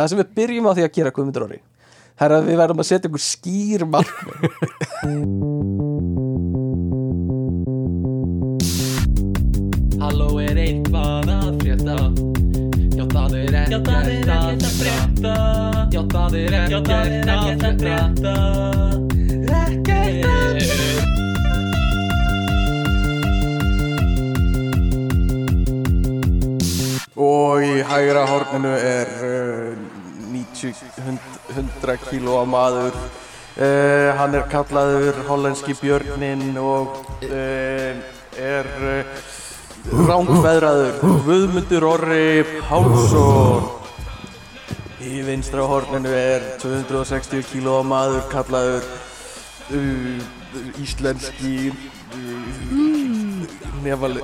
það sem við byrjum á því að gera Guðmundur Orri það er að við verðum að setja ykkur skýr markmið. Halló er eitthvað að frétta? Já það er ekkert að frétta. Já það er ekkert að frétta. Ekkert að frétta og í hægra horninu er uh, 90 hund- 100 kílóa maður. Uh, hann er kallaður hollenski björnin og uh, er uh, rángveðraður Guðmundur Orri Pálsson. Í vinstra horninu er 260 kílóa maður kallaður uh, íslenski uh, nefal,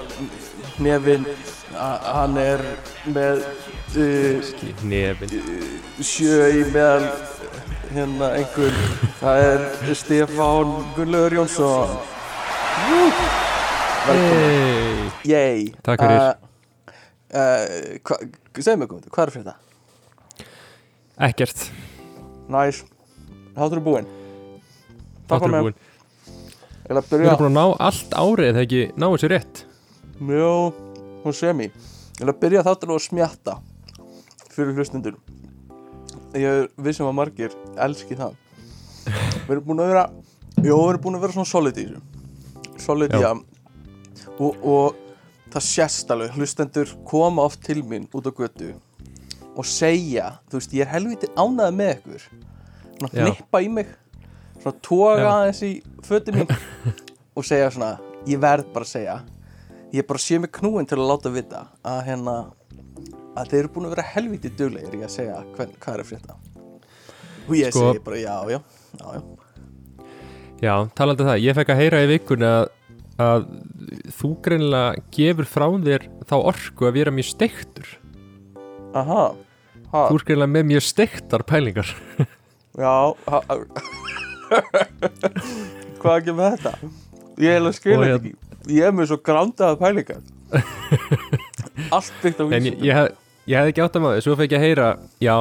nefin a- hann er með uh, sjö í meðal hérna einhver. Það er Stefán Gunnlaugur Jónsson. Hey. Yey Takk fyrir. uh, uh, hva, Segðu mig komið, hvað er fyrir þetta? Ekkert. Næs, þáttur er búinn er mig búinn. Við erum búin að ná allt árið eða ekki? Ná þessu rétt? Mjó, hún semi Ég ætla að byrja þáttur að smjatta fyrir hlustundur Ég er vissum að margir elski það. Við erum búin að vera Jó, við erum búin að vera svona solid í þessu. Solid í Já. að og, og það sést alveg. Hlustendur koma oft til mín út á götu og segja, þú veist, ég er helviti ánæði með ykkur. Svona Já. hnippa í mig. Svona toga Já. aðeins í fötin mín og segja svona, ég verð bara að segja ég bara sé mig knúin til að láta vita að hérna að þeir eru búin að vera helviti duglegir í að segja hvern, hvað er frétta. Og ég Sko- segi bara já, já, já, já. Já, talandi um það, ég fekk að heyra í vikunni að, að þú greinilega gefur frá þér þá orku að vera mjög steiktur. Aha ha, Þú er greinilega með mjög steiktar pælingar. Já hvað ekki með þetta? Ég hef að skilja Og þetta ekki ég er með svo grándaða pælingar. Allt byggt á En ég, vísindum. ég, hef, ég hefði ekki átt að maður, svo fekk ég að heyra Já,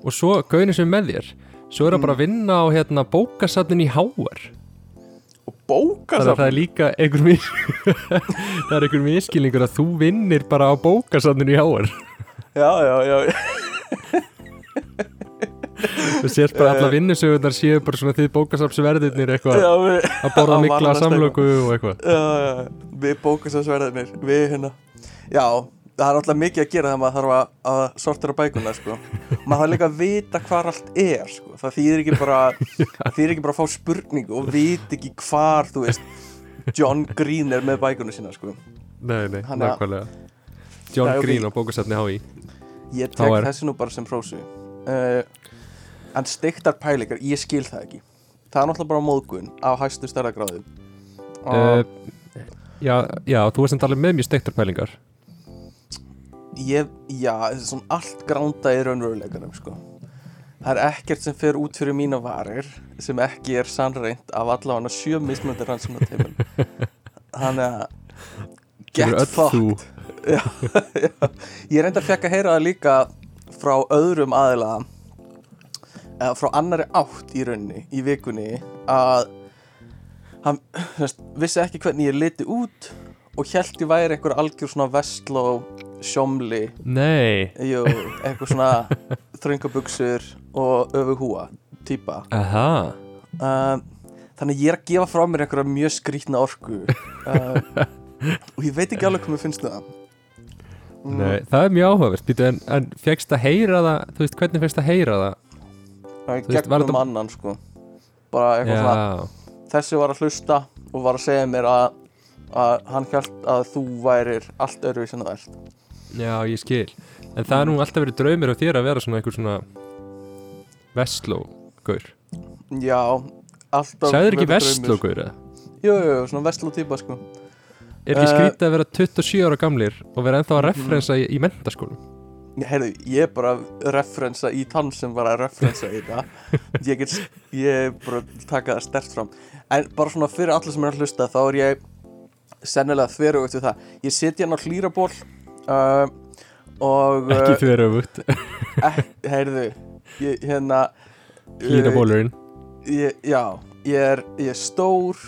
og svo gauðin sem með þér. Svo er það bara að vinna á hérna, bókasatnin í háar og bóka Þannig að það er líka einhver Það er einhver miskilningur að þú vinnir bara á bókasatnin í háar já, já, já. Þú sést bara alla vinnusögurnar séu bara svona þið bókasapsverðirnir eitthvað að borða mikla samlöku og eitthvað. Já, já, við bóka svo sverðinir við hérna. Já, það er alltaf mikið að gera þegar maður þarf að, að sortera bækuna sko. maður þarf líka að vita hvar allt er sko. það þýðir ekki bara þýðir ekki bara að fá spurningu og vita ekki hvar þú veist John Green er með bækuna sína sko. Nei, nei, nákvæmlega. John. Green á bókasatni HÍ ég tek þessi nú bara sem prósu uh, en steiktar pælingar ég skil það ekki. Það er náttúrulega bara móðgun á hæstu stærra gráðu uh, já, já, þú veist sem talið með mjög steiktar pælingar. Ég, já, er svona allt gránda í raunveruleikanum sko. það er ekkert sem fer út fyrir mína varir sem ekki er sannreint af allavega sjö mismöndir hans þannig að get fucked. Já, já. ég reynda að fekk að heyra það líka frá öðrum aðila eða frá annari átt í rauninni í vikunni að hann veist, vissi ekki hvernig ég liti út og held ég væri einhver algjör svona vestló sjómli Nei, jú, eitthvað svona þröngabuxur og öfuhúa aha. Um, þannig ég er að gefa frá mér einhverja mjög skrítna orku um, og ég veit ekki alveg hvað mér finnst það. Nei, það er mjög áhugavert en, en fegst að heyra það þú veist, hvernig fegst að heyra það það er veist, gegnum þetta- annan sko bara eitthvað svona þessi var að hlusta og var að segja mér að, að hann held að þú værir allt öðru sem það ert já, ég skil En það er nú alltaf verið draumir á þér að vera svona einhver svona Vestló-gaur já, alltaf Sæður ekki. Vestló-gaur eða? jú, jú, svona vestló típa sko Er ekki Eh, skrítið að vera 27 ára gamlir og vera ennþá að Mhm. referensa í, í mentaskólum? Heyrðu, ég er bara að referensa í tann sem var að referensa í þetta. Ég, get, ég er bara að taka það stert fram. En bara svona fyrir alla sem er að hlusta þá er ég sennilega þverugt við það. Ég sitja hérna á hlýraból uh, og Ekki fyrir öfugt uh, heyrðu ég, hérna Hlýra uh, já, ég er, ég er stór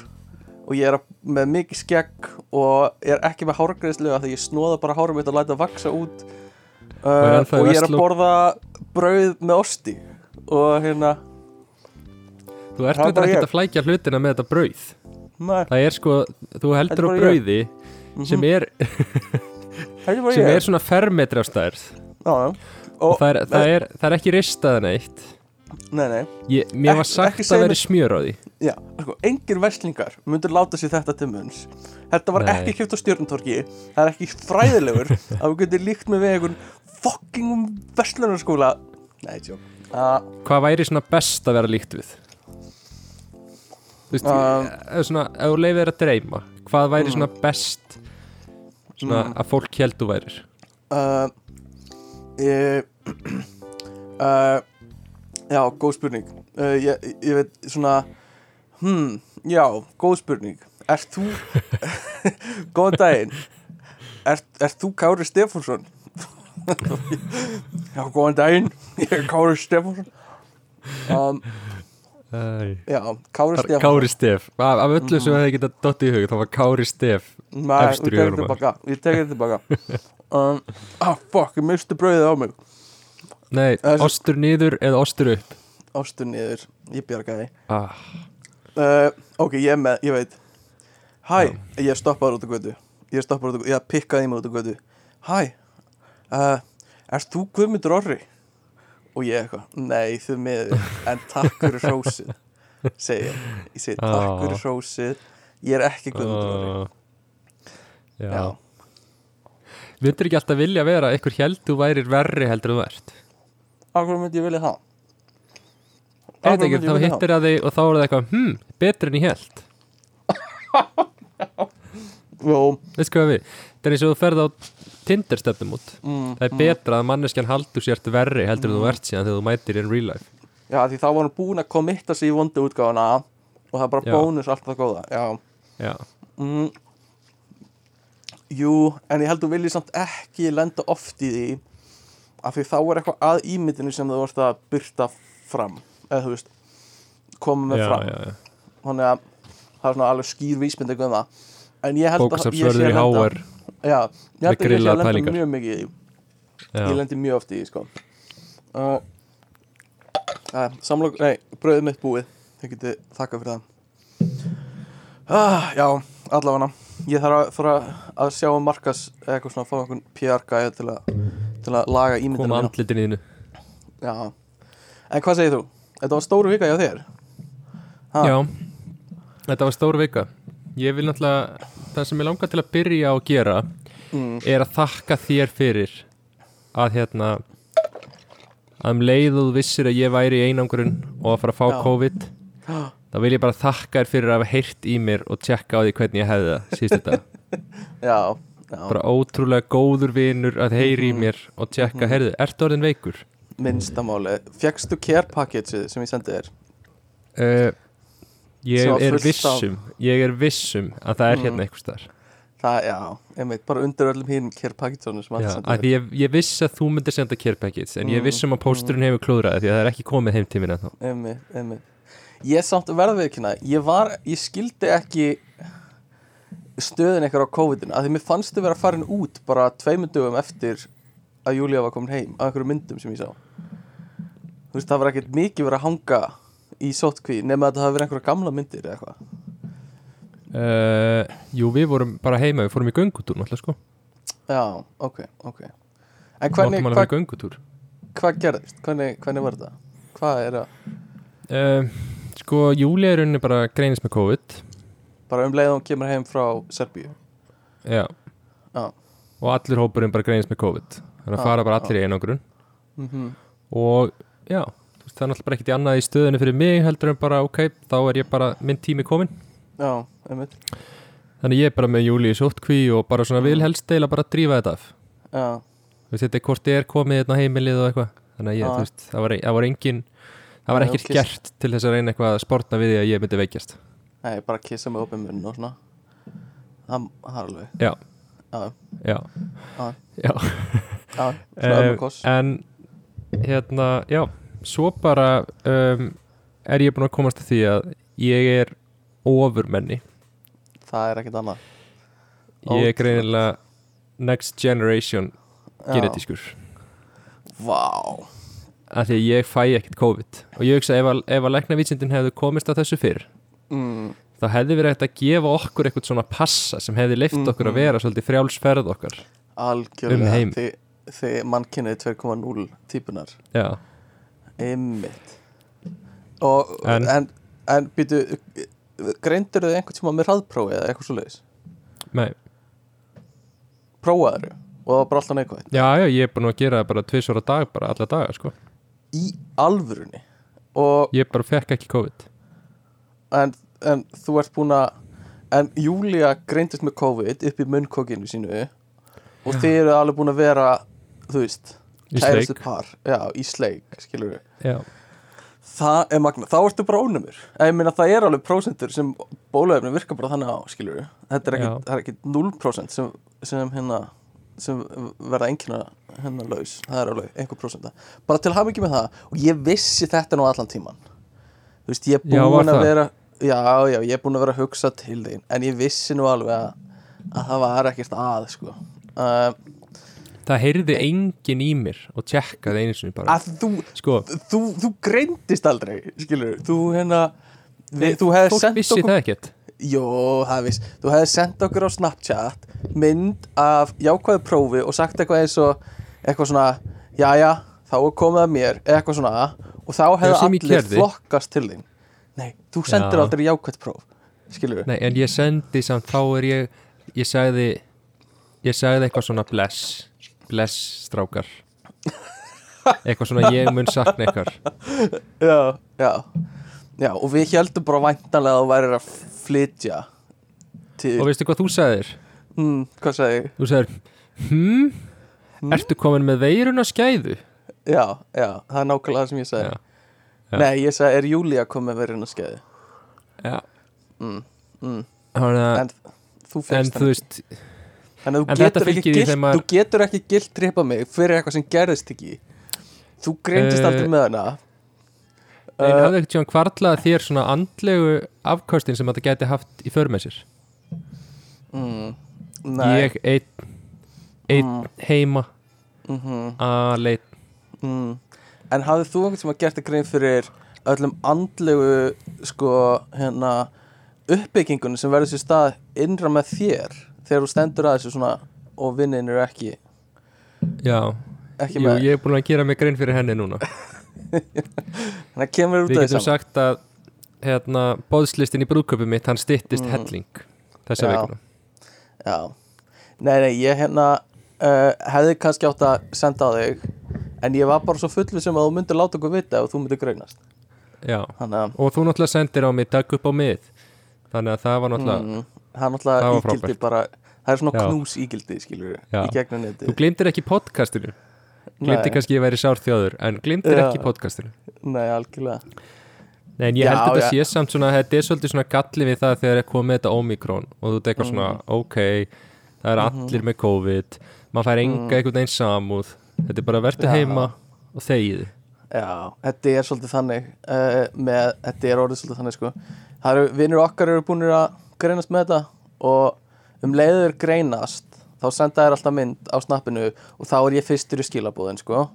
og ég er að- með mikið skegg og ég er ekki með hárgreðslu af því ég snóða bara hárum mitt og læta það vaksa út uh, og ég er að borða brauð með osti og hérna Þú ert er ekkert ég. að flækja hlutina með þetta brauð. Nei, Það er sko, þú heldur á bara ég. brauði sem er, sem er svona fermetri á stærð og og það er, það er, það er ekki ristaðan eitt nei, nei, ég, Mér var Ekki- sagt ekki að segja veri mér- smjör á því. Já, sko, engir verslingar myndur láta sér þetta til munns. Þetta var Nei. ekki kjöpt á stjórntorki það er ekki fræðilegur að við getum líkt með við einhvern fucking verslunarskóla nei, tjók uh, Hvað væri svona best að vera líkt við? Þú veist, svona, ef þú leifir að dreyma Hvað væri Mm. svona best svona Mm. að fólk held þú værir? uh, ég, uh, já, góð spurning uh, ég, ég veit svona hmm, já, góð spurning Ert þú Góðan daginn Ert, ert þú Kári Stefánsson? já, góðan daginn. Ég er Kári Stefánsson. Um. Já, Kári Stefánsson. Kári Stef. Af, af öllu sem hefði getað dottið í hug þá var Kári Stef Nei, ég huganum. tilbaka. Ég tekið tilbaka. Um, Ah, fuck, ég misti brauðið á mig. Nei, Þessi- ostur niður eða ostur upp? Ástur niður, ég bjargaði. Ah, uh, Ok, ég er með, ég veit. Hæ, ég stoppaður út á götu. Ég stoppaður út á götu, ég pikkaði mig út á götu. Hæ, uh, ert þú Guðmundur Orri? Og ég eitthvað, nei þú miður En takk fyrir hrósið Segi ég, ég segi takk fyrir hrósið Ég er ekki Guðmundur Orri. Ah, Já, Já, Myndir ekki alltaf vilja vera eitthvað held þú værir verri heldur þú ert? Hverju myndi ég vilja það? Hverju ekki, þá hittir að þig og þá er það eitthvað hmm, betur en ég held Jó, Veistu hvað við? Það er eins og þú ferð á Tinder stefnum út mm, Það er betra að manneskjan haldur sért verri heldur en þú ert síðan þegar þú mætir in real life. Já, því þá var hann búinn að kommitta sig í vondu útgáfuna og það er bara Já. bónus allt það góða Já, Já, mm, Jú, en ég held þú viljið samt ekki lenda oft í því af því þá er eitthvað að ímyndinu sem þú vorst að byrta fram eða þú veist, koma með fram. þannig að það er svona alveg skýr vísmynding um það. En ég held að ég sé að Já, ég held að ég grillaðar að lenda pælingar. mjög mikið í því. Ég lendi mjög oft í því sko. Uh, uh, samlok, nei, brauðið mitt búið. Þið getið þakka fyrir það. Ah, já, allavega. Ég þarf að, að, sjá um markas eitthvað svona, fá einhvern PR gæði til, til að laga ímyndina koma andlitin í þínu. Já, en hvað segir þú? þetta var stóru vika hjá þér. Ha? Já, þetta var stór vika. Ég vil náttúrulega, það sem ég langar til að byrja að gera mm, er að þakka þér fyrir að hérna að um leið og þú vissir að ég væri í einangurinn og að fara að fá Já. COVID þá vil ég bara þakka þér fyrir að hafa heyrt í mér og tjekka á því hvernig ég hefði það síðustu þetta, já, já, bara ótrúlega góður vinur að heyri í Mhm. mér og tjekka, heyrðu, ertu orðin veikur? minnstamáli fjekkstu care packageið sem ég sendi þér Uh, ég er vissum ég er vissum að það er Mm. hérna einhvers staðar. Það, já, einmitt, bara undir öllum hínum packageunum sem Já, allt sendi að þér ég, ég vissi að þú myndir senda care package en ég Mm, vissum að pósturinn hefur klúðraði því að það er ekki komið heim mín ennþá. Einmitt, einmitt. Ég samt verðveikina, ég var ég skildi ekki stöðin eitthvað á COVID-inu, að því mér fannst þið vera farin út bara tveimur dögum eftir að Júlía var komin heim, af einhverju myndum sem ég sá. Þú veist, það var ekkert mikið verið að hanga í sótkví nema að það hafi verið einhverja gamla myndir eða eitthvað? Uh, Jú, við vorum bara heima, við fórum í göngutúr náttúrulega sko. Já, ok, ok. En hvernig, hvað hva gerðist? Hvernig, hvernig var þetta? hvað er það? uh, Sko, Júli er unni bara greinist með COVID. Bara um leið og hún kemur heim frá Serbíu. Já. Já. Og allir hópurinn bara greinist með COVID. Þannig að Já, fara bara allir í einangrun. Mm Og já, það er náttúrulega bara ekkert í annað í stöðinu fyrir mig heldur en bara, ok, þá er ég bara minn tími komin já, einmitt. Þannig ég er bara með Júli í sóttkví og bara svona vil helst deila bara að drífa þetta af. Já, Þú veist, þetta hvort ég er komið hérna heimilið og eitthvað. Þannig að ég, þú veist, það var, það var engin Það var ekkert gert til þess að reyna eitthvað að sportna við því að ég myndi veikjast. Nei, bara kissa með opið munn og svona. Það er alveg. Já, já, já, Já. koss. En hérna, já Svo bara um, er ég búin að komast að því að ég er ofurmenni Það er ekkert annað. Ég er greinilega next generation genetískur. Vá. Af því að ég fæ ekkert COVID. Og ég hugsa ef að, ef að læknavísindin hefðu komist að þessu fyrr mm, þá hefði verið hægt að gefa okkur eitthvað svona passa sem hefði leift okkur að Mhm. vera svolítið frjálsferð okkar Algjörlega. Um heim. Þið, þið mannkynnið 2.0 típunar Já, Einmitt. Og, En- En, en býtu Greindur þið einhvern tíma með hraðprófi eða eitthvað svo leiðis? nei, Prófaður og það var bara alltaf neikvæð já, já, ég er búin að gera það bara tvisvara dag, bara alla daga, sko. Í alvörunni? Og Ég bara fekk ekki COVID. En, en þú ert búin að En Júlia greindist með COVID upp í munnkokinu sínu Og Já. þið eru alveg búin að vera Þú veist Sleik. par. Já, í sleik, skilur við Já, Það er magna, þá ertu bara ónumur. Ég meina það er alveg prósentur sem bóluefni virkar bara þannig á, skilur við Þetta er Já. er ekki 0% sem, sem hérna sem verða einhverja hérna laus. Það er alveg einhver prósenta. Bara til hafa ekki með það og ég vissi þetta nú allan tíman þú veist, ég er Já, búin að það? vera já, já, ég er búin að vera að hugsa til þín en ég vissi nú alveg að, að það var ekkert að, sko. Uh, það heyrði enginn í mér og tjekkaði einu sinni bara að þú, Sko, þú, þú greindist aldrei skilur, þú hérna við, þú hefði sendt okkur það ekkert Jó, það viss. Þú hefði sendt okkur á Snapchat mynd af jákvæðu prófi og sagt eitthvað eins og eitthvað svona, jæja, þá er komið að mér, eitthvað svona og þá hefði allir flokkast til þín. Nei, þú sendir Já. aldrei jákvæð próf, skilur? Nei, en ég sendi samt, þá er ég ég sagði ég sagði eitthvað svona bless bless strákar eitthvað svona ég mun sakna ykkar Já, já. Já, og við heldum bara væntanlega að þú værir að flytja til, og veistu hvað þú sagðir? hmm, hvað sagði? Þú sagðir, hm, ertu komin með veiruna skæðu? Já, já, það er nákvæmlega það sem ég sagði. Já. Já. Nei, ég sagði, er Júlía komið verið inn að skeiði? Já Mm, mm. Þannig að, En þú en þú veist Þannig að þú getur, ekki gilt, maður- þú getur ekki gilt tripa mig fyrir eitthvað sem gerðist ekki. Þú greindist Eh, aldrei með hana. En uh, hafði ekkert sjóðan kvarlað þér svona andlegu afkostin sem þetta gæti haft í för með sér? Mm, Nei. Ég einn einn Mm. heima mm aleit mm. En hafðið þú einhvern sem að gert að grein fyrir öllum andlegu sko hérna uppbyggingunni sem verður sér stað innra með þér þegar þú stendur að þessu svona og vinnin eru ekki já, ekki jú, ég er búin að gera mig grein fyrir henni núna. Þannig að kemur út við af því getum saman. sagt að hérna, bóðslistin í brúðköpum mitt hann styttist Mm. helling þessa vikuna. Já, nei, nei, ég hérna uh, hefði kannski átt að senda á þig en ég var bara svo fullu sem að þú myndir láta okkur vita ef þú myndir greinast. Já. þannig að og þú náttúrulega sendir á mig takk upp á mið. Þannig að það var náttúrulega mm, það náttúrulega frábært. bara það er svona Já. knús ígildi, skilur Já. í gegnum neti þú glimtir ekki podcastinu glimtir nei, kannski að ég væri sárþjóður en glimtir Já. ekki podcastinu nei, algjörlega Nei, en ég Já, held að þetta já. sé samt svona þetta er svolítið svona galli við það þegar er komið þetta Omikron og þú tekur svona, Mhm. ok það er allir með COVID maður fær enga Mhm. einhvern veginn samúð þetta er bara verður Já. heima og þegiði Já, þetta er svolítið þannig uh, með, þetta er orðið svolítið þannig sko það eru, vinnur okkar eru búinir að greinast með þetta og um leiður greinast þá senda þér alltaf mynd á snappinu og þá er ég fyrstur í skilabóðin sko.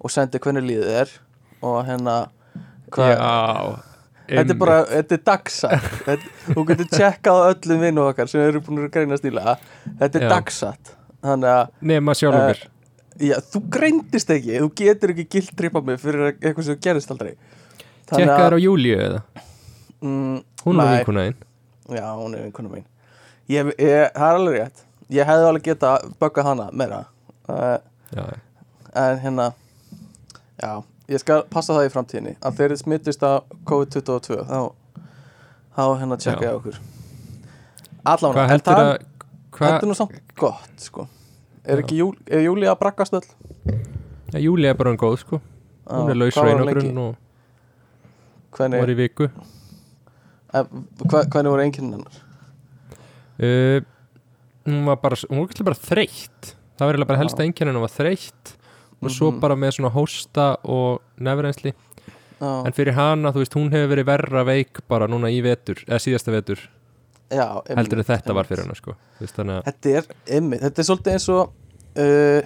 Og sendi hvernig líðið er og hérna þetta er bara, þetta er dagsatt þetta, þú getur tjekkað öllum vinnu okkar sem eru búinir að greinast ílega þetta er Já. að Nema sjálfum mér Já, þú greindist ekki, þú getur ekki gilt tripa mig fyrir eitthvað sem gerist aldrei. Tjekka þér á Júlíu eða? Mm, Hún er nei, vinkunaðinn Já, hún er vinkona mín ég, ég, Það er alveg rétt. Ég hefði alveg geta böggað hana meira. Uh, Já, En hérna Já, ég skal passa það í framtíðinni. Að þeir smittist af COVID-22 þá, þá hérna tjekka ég á okkur. Allavega, en það að þetta er nú samt gott sko. Er Já. ekki Júl, er Júli að braggast öll? ja, Júlía er bara hann góð sko. Hún er laus sveinogrunn og var í viku. Eh, hvernig voru einnkynnin hennar? Uh, Hún var bara, hún var ekki bara þreytt það var eiginlega bara helsta einkennin að var þreytt og svo Mhm. bara með svona hósta og nefnrensli en fyrir hana, þú veist, hún hefur verið verra veik bara núna í vetur, eða síðasta vetur já heldur en einmitt, þetta var einmitt. fyrir hana sko veist, að, Þetta er, einmitt, þetta er svolítið eins og uh,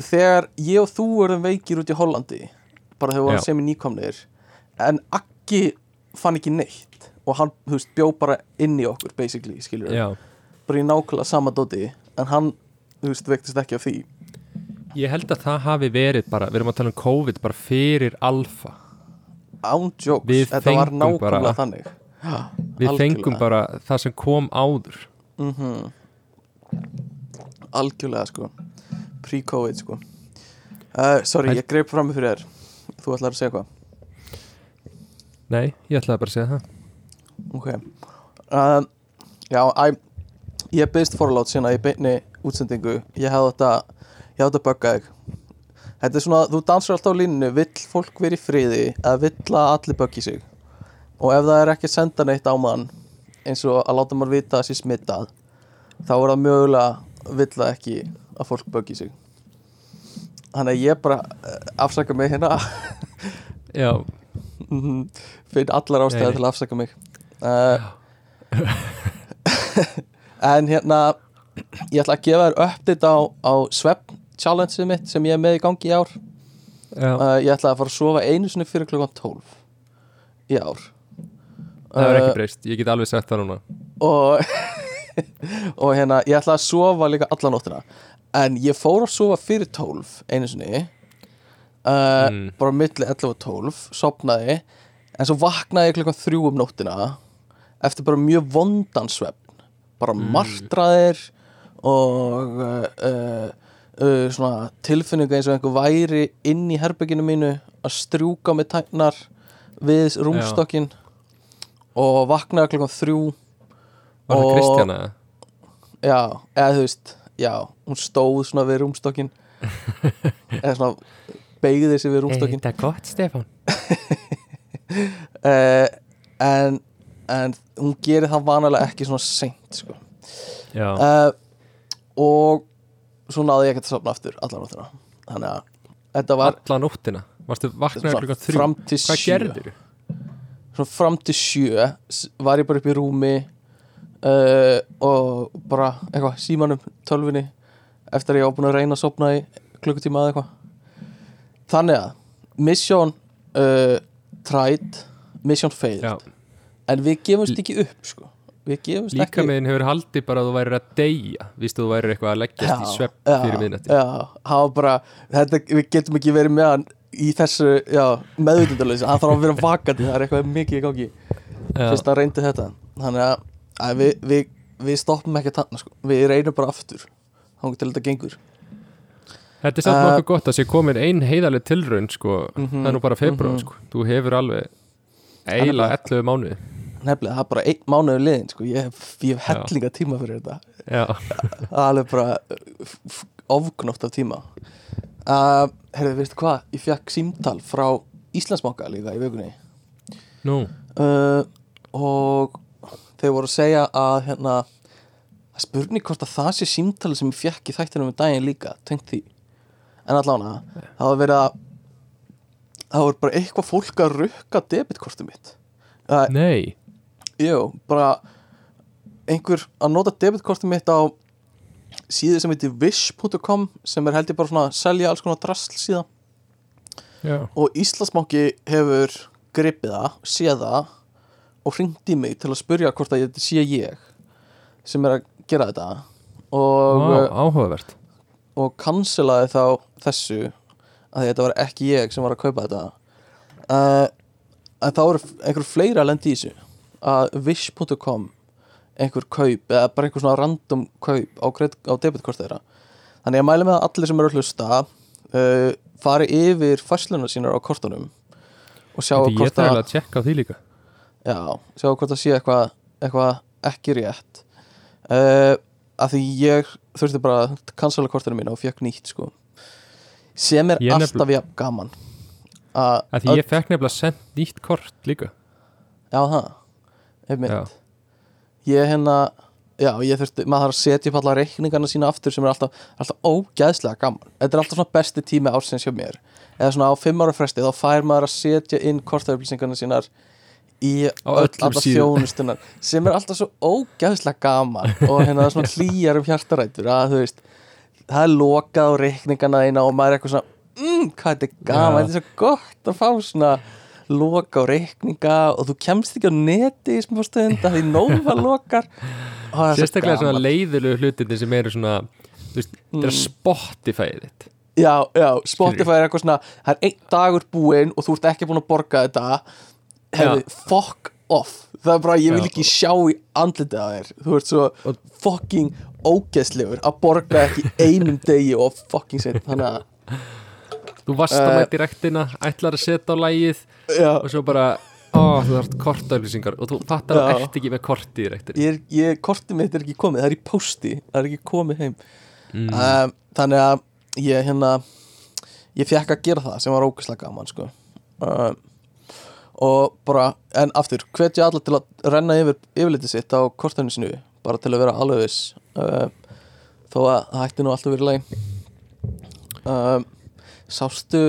þegar ég og þú erum veikir út í Hollandi bara þegar við Já. vorum sem í nýkomnir en Akki fann ekki neitt og hann, þú veist, bjó bara inn í okkur basically, skilur við, bara í nákvæmlega sama dóti en hann, þú veist, veiktist ekki af því. Ég held að það hafi verið bara, við erum að tala um COVID bara fyrir alfa án jokes, Við fengum bara- þannig. Við Algjörlega. fengum bara það sem kom áður. Mm algjörlega sko. Pre-covid sko. Uh, sorry, Held- ég greip fram með fyrir þér. Þú ætlar að segja hvað Nei, ég ætlaði bara að segja það ok. Um, já, æ, ég beðist forlátt beinni útsendingu. Ég hefði þetta ég hefði þetta böggað þetta er svona, þú dansar alltaf á línunu vill fólk verið í friði eða vill að allir böggi sig? Og ef það er ekki að senda neitt á mann eins og að láta mann vita að sé smittað þá er það mögulega vill það ekki að fólk böggi sig. Þannig að ég bara eh, afsaka mig hérna. Já, Mhm. finn allar ástæði til að afsaka mig uh, en hérna ég ætla að gefa þér update á, á svepp challenge mitt sem ég er með í gangi í ár. Uh, ég ætla að fara að sofa einu sinni fyrir klukkan 12 í ár. Það er ekki Uh, breyst. Ég get alveg sagt það núna. og og hérna ég ætla að sofa líka alla nóttina. En ég fór að sofa fyrir 12 einu sinni uh, Mm. bara milli 11 og 12 sopnaði en svo vaknaði ég klukkan 3 um nóttina eftir bara mjög vondan svefn. Bara Mm. martraðir og uh, uh, uh, svona tilfinningu eins og einhver væri inn í herbygginu mínu að strjúka með tæknar við rúmstokkin og vaknaði klukkan 3 Var það Kristjana? Já, eða þú veist Já, hún stóð svona við rúmstokkin eða svona beigði sig við rúmstokkin Þetta er gott, Stefán. Uh, en, en hún gerir það vanalega ekki svona seint sko. Uh, og svo náði ég ekki að sofna aftur allan nóttina. Þannig að þetta var alla nóttina? Varstu vaknaði svona klukkan þrjú? fram til Hvað sjö. gerðir þú? svona fram til sjö var ég bara upp í rúmi uh, og bara eitthvað símanum tölvinni eftir að ég var búin að reyna að sopna í klukkutíma eða eitthvað. Þannig að mission uh, tried mission failed. Já, en við gefumst ekki upp sko. Líka meðin hefur haldið bara að þú værir að deyja Vístu þú værir eitthvað að leggjast í svepp já, fyrir já, þetta, við getum ekki verið með hann í þessu já, meðvitundalösi hann þarf að vera vakandi, það er eitthvað mikið í gangi. Fyrst Já, að reyndi þetta. Þannig að, að við, við, við stoppum ekki þarna sko. við reynum bara aftur þá til þetta gengur. Þetta er samt Uh, nokkuð gott að sé komin ein heiðaleg tilraun sko, Mhm, það er nú bara februar mhm. sko. þú hefur alveg eiginlega 11 mánuði nefnilega, það er bara einn mánuður liðin sko. ég hef, hef hellinga tíma fyrir þetta. Það er alveg bara ofgnótt af tíma. Uh, herrðu, veistu hvað, ég fekk símtal frá Íslandsbanka líka í vögunni nú, uh, og þeir voru að segja að hérna er spurning hvort að það sé símtali sem ég fekk í þættinum um daginn líka, tengt því. En allána, það var verið að það var bara eitthvað fólk að rukka debitkortum mitt. Uh, nei jú, bara einhver að nota debitkortum mitt á síðu sem heitir wish.com sem er held ég bara svona að selja alls konar drasl síðan. Já, og Íslandsbanki hefur gripið það, séð það og hringt í mig til að spurja hvort að þetta sé ég sem er að gera þetta. Og, Vá, áhugavert. og cancelaði þá þessu að þetta var ekki ég sem var að kaupa þetta. Uh, en þá eru einhver fleira að lendi í þessu að wish.com einhver kaup eða bara einhver svona random kaup á, á debitkort þeirra. Þannig að ég mæli með að allir sem eru að hlusta uh, fari yfir færsluna sínar á kortunum og sjá Þetta ég hvort þarf að að tjekka því líka. Já, sjá hvort að sé eitthvað eitthvað ekki rétt. Uh, að því ég þurfti bara að cancela kortinu mína og fekk nýtt sko. Sem er Ég alltaf jafn gaman að að Því ég fekk nefnilega sendt nýtt kort líka. Já það. Ég hérna já, ég þurfti, maður þarf að setja upp alla reikningarna sína aftur sem er alltaf, alltaf ógæðslega gaman. Þetta er alltaf svona besti tími ársins hjá mér. Eða svona á fimm ára fresti þá fær maður að setja inn kortaupplýsingarna sínar í síðum. þjónustunar sem er alltaf svo ógæðslega gaman. Og hérna það er svona hlýjar um hjartarætur að þú veist, það er lokað á reikningarna eina og maður er eitthvað svona mm, hvað þetta er gaman, þetta er svo gott að fá svona loka á reikninga og þú kemst ekki á neti í smá stund að því nófa lokar. Það er svo sérstaklega svona leiðilegu hlutinni sem eru svona þú veist, þetta er Spotify þitt. Já, já, Spotify er eitthvað svona það er einn dagur búinn og þú ert ekki búin að borga þetta. Hefði, fuck off. Það er bara, ég vil ekki sjá í andlitið að þér. Þú ert svo Og- fucking ógeðslegur að borga ekki einum degi og fucking set þannig að, þú varst að Eh. mæti rektina, ætlar að setja á lægið já, og svo bara, ó, þú þarft kortaupplýsingar og þú fattar að Já. þú ert ekki með kortið í rektinni ég, ég, kortið mitt er ekki komið það er í posti, það er ekki komið heim mm. um, þannig að ég hérna ég fekk að gera það sem var ógæslega gaman sko um, og bara, en aftur hvetja alla til að renna yfir yfirlitið sitt á kortinu sinu bara til að vera alveg viss um, þó að það hætti nú alltaf verið læg um, sástu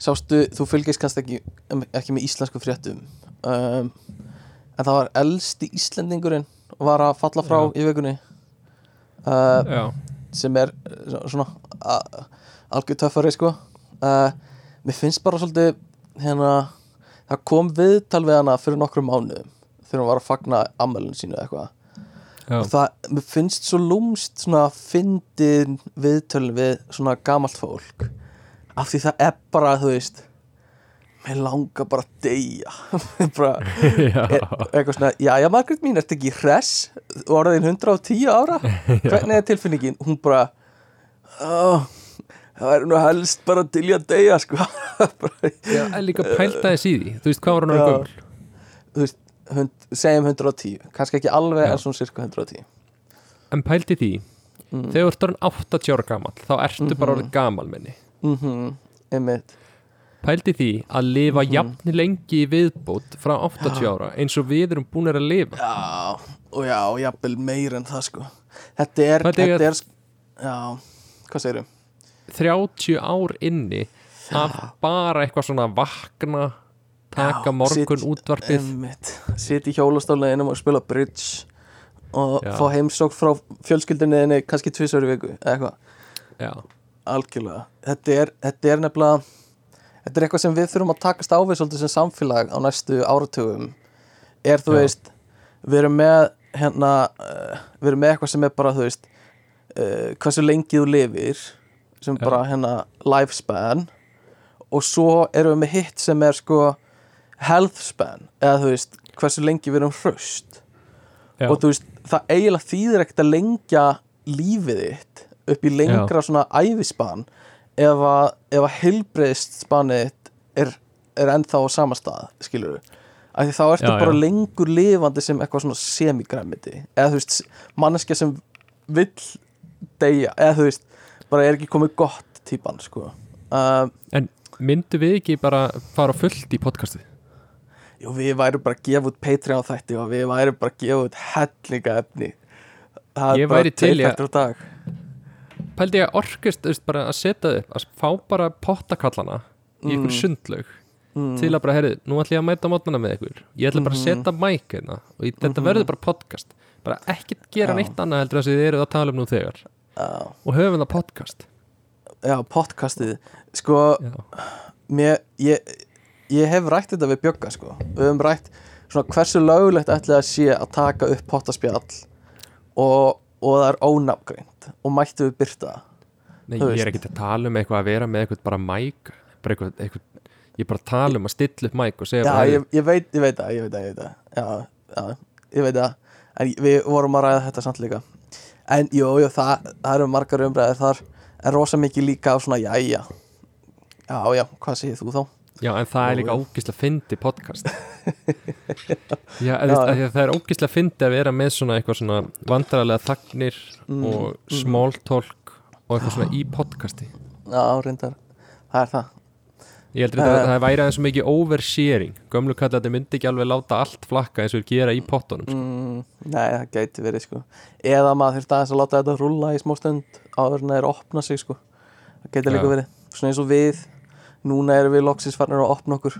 sástu, þú fylgist kannski ekki, ekki með íslensku fréttum um, en það var elsti Íslendingurinn var að falla frá í vikunni uh, já, sem er uh, svona algjör töffari sko. Uh, mér finnst bara svolítið hérna, það kom viðtal við hana fyrir nokkrum mánuðum þegar hún var að fagna ammælun sínu eitthvað já, og það, finnst svo lúmst svona fyndin viðtölin við svona gamalt fólk. Af því það er bara, þú veist mér langar bara að deyja. Bara, er, eitthvað svona, já, já, Margrét mín, ertu ekki hress? Og orðin 110 ára? Hvernig er tilfinningin? Hún bara oh, það er nú helst bara til í að deyja sko. Bara, já, en líka pæltaðis í því. Þú veist hvað var hann að gömul? Þú veist, hund, segjum 110 kannski ekki alveg Já. en svona cirka 110 en pælti því, Mm. þegar þú ert orðin 80 ára gamal þá ertu bara orðin gamalmenni mhm, einmitt. Pældi því að lifa Mhm. jafn lengi í viðbót frá 80 ára eins og við erum búin að lifa. Já, og já, jafnvel meir en það sko. Þetta er, Þetta er- er Já, hvað segirum? 30 ár inni af bara eitthvað svona vakna taka Já, morgun sit- útvarpið. sitt í hjólastólinu einum og spila bridge og Já. fá heimsók frá fjölskyldinni þinni kannski tvisar í viku, algjörlega, þetta er, þetta er nefnilega þetta er eitthvað sem við þurfum að takast á við svolítið sem samfélag á næstu áratugum. Er þú Já. veist við erum með hérna uh, við erum með eitthvað sem er bara þú veist uh, hversu lengi þú lifir sem bara hérna lifespan. Og svo erum við með hitt sem er sko health span eða þú veist hversu lengi við erum hraust. Já, og þú veist, það eiginlega þýðir ekkert að lengja lífið þitt upp í lengra svona ævispan ef að, ef að heilbreyðst spanið þitt er, er ennþá á sama stað, skilur við af því þá ertu Já, bara já. lengur lifandi sem eitthvað svona semigræmiti eða þú veist, manneskja sem vill deyja, eða þú veist bara er ekki komið gott típan sko. Um, en myndu við ekki bara fara fullt í podcastið Jú, við værum bara að gefa út Patreon þætti og við værum bara að gefa út hellinga efni Það er bara væri til á dag. Pældi ég að orkust bara að setja upp að fá bara pottakallana í ykkur sundlaug mm. til að bara, herri, nú ætlum ég að mæta mótnana með ykkur. Ég ætla bara að Mhm. setja mæk hérna og ég, þetta verður bara podcast. Bara ekkert gera neitt annað heldur að þið eruð að tala um nú þegar. Já, og höfum það podcast. Já, podcastið. Sko, mér, ég, ég hef rætt þetta við Bjögga sko. Við höfum rætt svona hversu lögulegt ætli að sé að taka upp pottaspjall og, og það er ónafgreint og mættu við byrta. Nei, ég veist. er ekkert að tala um eitthvað að vera með eitthvað bara mæk bara eitthvað, eitthvað, ég er bara að tala um að stilla upp mæk og segja Já, bara, ég, ég veit, það, ég veit það, Já, já, ég veit það En við vorum að ræða þetta samt líka En jú, jú, það, það eru margar umræðir þar En rosa mikið líka á svona, jæja Já, já, hvað segir þú þá? Já, en það er líka jú. ógislega fyndi podcast já, Já. já. það er ógislega fyndi að vera með svona eitthvað svona vandræðlega þagnir Mm, og mm. small talk og eitthvað svona í podcasti Já, reyndar, það er það Ég heldur að Eh. það væri aðeins mikið oversharing Gömlu kallandi myndi ekki alveg láta allt flakka eins og gera í pottunum sko. mm, Nei, það gæti verið sko Eða maður þurfti aðeins að láta þetta rúlla í smá stund áður en það er að opna sig sko Það gæti líka verið Svona eins og við Núna erum við loksins farnir að opna okkur.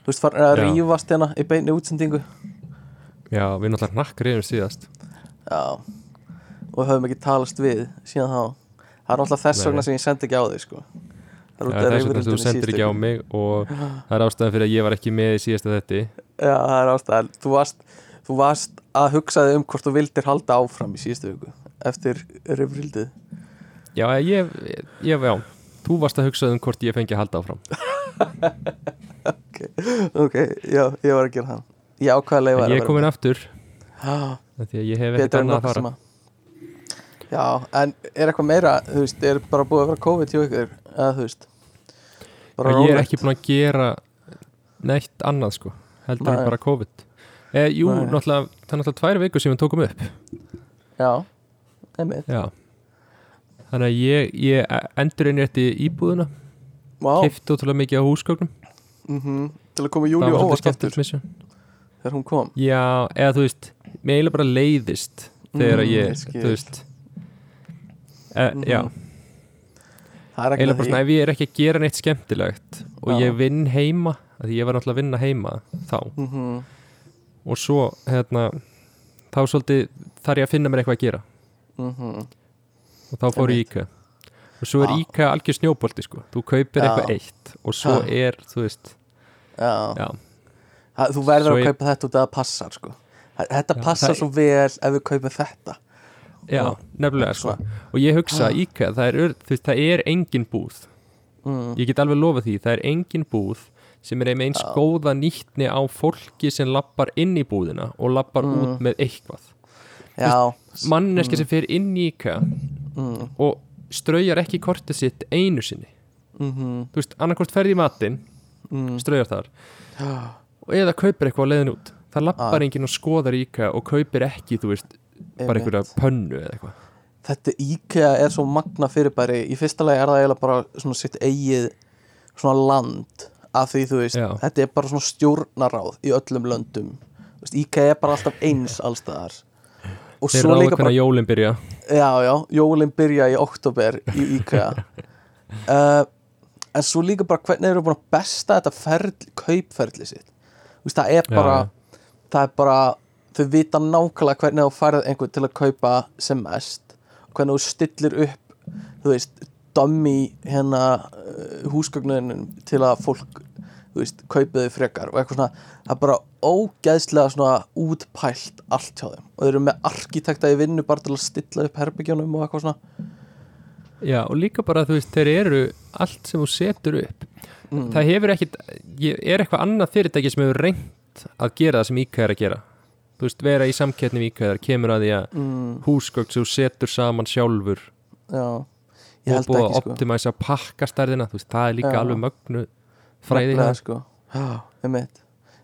Þú veist, farnir að Já. rífast hérna í beinni útsendingu. Já, við náttúrulega nakkrið um síðast. Já. Og höfum ekki talast við síðan þá. Það er náttúrulega þess vegna sem ég sendi ekki á þig sko. Það er Þess vegna þú rifrildinu sendir ekki á mig og það er ástæðan fyrir að ég var ekki með í síðasta þetti Já, það er ástæðan. Þú varst, þú varst að hugsa þig um hvort þú vildir halda áfram í síðustu viku Eftir rifrildið. Já, ég, ég, ég, já Þú varst að hugsa um hvort ég fengi að halda áfram. Ok, já, ég var að gera það. Ég ákvaða að leifa En ég er komin aftur. Ah, Því að ég hef ekkert annað að fara. sem að Já, en er eitthvað meira Þú veist, er bara búið að vera COVID hjá ykkur? Eða þú veist ég er ekki búin að gera neitt annað sko. Heldur Nei. bara COVID. Eh, Jú, náttúrulega, það er náttúrulega tvær vikur sem við tókum upp. Já, einmitt. Já Þannig að ég, ég endur einnig eftir íbúðuna Vá, Kifti ótrúlega mikið á húsgögnum. Mhm, Til að koma Júli og óvart mission Þegar hún kom. Já, eða þú veist Mér eiginlega bara leiðist Þegar Mm, ég ég, þú veist. E, Mhm. Já, Það er ekki eiginlega bara svona ef ég er ekki að gera neitt skemmtilegt og Já. ég vinn heima að ég var náttúrulega að vinna heima þá. Mm og svo hérna þá svolítið þarf ég að finna mér eitthvað að gera. -hmm. Og þá fór ég í IKEA. Og svo er. IKEA algjör snjóbolti sko. Þú kaupir eitthvað eitt og svo er þú veist Já, já, Það- þú verður Svo að ég- kaupa þetta út að það passar sko Þetta passar svo vel ef við kaupum þetta. Já, Já. nefnilega sko. Og ég hugsa Já. IKEA, það er, veist, það er engin búð. Mm. ég get alveg lofa því, það er engin búð sem er með eins Já. góða nýttni á fólki sem lappar inn í búðina og lappar Mm. út með eitthvað. Já, manneski sem fer inn í IKEA mm. og straujar ekki kortið sitt einu sinni. Mm þú veist, annarkvort ferði í matinn mm. straujar þar. Og eða kaupir eitthvað á leiðin út. Það lappar Já. enginn og skoðar í IKEA og kaupir ekki, þú veist, bara einhverja pönnu eða eitthvað. Þetta IKEA er svo magna fyrirbæri. Í fyrsta lagi er það eiginlega bara svona sitt eigið svona land af því þú veist, Já. þetta er bara svona stjórnaráð í öllum löndum. IKEA er bara alltaf eins allstaðar og þeir svo líka bara jólinn byrja. Já, já, jólin byrja í oktober í IKEA. Uh, En svo líka bara hvernig eru búin að besta þetta ferli, kaupferli sitt. Þú veist, það er bara já. það er bara, þau vita nákvæmlega hvernig þú færið einhvern til að kaupa sem mest. Hvernig þú stillir upp þú veist, dummy hérna uh, húsgögnunin til að fólk, þú veist, kaupið þau frekar og eitthvað svona, það er bara ógeðslega svona útpælt allt hjá þeim. Og þeir eru með arkitekta í vinnu bara til að stilla upp herbygjónum og eitthvað svona. Já, og líka bara, þú veist, þeir eru allt sem þú setur upp. Mm. það hefur ekkit, er eitthvað annað fyrirtæki sem hefur reynt að gera það sem IKEA er að gera. Þú veist, vera í samkettni við IKEA kemur að því að mm, húsgögn sem þú setur saman sjálfur já, ég og held ekki að sko. optimæsa pakkastærðina, þú veist, það er líka Já. alveg mögnu fræði Nefnilega, það sko. Já,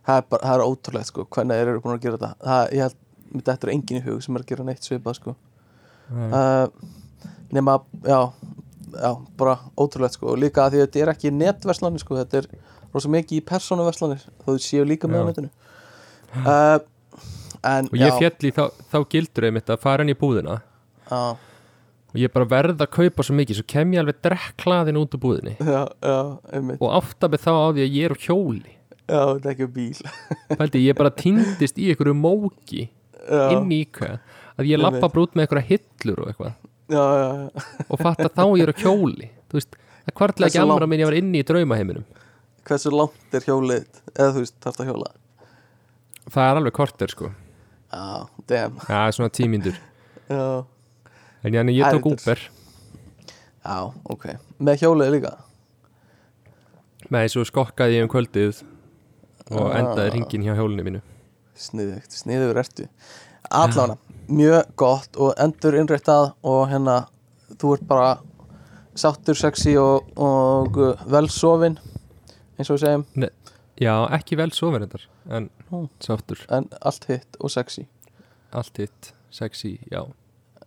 það er, bara, það er ótrúlegt sko, hvernig þeir eru búin að gera þetta. Það, ég held, þetta er engin í hug sem er að gera neitt svipað sko. Uh, nema, já já, bara ótrúlegt sko. Og líka að því að þetta er ekki netverslanir sko þetta er rosa mikið í persónuverslanir þó þau séu líka með á netinu. Uh, en og ég já, fjall í þá, þá gildur einmitt að fara inn í búðina. Já, og ég bara verð að kaupa svo mikið svo kem ég alveg drekklaðin út úr búðinni. Já, já, einmitt. Og mig þá á því að ég er á hjóli. Já, þetta er ekki bíl. Pældi, ég bara týndist í einhverju móki já, inn í IKEA að ég lappa bara út með einhverja hillur og eitthvað. Já, já, já. og fatta þá ég er á kjóli þú veist, það kvartlega ekki að minn ég var inni í draumaheiminum. Hversu langt er hjólið eða þú veist, þarft að hjóla? Það er alveg korter sko. Já, damn. Já, svona tímindur já, en ég, ég tók. Uber. Já, ok. Með hjólið líka? Með svo skokkaði ég um kvöldið og Ah. endaði ringin hjá hjólinu mínu. Sniðugt, sniðugur ertu allána, mjög gott og endur innrættað og hérna þú ert bara sáttur, sexy og, og velsofin eins og við segjum. Já, ekki vel sofinendar en Nú. sáttur, en allt hitt og sexy. Allt hitt sexy, já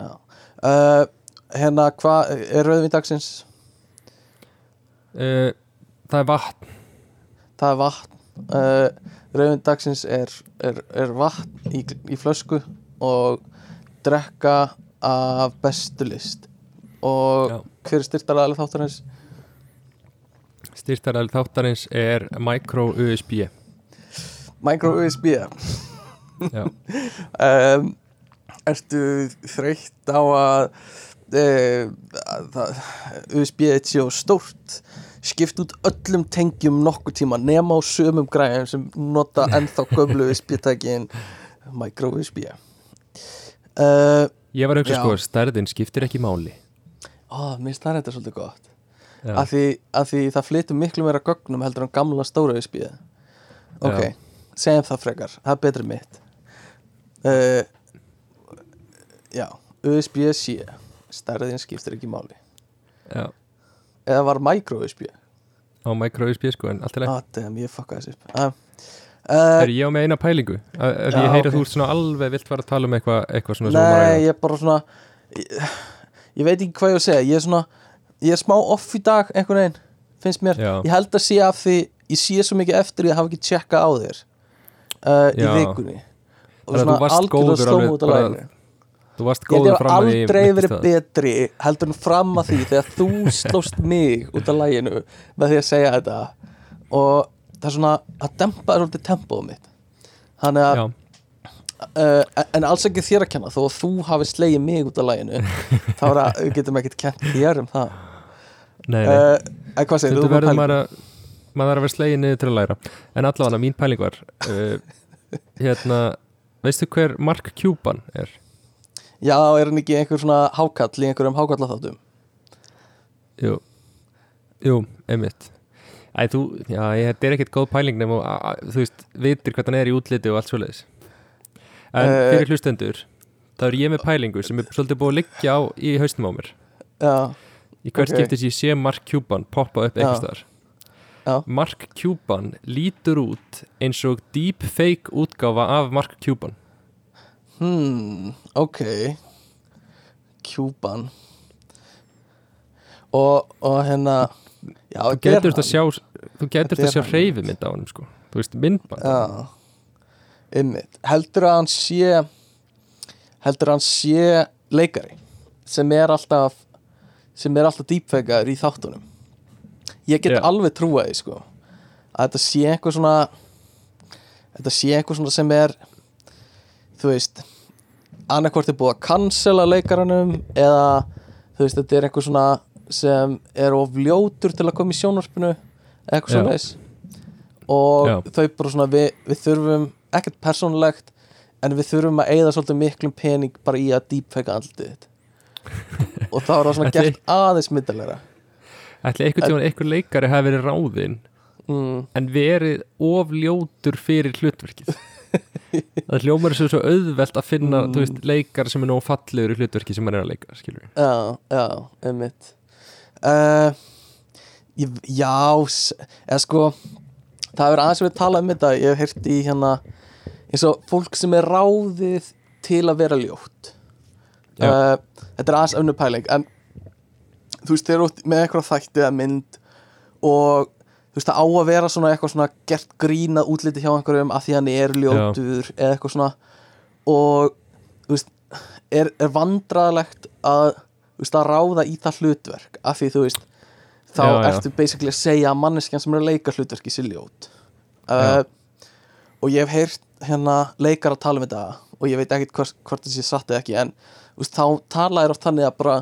uh, hérna, hvað er rauðvin dagsins? uh, það er vatn. Það er vatn. Uh, rauðin dagsins er, er, er vatn í, í flösku og drekka af bestu list. Og Já. hver er styrtaraðalega þáttarins? Styrtaræl þáttarins er micro USB Micro USB Já. um, Ertu þreytt á að e, það, USB sé og stórt? Skipt út öllum tengjum nokkur tíma nema á sömum græðum sem nota ennþá gömlu USB-tækin Micro USB uh, ég var að hugsa Já. sko stærðin skiptir ekki máli. Ó, mér það þetta svolítið gott. Að því, að því það flytur miklu meira gögnum heldur en gamla stóra USB ok, Já. segjum það frekar. Það er betri mitt. Uh, já USB-C stærðin skiptir ekki máli. Já. eða var micro USB á micro USB sko en allt er leið ah, damn, ég fucka þessu upp. Uh, uh, er ég á með eina pælingu? Að Já, ég heyri ok. að þú svona alveg vilt fara að tala um eitthvað eitthva svona nei, ég er bara svona ég, ég veit ekki hvað ég á að segja. Ég er svona, ég er smá off í dag einhvern veginn, finnst mér. Já. ég held að sé af því, ég sé svo mikið eftir ég hafa ekki tjekka á þér uh, í vikunni. Og varst góður slóma út af læginu þú varst ég góður ég fram hef að því aldrei verið betri heldur en fram að því þegar þú slóst mig út af læginu með því að segja þetta. Og það er svona að dempa svolítið tempóð mitt. Þannig að uh, en alls ekki þér að kenna. Þó að þú hafi slegið mig út af læginu þá er að við getum ekkert kent þér um það. Nei, nei. Uh, en hvað segir Stundum þú? verður maður að maður þarf að vera slegið niður til að læra. En allavega mín pæling var uh, hérna, veistu hver Mark Cuban er? Já, er hann ekki einhver svona hákall í einhverjum hákallaþáttum? Jú, jú, einmitt. Æ, þú, já, ég, þetta er ekkert góð pæling að- að- þú veist, vitir hvað hann er í útliti og allt svoleiðis. En Eh, fyrir hlustendur þá er ég með pælingu sem er svolítið búið að liggja á í haustum á mér. Já, í hvert Ok. skiptis ég sé Mark Cuban poppa upp eitthvað staðar. Já. Mark Cuban lítur út eins og deepfake útgáfa af Mark Cuban hmm, ok. Cuban og, og hérna Já, þú getur þetta sjá þú getur Þetta sjá hann. hreyfimynd á hann sko. þú veist, myndband. Ymmit Heldur að hann sé heldur að hann sé leikari sem er alltaf sem er alltaf deepfakaður í þáttunum. Ég get Já. alveg trúa því sko að þetta sé eitthvað svona þetta sé eitthvað svona sem er þú veist annarkvort er búið að cancela leikaranum eða þú veist þetta er eitthvað svona sem er of ljótur til að koma í sjónvarpinu eitthvað svona leis og Já. þau bara svona við, við þurfum ekkert persónulegt en við þurfum að eigða svolítið miklum pening bara í að deepfaka andlitið þitt. Og þá er það svona gert aðeins myndarlegra. Ætli einhvern tímann einhver leikari hafi verið ráðinn mm, en verið of ljótur fyrir hlutverkið það hljómar þessu svo auðvelt að finna Mm. veist, leikar sem er nóg fallegur í hlutverki sem hann er að leika skilur við. Já, já, einmitt. Uh, ég, Já, eða sko það hefur aðeins verið talað um þetta ég hef heyrt í hérna eins og fólk sem er ráðið til að vera ljótt. Uh, Þetta er aðeins önnur pæling en þú veist, þeir eru út með eitthvað þætti eða mynd og þú veist, það á að vera svona eitthvað svona gert grínað útliti hjá einhverjum að því hann er ljótur eða eitthvað svona. Og þú veist, er, er vandræðalegt að, þú veist, að ráða í það hlutverk af því þú veist þá Já, já. ertu basically að segja að manneskjan sem er að leika hlutverki sér ljót. Uh, og ég hef heyrt hérna leikar að tala um þetta og ég veit ekkert hvort, hvort þessi satt eða ekki en þú veist, þá tala er oft þannig að bara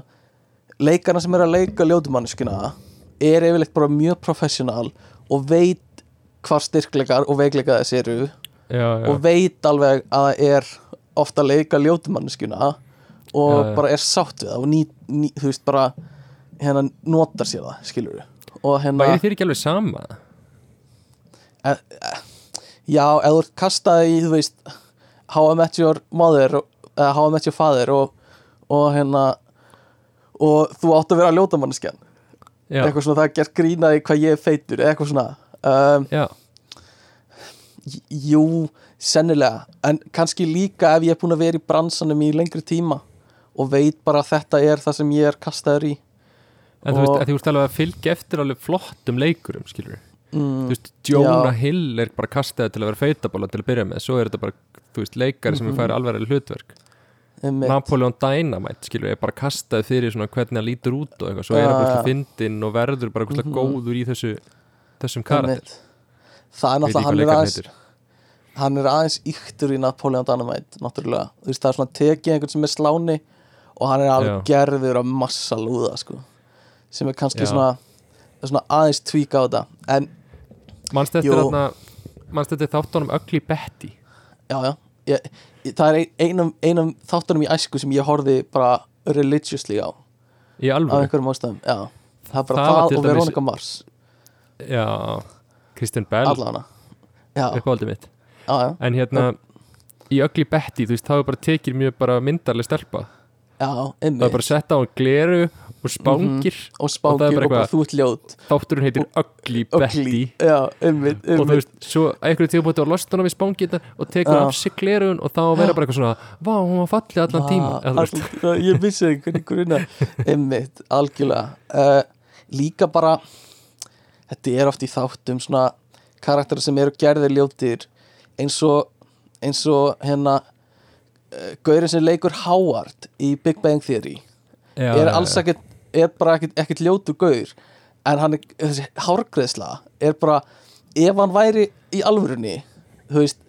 leikarna sem er að leika ljótumanneskuna er yfirleitt bara mjög professional og veit hvar styrkleikar og veikleika þess eru já, já, og veit alveg að það er ofta að leika ljótumanneskuna og Já, bara er sátt við það og ný, ný, þú veist bara hérna notar sér það, skilur við og hérna, væri þér ekki alveg sama? E, e, já, ef þú kastaði í, þú veist How I Met Your Mother eða How I Met Your Father og, og hérna og þú átt að vera ljótamanneskjan. já, eitthvað svona það er gert grínaði hvað ég feitur eitthvað svona um, Jú, sennilega en kannski líka ef ég er búin að vera í bransanum í lengri tíma og veit bara að þetta er það sem ég er kastaður í En þú veist, þú veist alveg að fylgja eftir alveg flottum leikurum, skilur Þú mm, veist, Jonah Já. Hill er bara kastaði til að vera feitabóla til að byrja með Svo er þetta bara, þú veist, leikari sem er Mhm. færi alveg hlutverk. Napoleon Dynamite, skilur, er bara kastaði fyrir svona hvernig hann lítur út og eitthvað Svo er hann bara já. fyndinn og verður bara eitthvað Mhm. góður í þessu þessum karakter. Það er náttúrulega hann er, aðeins, heitir. hann er aðeins yktur í Napoleon Dynamite náttúrulega, þú veist það er svona tekið einhvern sem er sláni og hann er alveg gerður af massa lúða sko. Sem er kannski svona, svona aðeins tvíka á þetta. En eftir þáttunum Ugly Betty? Já já ég, ég, það er ein- einum, einum þáttunum í æsku sem ég horfði bara religiously á. Í af alvöru einhverjum ástæðum já. það er bara Það það, og Veronica Mars. Já, Kristinn Bell. Allavega já, uppáhaldið mitt. Já, já, En hérna, í Ugly Betty, þú veist, þá er bara tekið mjög bara myndarlega stelpa. Já, Það er einmitt bara sett á hann gleru og spángir. Og Og það er spángir og, eitthvað- þú ert ljót. Þátturinn heitir Ugly Betty. Já, einmitt, Og þú veist, svo einhverju tíðbúti á lostan við spángirna og tekur af sig glerun og þá vera bara eitthvað svona Vá, hún var fallið allan tíma allan- ég vissi ekki hvernig gruna einmitt, algjörlega. Uh, líka bara þetta er oft í þáttum svona karakterar sem eru gerðir ljótir eins og eins og hérna uh, Gaurin sem leikur Howard í Big Bang Theory. Já, er alls ekkert er bara ekkert, ljótur gaur en hann er, þessi hárgreðsla er bara, ef hann væri í alvörunni, þú veist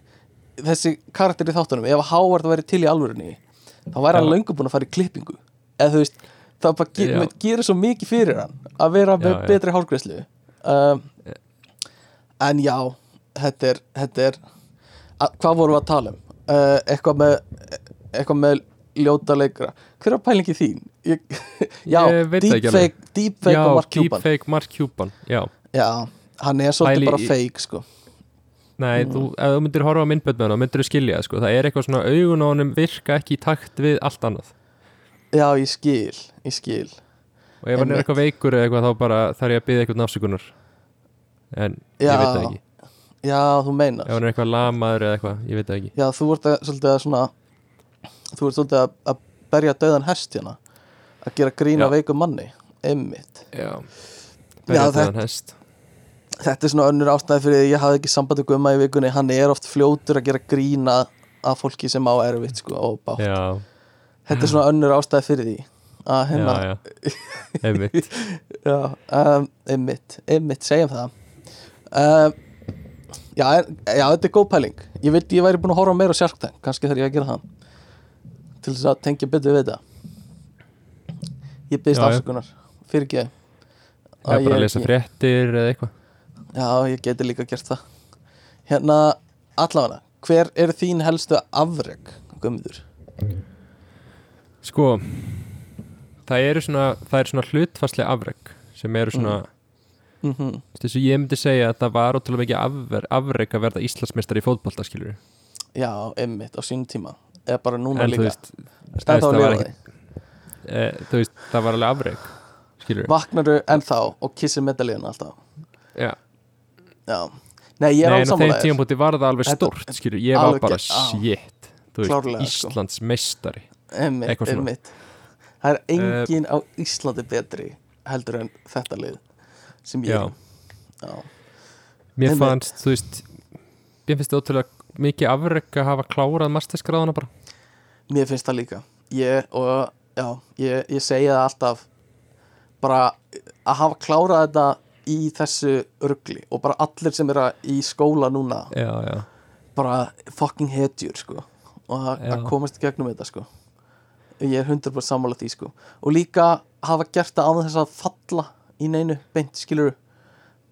þessi karakter í þáttunum, ef Howard væri til í alvörunni, þá væri hann Já. löngu búin að fara í klippingu, eða þú veist það bara Já. ge gerir svo mikið fyrir hann að vera með Já, já. betri hárgreðslu um, en já þetta er, þetta er að, hvað vorum við að tala um uh, eitthvað með eitthvað með ljóta leikra hver er pælingi þín? Ég, já, deepfake, deepfake og Mark Cuban. Deepfake Mark Cuban Já, já, hann er svolítið bara fake sko. nei, Mm. þú, ef þú myndir horfa á myndbönd með hann, myndir þú skilja sko. Það er eitthvað svona augun á honum virka ekki í takt við allt annað. Já, ég skil, ég skil. Og ef hann er eitthvað veikur eða eitthvað þá bara þarf ég að byggja eitthvað afsökunar. En Já. ég veit það ekki. Já, þú meinar. Ef hann er eitthvað lamaður eða eitthvað, ég veit það ekki. Já, þú ert að, svolítið að svona þú ert svolítið að, að berja döðan hest hérna að gera grína veikum manni Berja þetta- þetta er svona önnur ástæði fyrir því að ég hafði ekki sambandi gumma í vikunni, hann er oft fljótur að gera grína að fólki sem á erfitt sko, og bátt, Já, þetta er svona önnur ástæði fyrir því að hérna, um, einmitt einmitt, segjum það. Um, já, en, já, þetta er góð pæling. Ég veit ég væri búin að horfa meira á Shark Tank kannski þarf ég að gera það til þess að tengja betur við þetta ég já. afsökunar. Fyrir ekki Það bara að lesa fréttir eða eitthvað. Já, ég geti líka gert það. Hérna, allavega Hver er þín helstu afreg Guðmundur? Sko Það eru svona, það er svona hlutfastlega afreg sem eru svona Mm. -hmm. þess að ég myndi segja að það var ótrúlega mikið afreg, að verða Íslandsmeistar í fótbolta skilur Já, einmitt á sínum tíma. Eða bara núna en líka. veist, þá það að var ekki- e, þú veist það var alveg afreg skilur Vaknaru ennþá og kissir medalíðan alltaf? Já, Já. Nei, ég er Nei, alveg en á þeim samanlega tímpúti var það alveg Þetta- stort skilur, ég var alveg bara á. shit þú veist, Klárlega, sko. Íslands meistari Einmitt, eitthvað svona. einmitt. Það er Eh, engin á Íslandi betri heldur en þetta lið sem ég Já. Já, Mér Einmitt. fannst, þú veist Mér finnst það ótrúlega mikið afreg að hafa klárað masterskráðana bara. Mér finnst það líka. Ég, og já, ég, ég segi það alltaf. Bara að hafa klárað þetta í þessu rugli og bara allir sem eru í skóla núna Já, já, bara fucking hetjur sko og að, komast gegnum þetta sko. Ég er 100% sammála því sko. Og líka hafa gert það án þess að falla í neinu beint skilur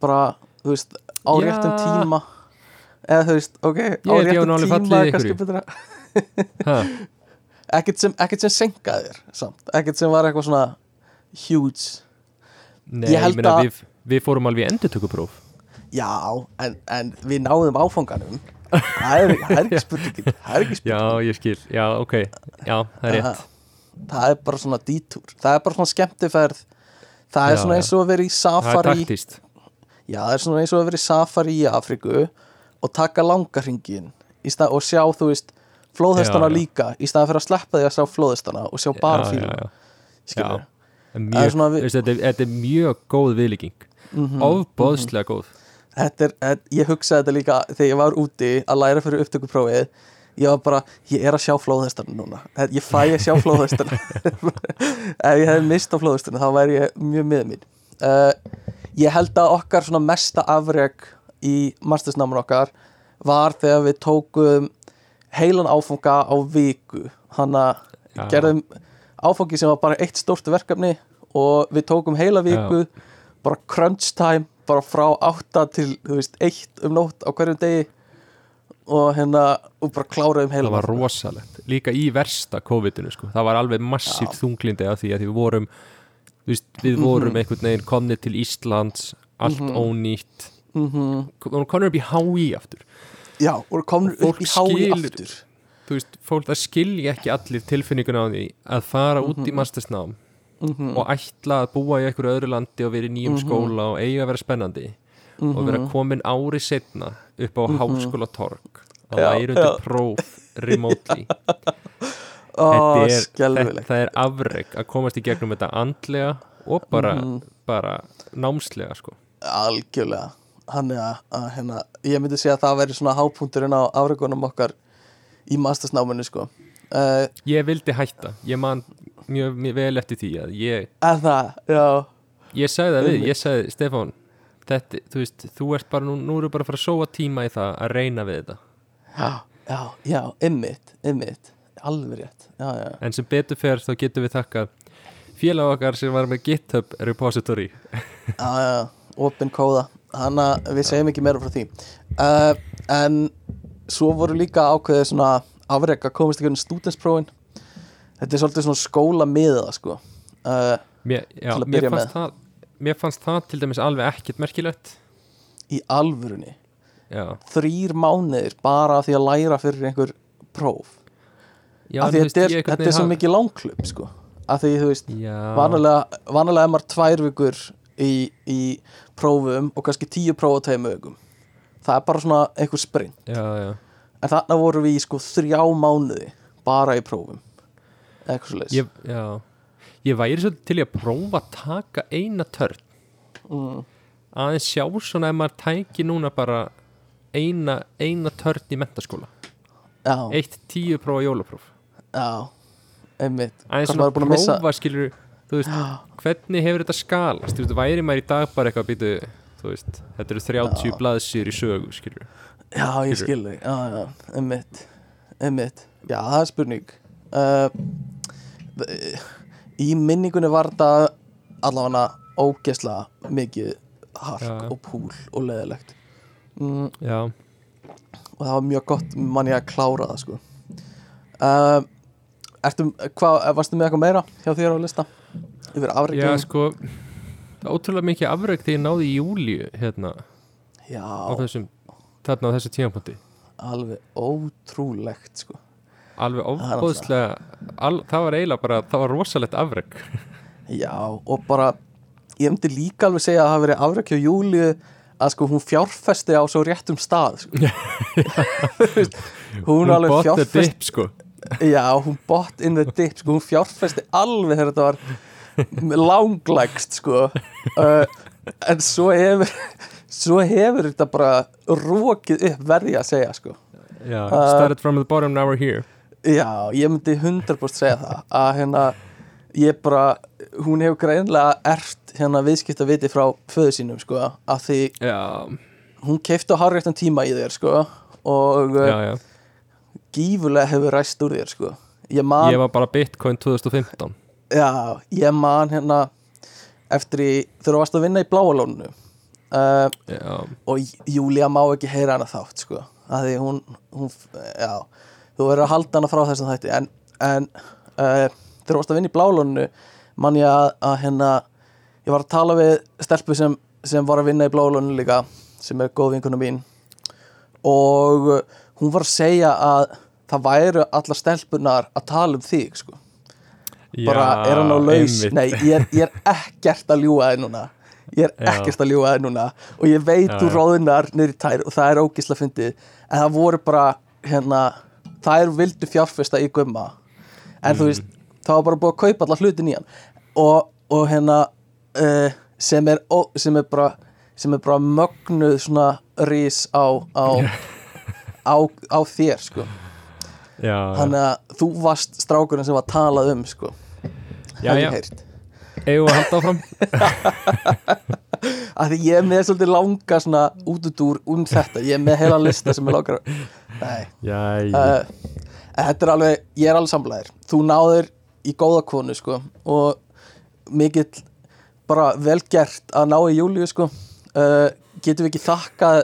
bara, þú veist, á réttum tíma. Eða þú veist, ok, á réttum tíma er kannski betra. Ha, ekkert sem, sem senkaði þér samt, ekkert sem var eitthvað svona huge. Nei, Ég ég meina við, við fórum alveg í endurtökupróf. Já, en, en við náðum áfanganum. Það er, það er ekki spurningin það er ekki spurningin. Já, ég skil, já, ok. Já, það er rétt. Það er bara svona dítúr það er bara svona skemmtiferð. Það er Já, svona eins og að vera í Það er safari taktíst já, það er svona eins og að vera í safari í Afriku og taka langarhingin og sjá, þú veist flóðhestana líka, í staðan fyrir að sleppa því að sjá flóðhestana og sjá bara fíluna skilur þetta, er, mjög góð viðlíking. Mhm, ofbóðslega góð. Þetta er, þetta, ég hugsaði þetta líka þegar ég var úti að læra fyrir upptökuprófið. Ég var bara, ég er að sjá flóðhestarna núna. Ég fæ að sjá flóðhestarna ef ég hefði mist á flóðhestarna þá væri ég mjög miður mín. Uh, ég held að okkar mesta afreg í mastersnáman okkar var þegar við tókum heilan áfanga á viku. Hann að Já. gerðum áfangi sem var bara eitt stórt verkefni og við tókum heila viku bara crunch time bara frá átta til, þú veist, eitt um nótt á hverjum degi og hérna, og bara kláraðum heila það var rosalegt, líka í versta COVID-inu sko, það var alveg massíft þunglindi af því að við vorum veist, við vorum einhvern veginn komnið til Íslands allt ónýtt. Mm og komnið upp í HÍ aftur Já, og komur upp í hái aftur þú veist, fólk það skilja ekki allir tilfinninguna á því að fara út Mhm. í mastersnám og ætla að búa í einhverju öðru landi og vera í nýjum Mhm. skóla og eiga að vera spennandi og vera komin ári setna upp á háskóla Mhm. Já, læra undir já. próf remotely Ó, er, þetta er afreg að komast í gegnum þetta andlega og bara, Mhm. bara námslega sko Algjörlega Hann er að, að hérna, ég myndi segja að það veri svona hápunkturinn á afregunum okkar í mastersnáminu sko. Uh, ég vildi hætta, ég man mjög, mjög vel eftir því að ég En það, já. Ég sagði það við, ég sagði Stefán þetta, þú veist, þú ert bara nú, nú eru bara að fara að sóa tíma í það að reyna við þetta. Já, já, já, ymmit, ymmit Alveg rétt, já, já. En sem betur fer þá getum við þakkað félag okkar sem var með GitHub repository. Já, já, opin kóða Að við segjum ekki meira frá því. Uh, En svo voru líka ákveðið svona afreg að komast ekki um stúdensprófin Þetta er svolítið svona skóla miða sko. Uh, mér, já, mér, fannst það, mér fannst það til dæmis alveg ekkert merkilegt. Í alvörunni? Já, Þrýr mánuðir bara því að læra fyrir einhver próf? Já Af því þetta er, einhvern þetta er svo mikið langklub sko. Af því þú veist Vanalega, vanalega er maður tvær vikur í, í prófum og kannski tíu próf á tveim vikum. Það er bara svona einhver sprint. Já, já. En þarna vorum við í sko þrjá mánuði bara í prófum. Eitthvað svo leys ég, ég væri svolítið til að prófa að taka eina törn. Mm. aðeins sjá svona ef maður tæki núna bara eina, eina törn í mentaskóla Já, eitt tíu prófa jólapróf. Já, einmitt. Aðeins svona að missa- prófa skilur þú veist, hvernig hefur þetta skalast? Þú veist, væri maður í dag bara eitthvað býtu þú veist, þetta eru 30 blaðsýr í sögu skilur, Já, ég skil þig, já, já, einmitt einmitt, já, það er spurning. Uh, Í minningunni var þetta allavega ógesla mikið hark Já. og púl og leðilegt mm, já, og það var mjög gott mann ég að klára það sko. Uh, Ertu, hvað, varstu með eitthvað meira hjá þér á lista? Yfir já afreikjum? sko ótrúlega mikið afreg þegar ég náði í júlíu hérna Já, á þessum þarna á þessu tímapunkti. Alveg ótrúlegt sko. Alveg ofbóðslega al, það var eiginlega bara, það var rosalegt afreg Já, og bara ég myndi líka alveg segja að það hafi verið afrækja Júliu að sko hún fjárfesti á svo réttum stað sko. Veist, hún, alveg fjárfesti sko. Já, hún bought in the dip sko, hún fjárfesti alveg þegar þetta var langlegst sko. Uh, en svo hefur svo hefur þetta bara rókið upp verði að segja sko. Uh, started from the bottom now we're here. Já, ég myndi 100% segja það að hérna, ég bara hún hefur greinlega ert hérna viðskipta viti frá föðu sínum sko, að því já, hún keifti á hárréttan tíma í þér sko, og já, já. já. gífurlega hefur ræst úr þér sko. ég man, ég var bara bitcoin 2015 já, ég man hérna eftir í, þegar þú varst að vinna í bláalónu uh, og Júlía má ekki heyra hana þátt sko, að því hún, hún já, þú verður að halda hana frá þessum þætti. En, en uh, þegar þú varst að vinna í blálónu man ég að, að hérna ég var að tala við stelpu sem, sem var að vinna í blálónu líka sem er góð vinkuna mín og hún var að segja að það væru allar stelpunar að tala um þig sko bara Já, er hann á laus? einmitt. nei, ég er, ég er ekkert að ljúga þig núna. Ég er Já. ekkert að ljúga þig núna. Og ég veit Já, þú já. róðunar niður í tær og það er ógisla fyndið. En það voru bara hérna, það er vildu fjárfesta í gumma. En Mm. þú veist, það var bara búið að kaupa allar hlutin í hann og og hérna uh, sem, er, ó, sem er bara sem er bara mögnuð svona rís á á, á, á þér sko. Já, þannig að þú varst strákurinn sem var talað um sko. já, hef já, ég heyrt við að halda áfram? Því ég er með svolítið langa svona útudúr um þetta, ég er með heila lista sem er langar nei, uh, þetta er alveg ég er alveg samlæðir, þú náður í góða konu sko og mikill bara vel gert að ná í Júliu sko. Uh, getum við ekki þakkað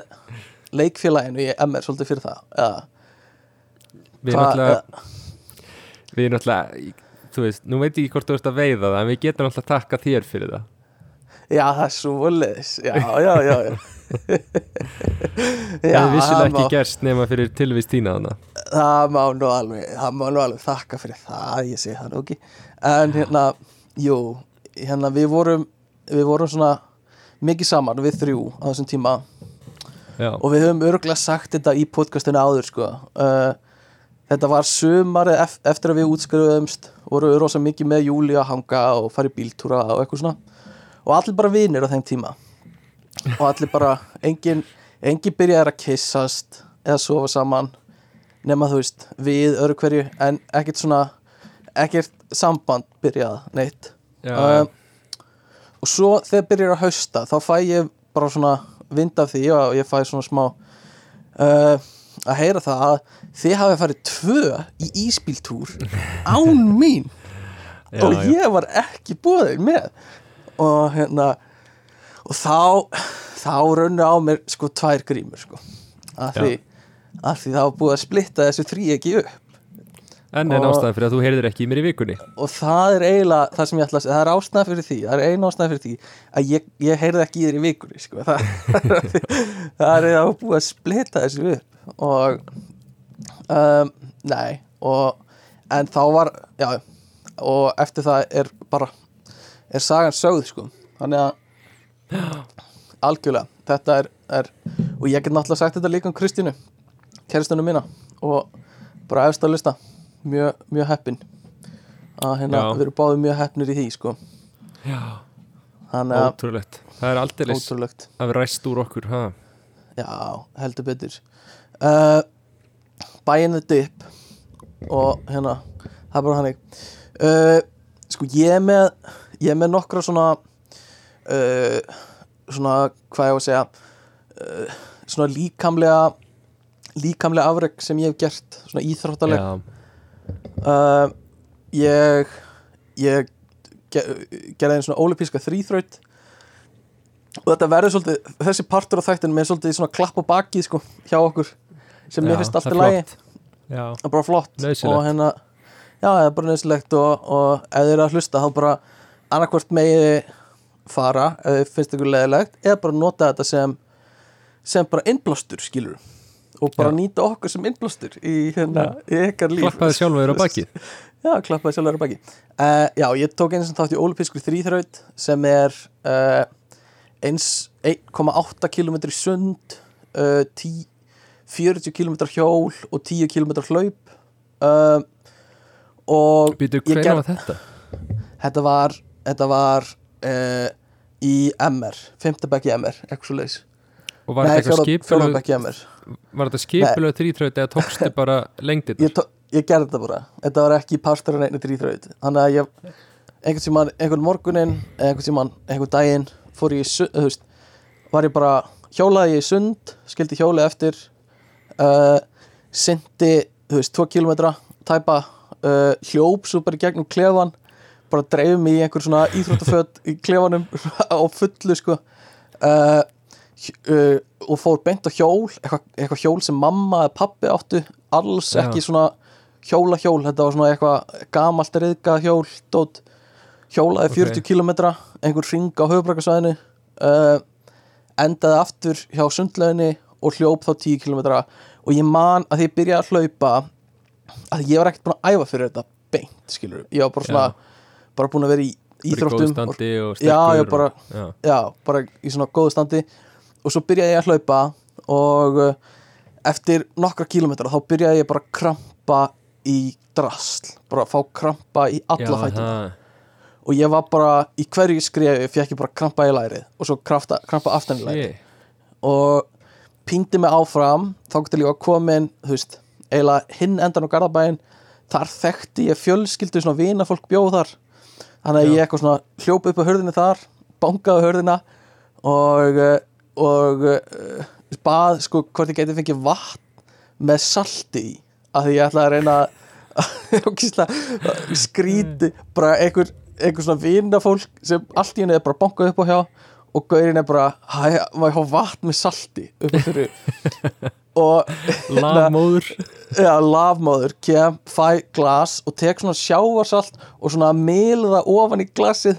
leikfélaginu í MR svolítið fyrir það? Eða, við hvað- náttúrulega við náttúrulega þú veist, nú veit ég ekki hvort þú ert að veiða það en við getum alltaf að takka þér fyrir það. Já það er svo voleðis já, já, já, já. það hefði vissilega ekki má- gerst nema fyrir tilvist þína þannig það má nú alveg það má nú alveg þakka fyrir það ég segi það nú ekki. En hérna, jú hérna við vorum við vorum svona mikið saman við þrjú á þessum tíma. Já, og við höfum örgulega sagt þetta í podcastinu áður sko. Uh, þetta var sumarið ef, eftir að við útskrifuðumst vorum við rosa mikið með Júli að hanga og fara í bíltúra og eitthvað svona. Og allir bara vinir á þeim tíma. Og allir bara, engin engin byrjaði að kissast eða sofa saman nema þú veist, við öðru hverju en ekkert svona ekkert samband byrjað neitt. Já, um, og svo þegar byrjar að hausta þá fæ ég bara svona vind af því og ég fæ svona smá uh, að heyra það að þið hafi farið tvö í íspíltúr án mín. Já, og ég var ekki búið með. Og hérna og þá þá raunni á mér sko tvær grímur sko. Að því, að því var búið að splitta þessu þrý ekki upp en en ástæðan fyrir að þú heyrðir ekki í mér í vikunni og það er eiginlega það sem ég ætla að segja, það er ástæða fyrir því það er einu ástæða fyrir því að ég, ég heyrði ekki í þér í vikunni sko. það, það er að búið að splita þessu upp og um, nei og, en þá var já, og eftir það er bara er sagan sögð sko. þannig að algjörlega, þetta er, er og ég get náttúrulega sagt þetta líka um Kristínu kæristunum mína og bara efst að lista mjög, mjög heppin. Að hérna, við erum báðið mjög heppnir í því sko. já, ótrúlegt. Það er aldrei ótrúlegt. að vera ræst úr okkur ha? já, heldur betur. Uh, bæinn the dip og hérna, það er bara hannig uh, sko ég er með ég er með nokkra svona uh, svona, hvað ég á að segja svona líkamlega líkamlega afreg sem ég hef gert svona íþróttaleg. Já, uh, ég ég ge, gerði einn svona ólipíska þrýþraut og þetta verður svolítið þessi partur á þættinu með svolítið svona klapp á bakið sko hjá okkur sem mér finnst allt það í lagi. flott. já, það er bara flott. Nauðsynlegt. og hérna já, það er bara nöðsilegt og, og ef þið eru að hlusta þá bara annarkvort megiði fara ef þið finnst ykkur leðilegt eða bara nota þetta sem sem bara innblástur skilur og bara Já. nýta okkur sem innblástur í, hérna, í ykkar líf klappaði sjálfur á bakið Já, klappaði sjálfur á baki uh, Já, ég tók eins og þátt í ólupískur þrýþraut sem er uh, eins 1,8 km í sund uh, 10, 40 km hjól og 10 km hlaup uh, og býtu, Ég var þetta? þetta var þetta var uh, í MR, 5. bekki MR eitthvað svo leis og var þetta eitthvað fjóra skipulög bekki MR var þetta skipulög þrýtröð eða tókstu bara lengdir ég, ég gerði þetta bara. Þetta var ekki partur en einu þrýþraut þannig að ég einhvern tímann, einhvern morgunin einhvern tímann, einhvern daginn fór ég þú veist var ég bara, hjólaði ég í sund skildi hjóli eftir uh, syndi, þú veist, 2 kilometra tæpa uh, hljóp svo bara gegnum klefan bara dreifum í einhver svona íþróttaföt í klefanum á fullu sko. Uh, uh, og fór beint á hjól eitthvað, eitthvað hjól sem mamma eða pappi áttu alls Já. ekki svona hjóla hjól, þetta var svona eitthvað gamalt riðga hjól, dót hjólaði Ok. 40 kilometra einhver ring á höfbrakasvæðinu uh, endaði aftur hjá sundlauginni og hljóp þá 10 kilometra og ég man að því ég byrjaði að hlaupa að ég var ekkert búin að æfa fyrir þetta beint, skilur, ég var bara svona bara búin að vera í íþróttum og, og Já, ég bara- og, já. já, bara í svona góðu standi og svo byrjaði ég að hlaupa og uh, eftir nokkra kílómetra þá byrjaði ég bara að krampa í drasl, bara að fá krampa í alla það- og ég var bara í hverju skrefi fekk ég bara krampa í lærið og svo krafta, krampa aftan í lærið. Og píndi mig áfram þá getur að komin þú veist, eiginlega hinn endan á Garðabæin þar þekkti ég fjölskyldu svona vina fólk bjóð þar. Þannig að ég eitthvað svona hljópa upp á hörðinni þar bankaði á hörðina og, eh, og uh, bað sko hvort ég geti fengið vatn með salti í af því ég ætla að reyna að skríti bara einhver, einhver svona vinafólk sem allt í henni er bara bankað upp á hjá og gaurinn er bara maður hafa vatn með salti upp á fyrir? Og Lafmóður ja, lafmóður kem, fæ glas og tek svona sjávarsalt og svona milða ofan í glasið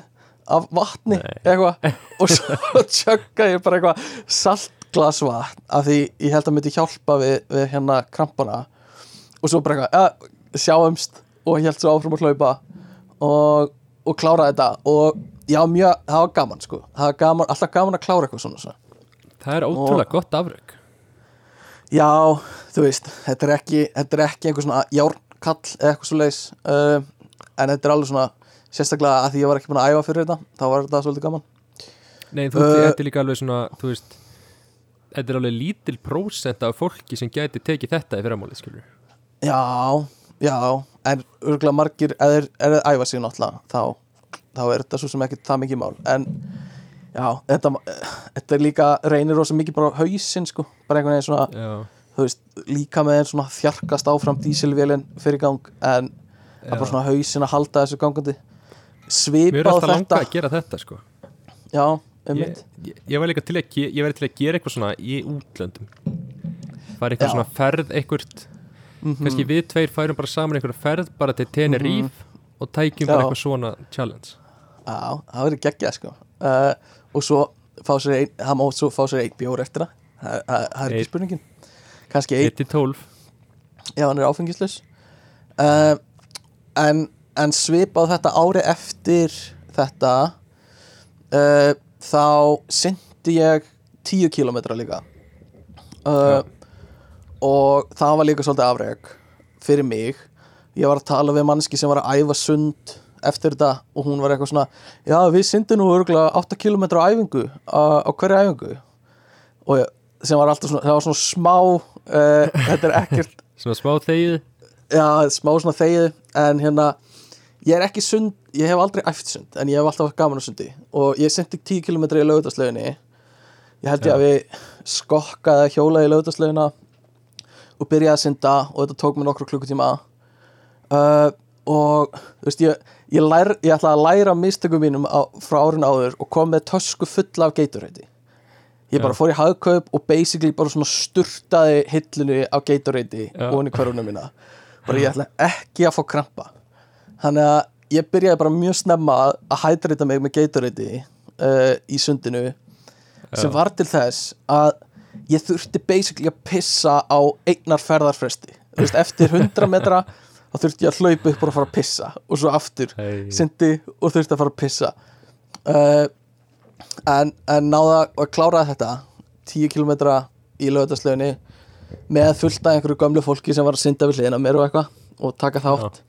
af vatni eitthvað. Og svo tjögga ég bara eitthvað saltglas vatn af því ég held að myndi hjálpa við, við hérna krampana. Og svo bara eitthvað ja, sjáumst. Og ég held svo áfram að hlaupa og, og klára þetta. Og já, mjög, það var gaman sko. Það var gaman, alltaf gaman að klára eitthvað svona, svona. Það er ótrúlega gott afrök Já, þú veist, þetta er ekki, þetta er ekki einhver svona járnkall eða eitthvað svo leis uh, en þetta er alveg svona sérstaklega að því ég var ekki búin að æfa fyrir þetta þá var þetta svolítið gaman. Nei, þú Uh, uh, þetta er líka alveg svona, þú veist Þetta er alveg lítil prósent af fólki sem gæti tekið þetta í fyrramáli, skilur Já, já, en örgulega margir þeir- ef þeir æfa sig náttúrulega þá, þá er þetta svo sem ekki það mikið mál. En já, þetta, þetta er líka reynir rosa mikið bara á hausinn sko, bara einhvern veginn svona Já, þú veist, líka með svona þjarkast áfram dísilvélinn fyrir gang en það er bara svona hausinn að halda þessu gangandi Mér er alltaf langa þetta að gera þetta, sko. Já, um ég, ég, ég var líka til að, ég væri til að gera eitthvað svona í útlöndum. Fara eitthvað Já. svona ferð eitthvað kannski við tveir færum bara saman eitthvað ferð bara til Tenerife og tækjum bara Já. eitthvað svona challenge. Já, það verður geggjað sko. Uh, og svo fá sér ein, það má svo fá sér einn bjór eftir það. Það, það, það er ekki spurningin. Kannski einn, 1-12 já hann er áfengislaus. Uh, en, en svipað þetta ári eftir þetta uh, þá syndi ég 10 kilometra líka. Uh, og það var líka svolítið afreg fyrir mig. Ég var að tala við mannski sem var að æfa sund eftir þetta og hún var eitthvað svona já við syndum nú örgulega 8 km á æfingu á, á hverju æfingu. Og ég, sem var alltaf svona það var svona smá uh, þetta er ekkert svona smá þegið. Já, smá svona þegið en hérna, ég er ekki sund ég hef aldrei æft sund, en ég hef alltaf gaman á sundi og ég sendi 10 km í lögutaslauginni ég held ég Já. að við skokkaði að hjóla í lögutaslaugina og byrjaði að synda og þetta tók mér nokkru klukkutíma uh, og þú veist, ég, ég, lær, ég ætla að læra mistökum mínum á, frá árin áður og kom með tösku fulla af geiturheiti ég bara Já. fór í hagkaup og basically bara svona sturtaði hillinu á geiturheiti Já. og í hverjunum mína bara ég ætla ekki að fá krampa þannig að ég byrjaði bara mjög snemma að- hætrita mig með geiturheiti uh, í sundinu sem Já. var til þess að ég þurfti basically að pissa á einnar ferðarfresti veist, eftir 100 metra þá þurfti ég að hlaupa upp og að fara að pissa og svo aftur Hey. syndi og þurfti að fara að pissa uh, en, en náða að klára þetta 10 km í lögðarslöginni með fullt af einhverju gömlu fólki sem var að synda við hliðina mér og eitthvað og taka þátt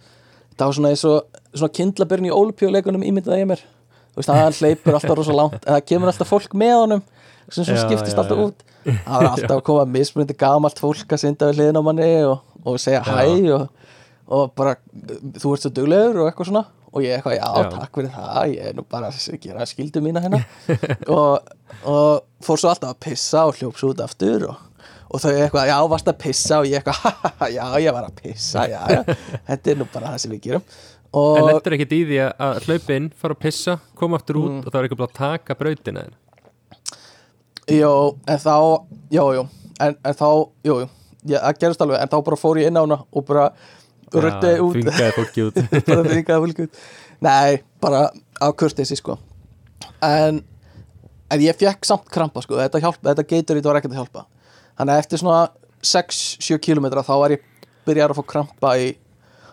það var svona eins og svona kindlabyrn í ólupjóleikunum ímyndaði ég mér. Þú veist, hann hleypur alltaf rosa langt en það kemur alltaf fólk með honum sem svo Já, skiptist já, alltaf já. út. Það var alltaf að koma mismunandi gamalt fólk að synda við hliðina á manni og, og segja hæ og, og bara, þú ert svo duglegur og eitthvað svona. Og ég eitthvað, Já. takk fyrir það ég er nú bara að gera skildu mína hérna. Og, og fór svo alltaf að pissa og hljóps út aftur og, og þau eitthvað, já, varst að pissa? Og ég eitthvað, "Ha, ha, ha, já, ég var að pissa já, já, þetta er nú bara það sem við gerum. En og lendur ekkert í því að- hlaupa inn, fara að pissa, koma aftur út Mm. og það er eitthvað að taka brautina. Jó, en þá, jú, jú en, en þá, jú ég, það gerist alveg, en þá bara fór ég inn á hana og bara röndi út. Þvingaði fólki út. bara þvingaði fólki út. Nei, bara á kurtesi sko. En, en ég fekk samt krampa sko, þetta hjálpa, þetta geitur í þetta var ekkert að hjálpa þannig að eftir svona 6-7 kilometra þá var ég byrjar að fá krampa í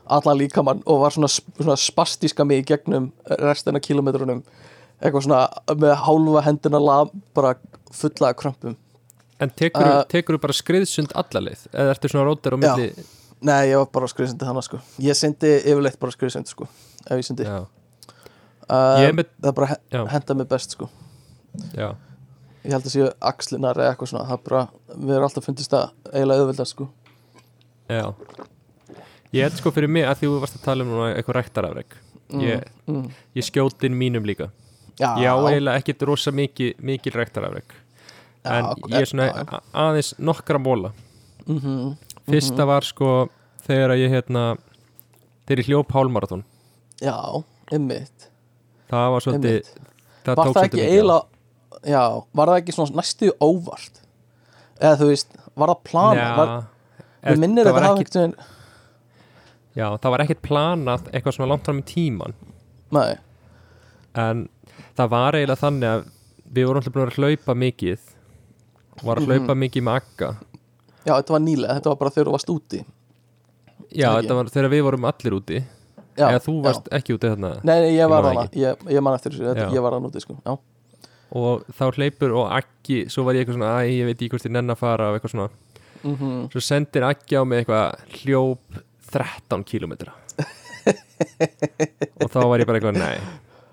allan líkamann og var svona, svona spastíska mig í gegnum restina kilometrunum eitthvað svona með hálfa hendina lam, bara fulla krampum. En tekur, Uh, tekur bara skriðsund allaleið eða ertu svona rótar á Já. milli Nei, ég var bara skriðsindi hana sko. Ég syndi yfirleitt bara skriðsindi sko Ef ég syndi. Já. uh, Ég með, það bara he já, henda mig best sko. Já ég held að séu axlinar eða eitthvað svona það bara, við erum alltaf fundist að eiginlega auðveldast sko. Já. Ég held sko fyrir mig að því þú varst að tala um eitthvað ræktarafreg ég, mm. ég skjóti inn mínum líka. Já, Ég á eiginlega ekkit rosa mikið mikil ræktarafreg En Já, ég er svona já, aðeins nokkra móla mm -hmm. Fyrsta var sko þegar ég hérna þegar ég hljóp hálmarathon já, ymmit Það var svolítið Einmitt. Var það ekki eiginlega já, var það ekki svona næstu óvart? Eða þú veist, var það plana var, ef- við minnir það þetta hafa ekkert Já, það var ekkit planað eitthvað svona langt fram í tíman nei, en það var eiginlega þannig að við vorum alltaf búin að hlaupa mikið var að Mhm. hlaupa mikið með akka já, þetta var nýlega, þetta var bara þegar þú varst úti. Já, Ekki? þetta var þegar við vorum allir úti. Já, eða þú varst ekki úti þarna. Nei, nei, ég var hana, ég, ég man eftir þessu, Já. ég var hana úti sko. Já, og þá hleypur og Akki svo var ég eitthvað svona, æ, ég veit ekki hvort ég nenn að fara og eitthvað svona, mm svo sendir Akki á mig eitthvað hljóp 13 kilometra og þá var ég bara eitthvað, nei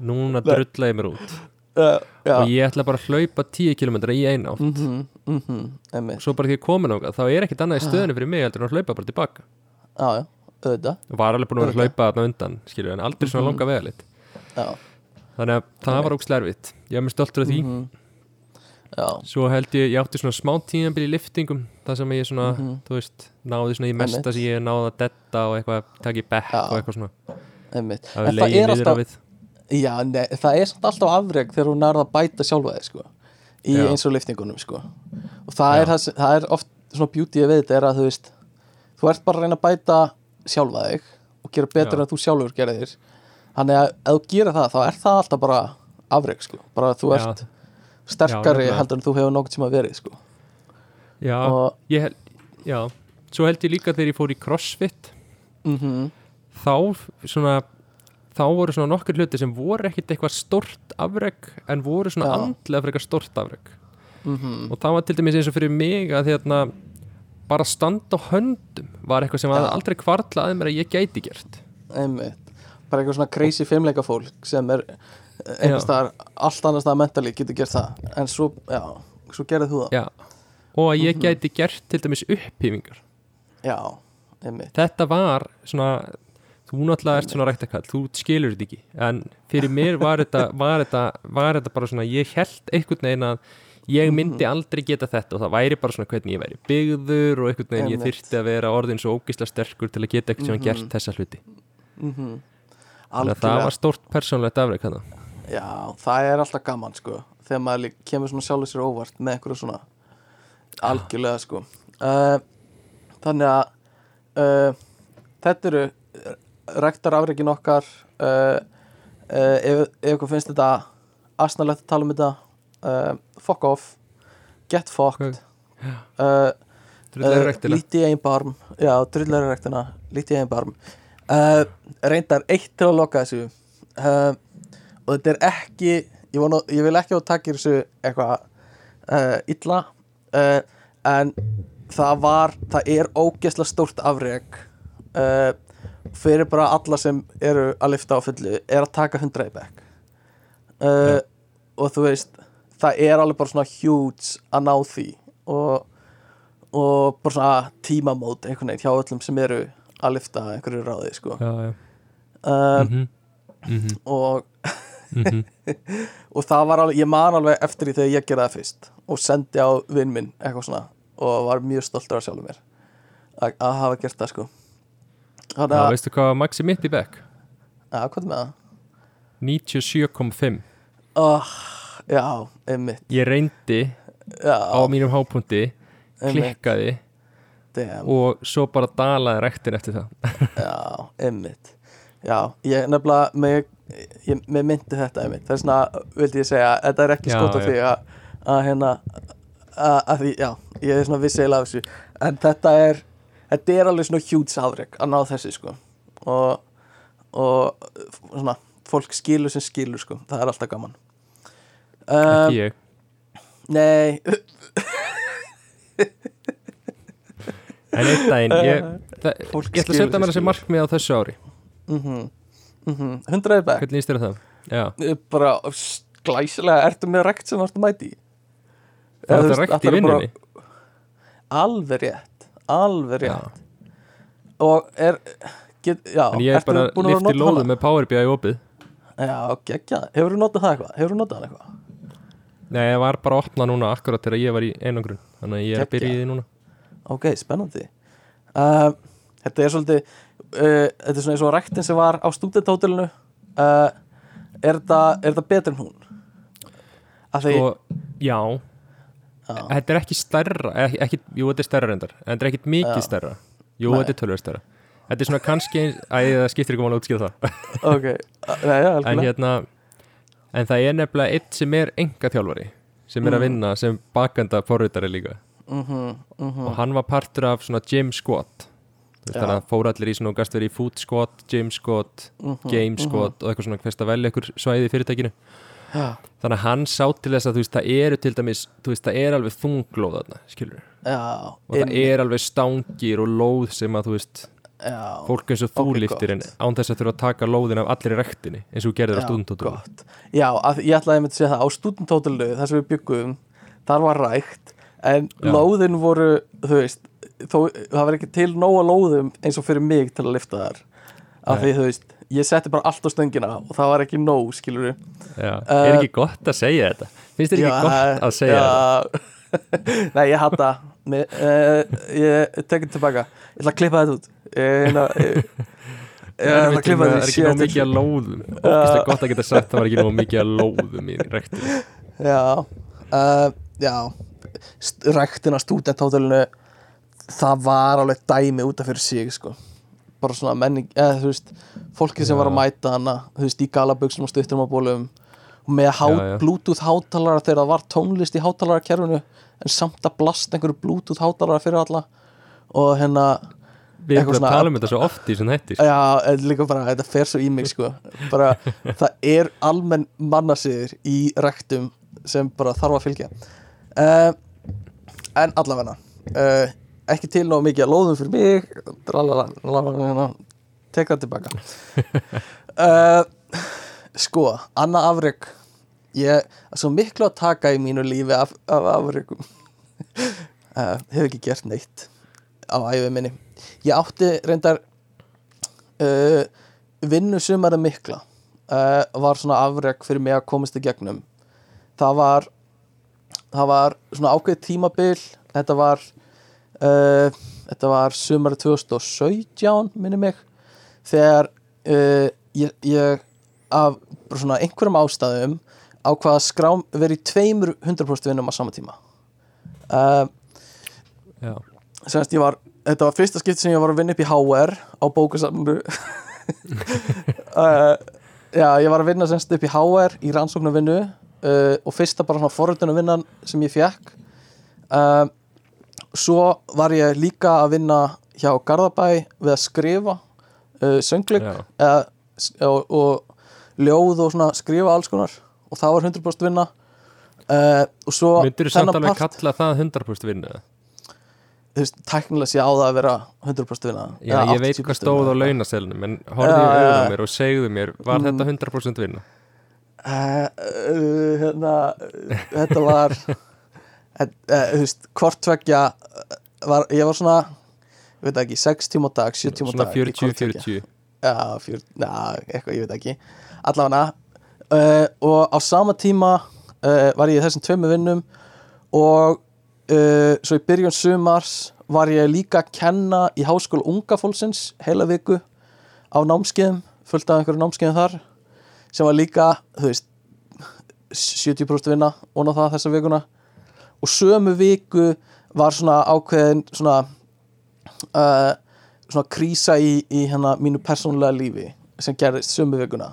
núna drulla ég mér út. Uh, og ég ætla bara að hlaupa 10 kilometra í eina átt. Mhm, mhm, einmitt. Og svo bara því er komin á þá er ekkert annað í stöðinu fyrir mig heldur en að hlaupa bara tilbaka. Já, já, auðvitað. Var alveg búin að að hlaupa þarna undan skilju, en aldrei svona Mhm. langa vegalit Já, þannig að það var ógst erfitt. Ég var með stoltur af því. Mhm, Já, svo held ég, ég átti svona smá tíðanbíl í liftingum það sem ég svona, Mhm. þú veist náði svona í mesta sem ég náði að detta og eitthvað, taka í Já. og eitthvað svona. Það er er niður alltaf, við já, nei, það er samt alltaf afreg þegar hún nærða að bæta sjálfa þig sko Í Já. eins og liftingunum sko. Og það er, það, það er oft svona beauty við þetta er að þú veist Þú ert bara að reyna að bæta sjálfa þig Og gera betur Já. en þú sjálfur gerðir Þannig að ef þú gerir það, þá er það alltaf bara afreg sko Bara að þú Já. ert sterkari nefnilega. heldur en þú hefur nokkuð tíma verið sko já, Og, ég held, já svo held ég líka þegar ég fór í crossfit mhm þá svona þá voru svona nokkur hluti sem voru ekkit eitthvað stort afreg en voru svona Já. andlega fyrir eitthvað stort afreg mhm og það var til dæmis eins og fyrir mig að hérna bara standa á höndum var eitthvað sem Já. aldrei kvarla að mér að ég gæti gert einmitt bara eitthvað svona crazy fimmleika fólk sem er einhvers staðar allt annars staðar mentally getur gert það. En svo, já, svo gerðið þú það. Já, og að Mhm. ég gæti gert til dæmis upphýfingar. Já, einmitt. Þetta var svona þú náttúrulega ert svona ræktakall, þú skilur þetta ekki. En fyrir mér var þetta, var þetta, var þetta bara svona, ég held einhvern veginn að ég myndi Mhm. aldrei geta þetta og það væri bara svona hvernig ég væri byggður og einhvern veginn ég þyrfti að vera orðin svo ógisla sterkur til að geta eitthvað sem Mhm. gert þessa hluti. Mm þannig að það var stórt persónulegt afreik þannig já, það er alltaf gaman sko. Þegar maður kemur svona sjálfur sér óvart með einhverju svona algjörlega sko. Uh, þannig að uh, þetta eru rektar afreikin okkar. Uh, ef, ykkur finnst þetta asnalegt að tala um þetta fuck off. Get fucked. Lítið í einn barm. Já, drullar rektina Lítið í einn barm uh, Reyndar eitt til að loka þessu. Uh, Og þetta er ekki Ég, vona, ég vil ekki á að taka þessu eitthvað uh, illa. En það var Það er ógesla stórt afreg Fyrir bara alla sem eru að lifta á fullu Er að taka hundra í bekk. Uh, Og þú veist Það er alveg bara svona huge að ná því Og og bara svona tímamót einhvern veginn hjá öllum sem eru að lifta einhverju ráði sko. Já, já um, Mhm, mhm, og, mhm. og það var alveg, ég man alveg eftir því þegar ég gerði það fyrst og sendi á vinn minn eitthvað svona og var mjög stoltur af sjálfum mér að, að hafa gert það sko þannig Já, að, veistu hvað maxi mitt í bekk? já, hvað er með það? 97,5 Oh, já, einmitt Ég reyndi já, á mínum einmitt, klikkaði damn, og svo bara dalaði rektin eftir það. Já, einmitt. Já, ég nefnilega mig, ég, mig myndi þetta einmitt. Þess vegna vildi ég segja, þetta er ekki já. því að, hérna að, því, já, ég er svona vissilega af þessu. En þetta er þetta er alveg svona huge afreg að ná þessu sko. Og, og svona, fólk skilur sem skilur sko, það er alltaf gaman. Um, ekki ég. Nei, en einn daginn ég, það, ég ætla að setja mér þessi markmið á þessu ári. Mhm, mhm, hundraði bekk hvernig líst þér það? Já, bara glæsilega ertu með rekt sem varstu mæti í? Það Eða, er rekt í vinnunni? Alveg rétt alveg rétt. Og er get, já, En ég er bara búin að vera að lifti nota lóðu hana? með Power BI opið. Já, geggja, hefur þú notað það eitthvað? Hefur þú notað hann eitthvað? Nei, ég var bara að opna núna akkurat þegar ég var í einangrun. Þannig að ég er að byrja í því núna ok, spennandi. Uh, þetta er svolítið uh, þetta er svona eins og rektin sem var á stúdenthótelinu. Uh, er þetta betur en hún? Að því, Sko, já, já, þetta er ekki stærra ekki, ekki, Jú, þetta er stærra reyndar. En þetta er ekki mikið Já. stærra. Jú, Nei. þetta er tölvöld stærra. Þetta er svona kannski Æ, það skiptir ekki máli að útskýra það. Ok. Nei, já, En hérna En það er nefnilega eitt sem er enga þjálfari Sem er að Mm. vinna sem bakenda forritari líka Mhm, mhm. Og hann var partur af svona gym squat. Þannig að fór allir í svona og gast verið í food squat, gym squat, Mhm, game squat og eitthvað svona hvest að velja einhver svæði í fyrirtækinu. Já, þannig að hann sá til þess að þú veist það eru til dæmis, þú veist það er alveg þunglóð þarna, skilur já, og það er alveg stangir og lóð sem að þú veist, já, fólk eins og þú liftir en án þess að þurfa að taka lóðin af allir í rektinni eins og gerðir á gott. Já, að, ég ætlaði að mynda að segja það á stúdentótelu þar sem við byggum, þar var rækt en Já. lóðin voru þú veist, þó, það var ekki til nóga lóðum eins og fyrir mig til að lifta þar af því þú veist ég setti bara allt á stöngina og það var ekki nóg skilur við Já, Eh, er ekki gott að segja þetta? finnst þér ekki gott að segja þetta? þetta? Nei, ég Mér, uh, ég tek þetta tilbaka. Ég ætla að klippa þetta út. Ég, ég, ég, ætla að klippa það þetta er ekki nóg mikið að lóðum. Ókist gott að geta sagt það var ekki nóg mikið að lóðum í rektinni. Já, uh, já st- ræktin á studenthótelinu það var alveg dæmi út af fyrir sig sko. bara svona menning eða þú veist, fólki sem Já. var að mæta hana þú veist, í galaböksum og stuttum á bólum og með há, Já, já. bluetooth hátalara þegar það var tónlist í hátalarakerfinu en samt að blasta einhverju bluetooth hátalara fyrir alla og hérna Við erum Eitthvað að tala um þetta svo oft í þessum hætti sko. Já, líka bara, þetta fer svo í mig sko bara, það er almenn mannasiður í rektum sem bara þarf að fylgja uh, en allavega uh, ekki til nóg mikið að lóðum fyrir mig. Lalala, tek það tilbaka. Uh, sko, annað afreg ég er svo miklu að taka í mínu lífi af, af afregum uh, hef ekki gert neitt á æfi minni. Ég átti reyndar vinnu sumara mikla. Uh, var svona afreg fyrir mig að komast í gegnum. Það var það var svona ákveð tímabil. Þetta var uh, þetta var sumari 2017 minni mig þegar uh, ég, ég af svona einhverjum ástæðum ákvað að skrá verið í tveimur 100% vinnum á sama tíma. Uh, semst ég var þetta var fyrsta skipti sem ég var að vinna upp í HR á bókasafnu uh, já, ég var að vinna semst upp í HR í rannsóknarvinnu uh, og fyrsta bara svona forröndunarvinnan sem ég fekk uh, svo var ég líka að vinna hjá Garðabæ við að skrifa uh, söngleik já, eða, s- og, og ljóð og svona skrifa alls konar og það var 100% vinna og svo myndur þú samt alveg kalla það 100% vinnu eða? þú veist, tæknilega sé á það að vera 100% vinna Já, ég veit 80% hvað stóð á vinna. launaselnum en augun á já. mér og segðu mér var Mm. þetta 100% vinna? Hérna, þetta var uh, uh, þú veist, hvort tveggja var, ég var svona ég veit ekki, 6 tíma á dag 7 tíma á Svona dag tveggja. 40-40 Já, eitthvað, ég veit ekki. Allavega uh, og á sama tíma uh, var ég þessum tveimu vinnum og uh, svo í byrjun sumars var ég líka að kenna í háskóla unga fólksins heila viku á námskeiðum, fullt af einhverju námskeiðum þar sem var líka, þú veist 70% vinna og það þessa vikuna. Og sömu viku var svona ákveðin svona uh, svona krísa í, í hérna mínu persónulega lífi sem gerðist sömu vikuna.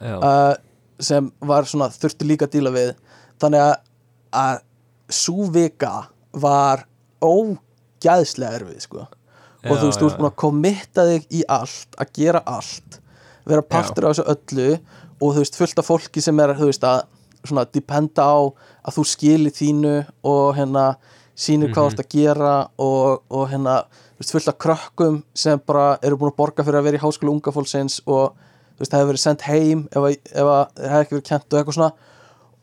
Já, uh, sem var svona þurfti líka að díla við. Þannig að, að svo vika var ógæðslega erfið sko. Og Já, þú veist, þú já, ert búin að kommitta þig í allt að gera allt vera partur af þessu öllu og þú veist, fullt af fólki sem er þú veist, að svona dependa á að þú skili þínu og hérna sýnir hvað þú ert að gera og, og hérna, þú veist, fullt af krökkum sem bara eru búin að borga fyrir að vera í háskóla unga fólksins og þú veist, það hefði verið sendt heim ef, að- ef að það hefði ekki verið kent og eitthvað svona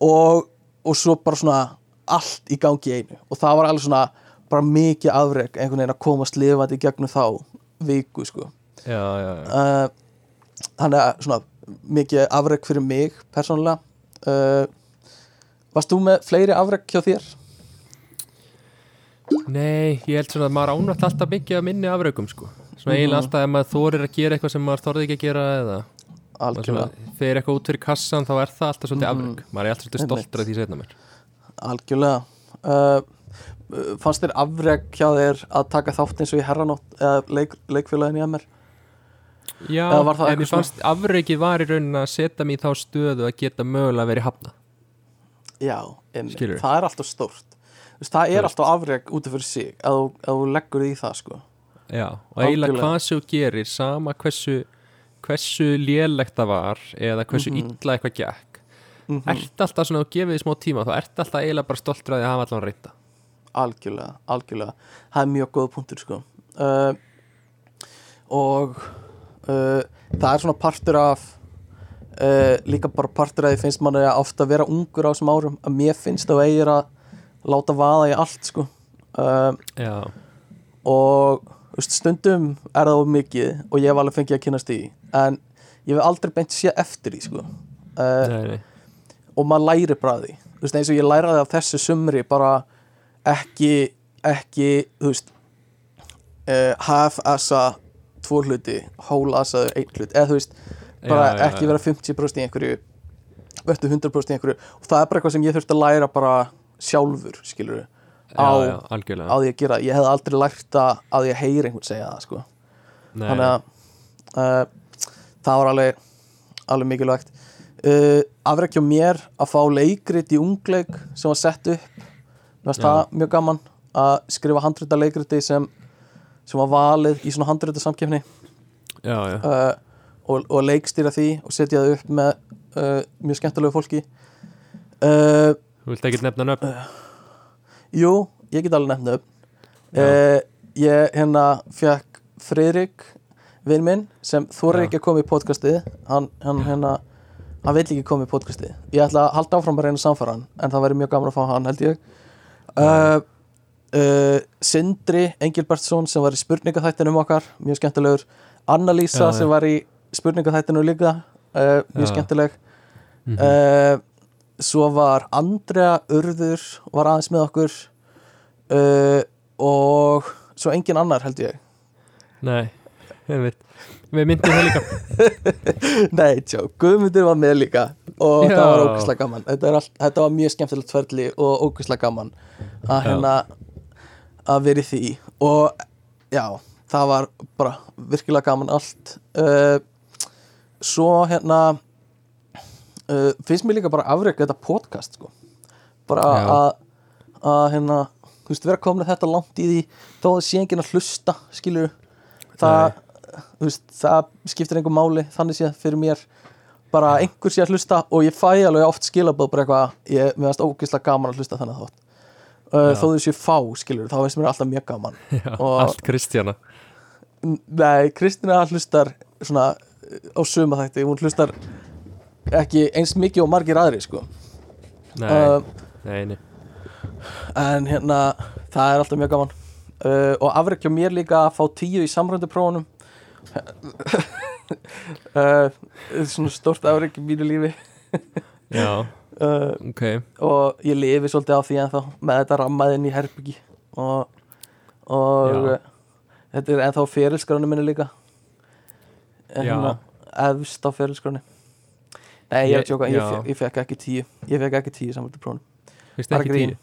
og, og svo bara svona allt í gangi einu. Og það var alveg svona bara mikið afreg einhvern veginn að komast lifandi gegnum þá viku sko. Já, já, já. uh, þannig að svona mikið afreg fyrir mig persónulega uh, Varst þú með fleiri afreg hjá þér? Nei, ég held svona að maður ánætt alltaf mikið að minni afraugum sko Svona eiginlega Mhm. alltaf ef maður þorir að gera eitthvað sem maður þorði ekki að gera eða fer eitthvað út fyrir kassan þá er það alltaf svolítið Mhm. afraug Maður er alltaf svolítið stoltur af því setna mér algjörlega uh, Fannst þér afreg hjá þér að taka þátt eins og í herranótt eða leik, leikfélagin í MR? Já, en mér fannst afraugið var í raunin að setja mig í þá stöðu að geta mögulega verið hafna Já, einmitt. Skilurðu? það er alltaf stórt. Þú veist, Það er veist. alltaf afreg út af fyrir sig að þú, leggur því í það sko. Já, og eiginlega hvað þú gerir sama hversu hversu lélegt það var eða hversu Mhm. illa eitthvað gekk. Mm ert alltaf svona að gefa því smá tíma þá ert alltaf eiginlega bara stoltur að því að hafa allan reynda Algjörlega, algjörlega. Það er mjög góð punktur sko. Uh, Og uh, það er svona partur af uh, líka bara partur af því finnst manni að ofta vera ungur á þessum árum að mér finnst að eigir að láta vaða í allt sko. Uh, og veist, stundum er það of mikið og ég hef alveg fengið að kynast því en ég hef aldrei beint séð eftir því sko. nei, nei. og maður læri bara því. Veist, eins og ég læraði af þessu sumri bara ekki ekki, þú veist uh, half-assa tvo hluti, whole-assaðu einn hlut, eða þú veist, bara Já, já, ekki vera 50% í einhverju verður 100% í einhverju. Og það er bara eitthvað sem ég þurfti að læra bara sjálfur, skilur á, á því að gera, ég hefði aldrei lært því að heyra einhvern segja það, sko. Þannig að uh, það var alveg alveg mikilvægt. Uh, afrekja mér að fá leikrit í ungleik sem var sett upp. Það mjög gaman að skrifa handrita leikriti sem, sem var valið í svona Já, já, uh, og, og leikstýra því og setja það upp með uh, mjög skemmtilegu fólki. Uh, þú vilt ekki nefna nöfn? Jú, ég get alveg nefna uh, Ég hérna fekk Friðrik vinn minn sem þorir Já. ekki að koma í podcastið. Hann, hann hérna hann vil ekki koma í podcastið. Ég ætla að halda áfram að reyna samfara hann en það væri mjög gaman að fá hann held ég. Uh, uh, Sindri Engilbertsson sem var í spurningaþættinum okkar mjög skemmtilegur. Anna-Lísa sem var í spurningaþættinu líka uh, mjög Já. skemmtileg. Mhm. uh, svo var Andrea Urður var aðeins með okkur. Og svo engin annar held ég. Nei, veit Við myndum það líka. Nei, tjó, Guðmundur var með líka. Og Já. það var ógæslega gaman. Þetta, allt, þetta var mjög skemmtilegt ferli og ógæslega gaman að Já. Að vera í því. Og já, það var bara virkilega gaman allt. Uh, svo hérna uh, finnst mér líka bara afreka þetta podcast sko. Bara að að hérna, þú veist, vera komin þetta langt í því að það sé enginn að hlusta skilur það, þú veist, það skiptir einhver máli þannig sé fyrir mér. Bara einhver sé að hlusta og ég fæ alveg oft skilabóð bara eitthvað, ég, finnst ógeðslega gaman að hlusta þannig þátt uh, þó séu fá, skilur, þá finnst mér alltaf mjög gaman. Já, Og- Allt Kristjana. Nei, Kristina hlustar svona á suma þætti, hún hlustar ekki eins mikið og margir aðri sko. Nei, uh, nei, nei. en hérna það er alltaf mjög gaman. Uh, og afrekja mér líka að fá tíu í samrönduprófunum þetta er svona stórt afrekja í mínu lífi. Já, uh, ok. og ég lifi svolítið á því ennþá með þetta rammaðinn í herbyggi og, og uh, þetta er ennþá ferilskránu minni líka. Já. hérna, efst á ferilskránu nei, ég er Ég- að tjóka, ég, fe- ég fekk ekki tíu. Ég fekk ekki tíu samvættu prófunum Fyrst ekki tíu.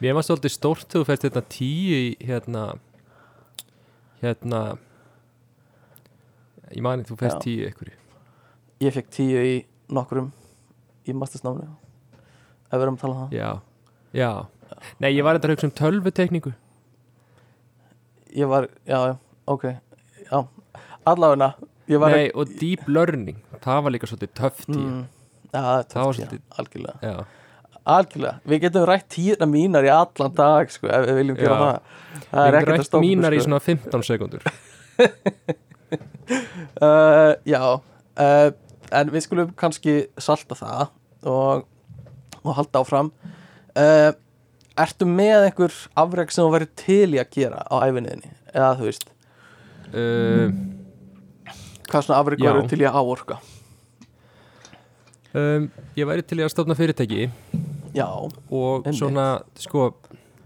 Mér var svolítið stórt þú fæst hérna tíu í hérna hérna ég mani þú fæst tíu einhverju. Ég fekk tíu í nokkrum í mastersnáminu ef við erum að tala um það. Já, já. Nei, ég var eitthvað að hugsa um tölvutekningu. Ég var, já, já, ok já, allavegna Nei, og deep learning Það var líka svolítið töff tíu mm, já, það er Það var töff tíu, svolítið- algjörlega. Já, algjörlega, við getum rætt tíuna mínar í allan dag, sko, ef við viljum gera það. Það er ekkert að rætt stoppa mínar í sko. svona 15 sekundur uh, já, uh, en við skulum kannski salta það og, og halda áfram. Uh, Ertu með einhver afreg sem þú verið til í að gera á æfinniðinni eða þú veist, uh, hvað svona afreg verið til í að áorka? Um, Ég væri til í að stofna fyrirtæki. Já, og Einmitt. svona, sko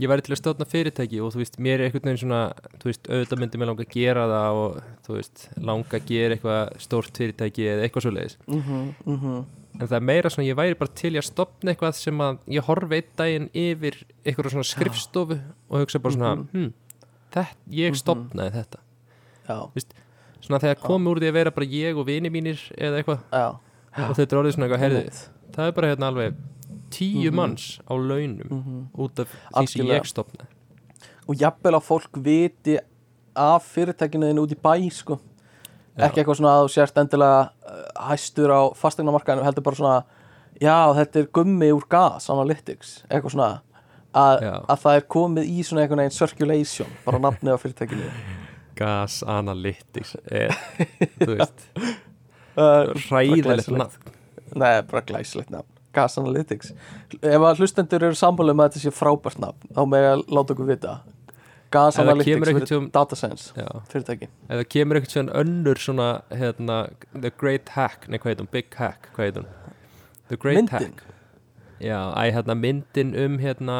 ég væri til að stofna fyrirtæki og þú veist, mér er einhvern veginn svona, þú veist, auðvitað myndi mér langa að gera það og þú veist, langa að gera eitthvað stórt fyrirtæki eða eitthvað svo leiðis mhm, mhm en það er meira svona, ég væri bara til í að stopna eitthvað sem að ég horfi einn daginn yfir eitthvað svona skrifstofu og hugsa bara svona, Mhm. hm, þetta, ég stopnaði þetta Já, svona þegar komi úr því að vera bara ég og vini mínir eða eitthvað já, og þetta er orðið svona eitthvað, herði, einmitt. það er bara hérna alveg tíu Mhm. manns á launum Mhm. út af því sem ég stopnaði Og jafnvel að fólk viti af fyrirtækinu þínu út í bæ sko. Ekki eitthvað svona að þú sért endilega uh, hæstur á fastegnamarkaðinu heldur bara svona já þetta er gummi úr gas analytics. Eitthvað svona að, að það er komið í svona einhvern veginn circulation bara nafnið á fyrirtækinu. Gas Analytics er, þú veist, glæsilegt. nafn. Nei, bara glæsilegt nafn. Gas Analytics. Ef að hlustendur eru sammálu með að þetta sé frábært nafn þá með að láta okkur vita Gas Analytics einhvern tímann- Data Science Já, fyrirtæki. Það kemur eitthvað svona önnur svona, hérna, The Great Hack nei, hvað heit hún, Big Hack, hvað heit hún? The Great Myndin? Hack. Já, æ, hérna, myndin um, hérna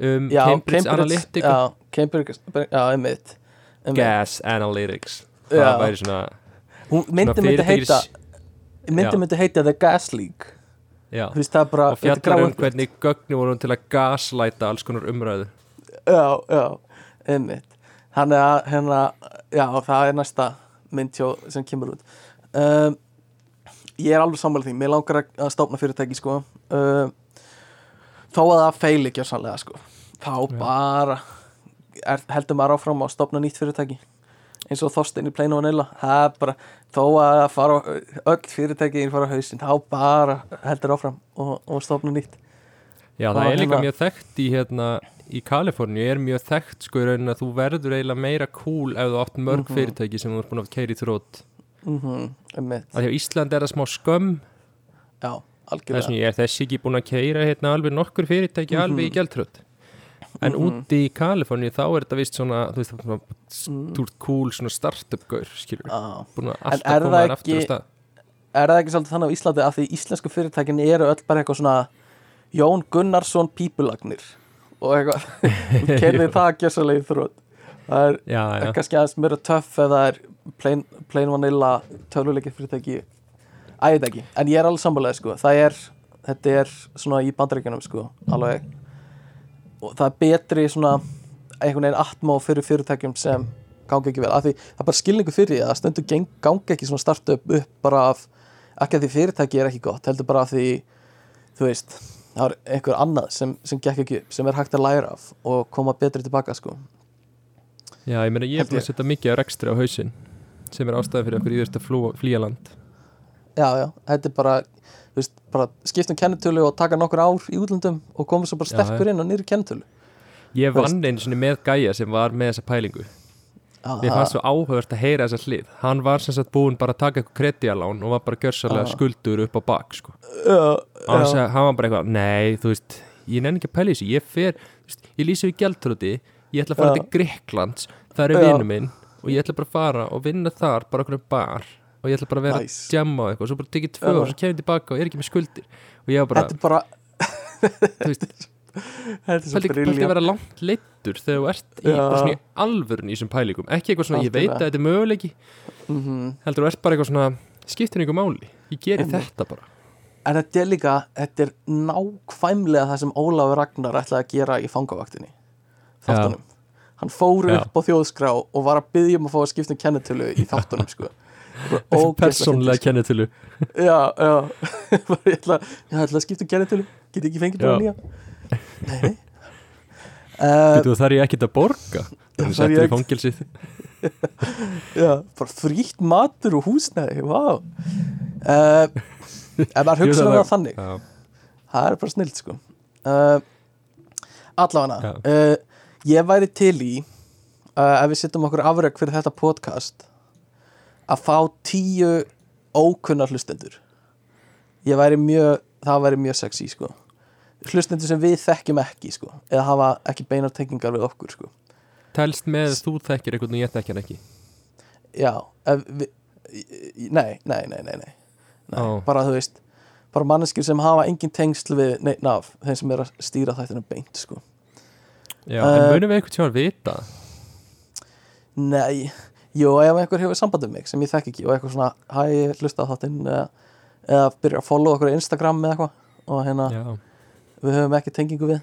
um Já, Cambridge, Analytica. Já, Cambridge, já, einmitt, einmitt. Gas Analytics. Það væri svona, Hún, svona myndi heita fyrirtækis- myndi heita The Gas League veist bara og fjallar um hvernig gögni voru til að gaslæta alls konar umræðu. Já, já, einmitt. Þannig að hérna, já, það er næsta mynd hjá, sem kemur út. Um, Ég er alveg sammála því. Mér langar að- að stofna fyrirtæki sko. Um, Þó að það feili ekki sannlega sko. Þá Já. bara er, heldur maður áfram að stofna nýtt fyrirtæki. Eins og Þorstein í Plain og Vanilla það er bara, þó að fara á- öll fyrirtæki fara á hausinn, þá bara heldur áfram og, og stofna nýtt. Já, það er líka hérna- mjög þekkt í hérna í Kaliforníu er mjög þekkt sko í raunin að þú verður eiginlega meira cool ef þú átt mörg Mhm. fyrirtæki sem þú ert búin að keiri þrótt mm -hmm, að því á Ísland er það smá skömm já, það er algjörlega svona, ég er þessi ekki búin að keira hérna alveg nokkur fyrirtæki Mhm. alveg í gjaldþrótt en Mhm. úti í Kaliforníu þá er þetta vist svona, þú veist, svona, Mm. þú ert cool svona startup-gaur, skilur Já. búin að En alltaf er koma það þér aftur á stað er það ekki svolítið þannig á Íslandi að því íslensku fyrirtækin eru öll bara eitthvað svona Jón Gunnarsson pípulagnir og eitthvað, kerði það gjössalega í þrótt það er Já, já, kannski aðeins mjög töff ef það er plain, plain vanilla töluleikir fyrirtæki. Æ, ég veit ekki, en ég er alveg sammálaðið sko. Það er, þetta er svona í bandaríkjunum sko, alveg. Og það er betri svona einhvern veginn atmá fyrir fyrirtækjum sem gangi ekki vel, af því það er bara skilningu fyrir því að stundu gangi ekki svona startup upp bara af, ekki að því fyrirtæki er ekki gott, heldur bara af því þú veist, það er einhver annað sem, sem gekk ekki upp, sem er hægt að læra af og koma betri tilbaka sko. Já, ég meina ég er búin að setja mikið á rekstri á hausinn sem er ástæði fyrir okkur í þurft að flú- flýja land. Já, já, þetta er bara, veist, bara skiptum kennitölu og taka nokkur ár í útlöndum og koma svo bara Já, sterkur inn á nýri kennitölu. Ég vann einu með gæja sem var með þessa pælingu. já, Mér fannst svo áhugavert að heyra þessa hlið Hann var sem sagt búinn bara að taka eitthvað kredialán og var bara gjörsalega Já. skuldur upp á bak sko. og hann, seg, hann var bara eitthvað, nei, þú veist ég nenni ekki að pæla í þessu, ég fer veist, ég lýsi við gjaldtróti, ég ætla að fara Já. til Greiklands, það er Já. vinnu minn og ég ætla bara að fara og vinna þar bara okkur bar og ég ætla bara að vera Nice. að jamma á eitthvað og svo bara tekið tvö og svo kemur ég tilbaka og ég er ekki með skuldir og ég var bara, bara þú veist, þetta er svo pældi pældi að briljant. vera langt leittur þegar þú ert í, í alvörun í þessum pælingum. Ekki eitthvað svona, ég veit að þetta er möguleiki. Mhm. heldur þú ert bara eitthvað svona skiptir einhver máli, ég geri Einmitt. þetta bara. En þetta er líka, þetta er nákvæmlega það sem Ólafur Ragnar ætlaði að gera í fangavaktinni þáttunum. Hann fór Já. upp á þjóðskrá og var að byggja um að fá að skipta um kennitölu í þáttunum sko. Kennitölu. sko. já, já. Ég ætla, ég ætla að skipta um kennitölu. Get ekki fengið Já. það nýja nei, Þú þarf ég ekkert að borga? Það er ég í fangilsið Já, bara frítt matur og húsnæði Vá. Uh, Ef maður hugsa um það þannig. Já, Það er bara snilt sko. Uh, Allavega uh, Ég væri til í Ef við setjum okkur afrök fyrir þetta podcast Að fá tíu ókunnar hlustendur. Ég væri mjög, það væri mjög sexy sko hlustendur sem við þekkjum ekki sko eða hafa ekki beinar tengingar við okkur sko. Telst með þú þekkir einhvern og ég þekkir hann ekki. Já, við, nei, nei, nei, nei, nei. Ó. bara þú veist bara manneskir sem hafa engin tengsl við neitt af þeim sem er að stýra þættinu beint sko. Já, en Eh, munum við einhvern tíma að vita? Nei, jú, ef einhver hefur samband um mig sem ég þekk ekki og eitthvað svona hæ, hlusta á þáttinn eða, eða byrja að follow okkur á Instagram eða eitthvað og hérna Já, við höfum ekki tengingu við.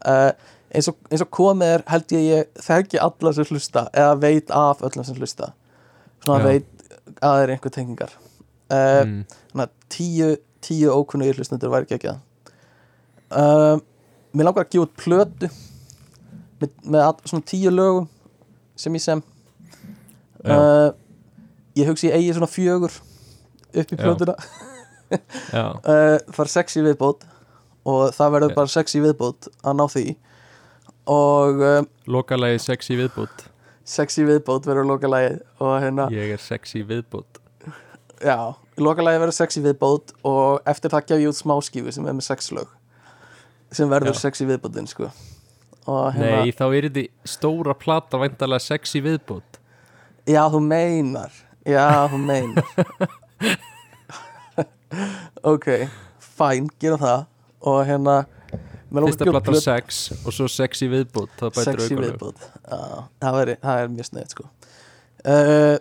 Uh, eins, og, eins og komið er held ég ég þekki alla sem hlusta eða veit af öllum sem hlusta. Svona Já. veit að það er einhver tengingar. Uh, mm. þannig að tíu, tíu ókunnu hlustendur væri ekki ekki það um, Mér langar að gefa út plötu með, með að, svona tíu lögum sem ég sem. Uh, Ég hugsi ég eigi svona fjögur upp í plötuna. Uh, Það er sex í viðbót og það verður bara sex í viðbót að ná því. Og um, lokalagi sexy viðbútt sex í viðbót verður lokalagið og hérna, Ég er sexy viðbútt já, lokalagið verður sex í viðbót og eftir það gef ég út smáskífu sem er með sex lög sem verður Já. sex í viðbótin sko. Og hérna, Nei, þá er þetta stóra plata væntalega sexy viðbútt já þú meinar. Já þú meinar. Ok, fæn, gera það og hérna Fyrsta plötu- sex og svo sexy viðbútt Það bætir auðvitað það, það er mjög snöð sko. uh,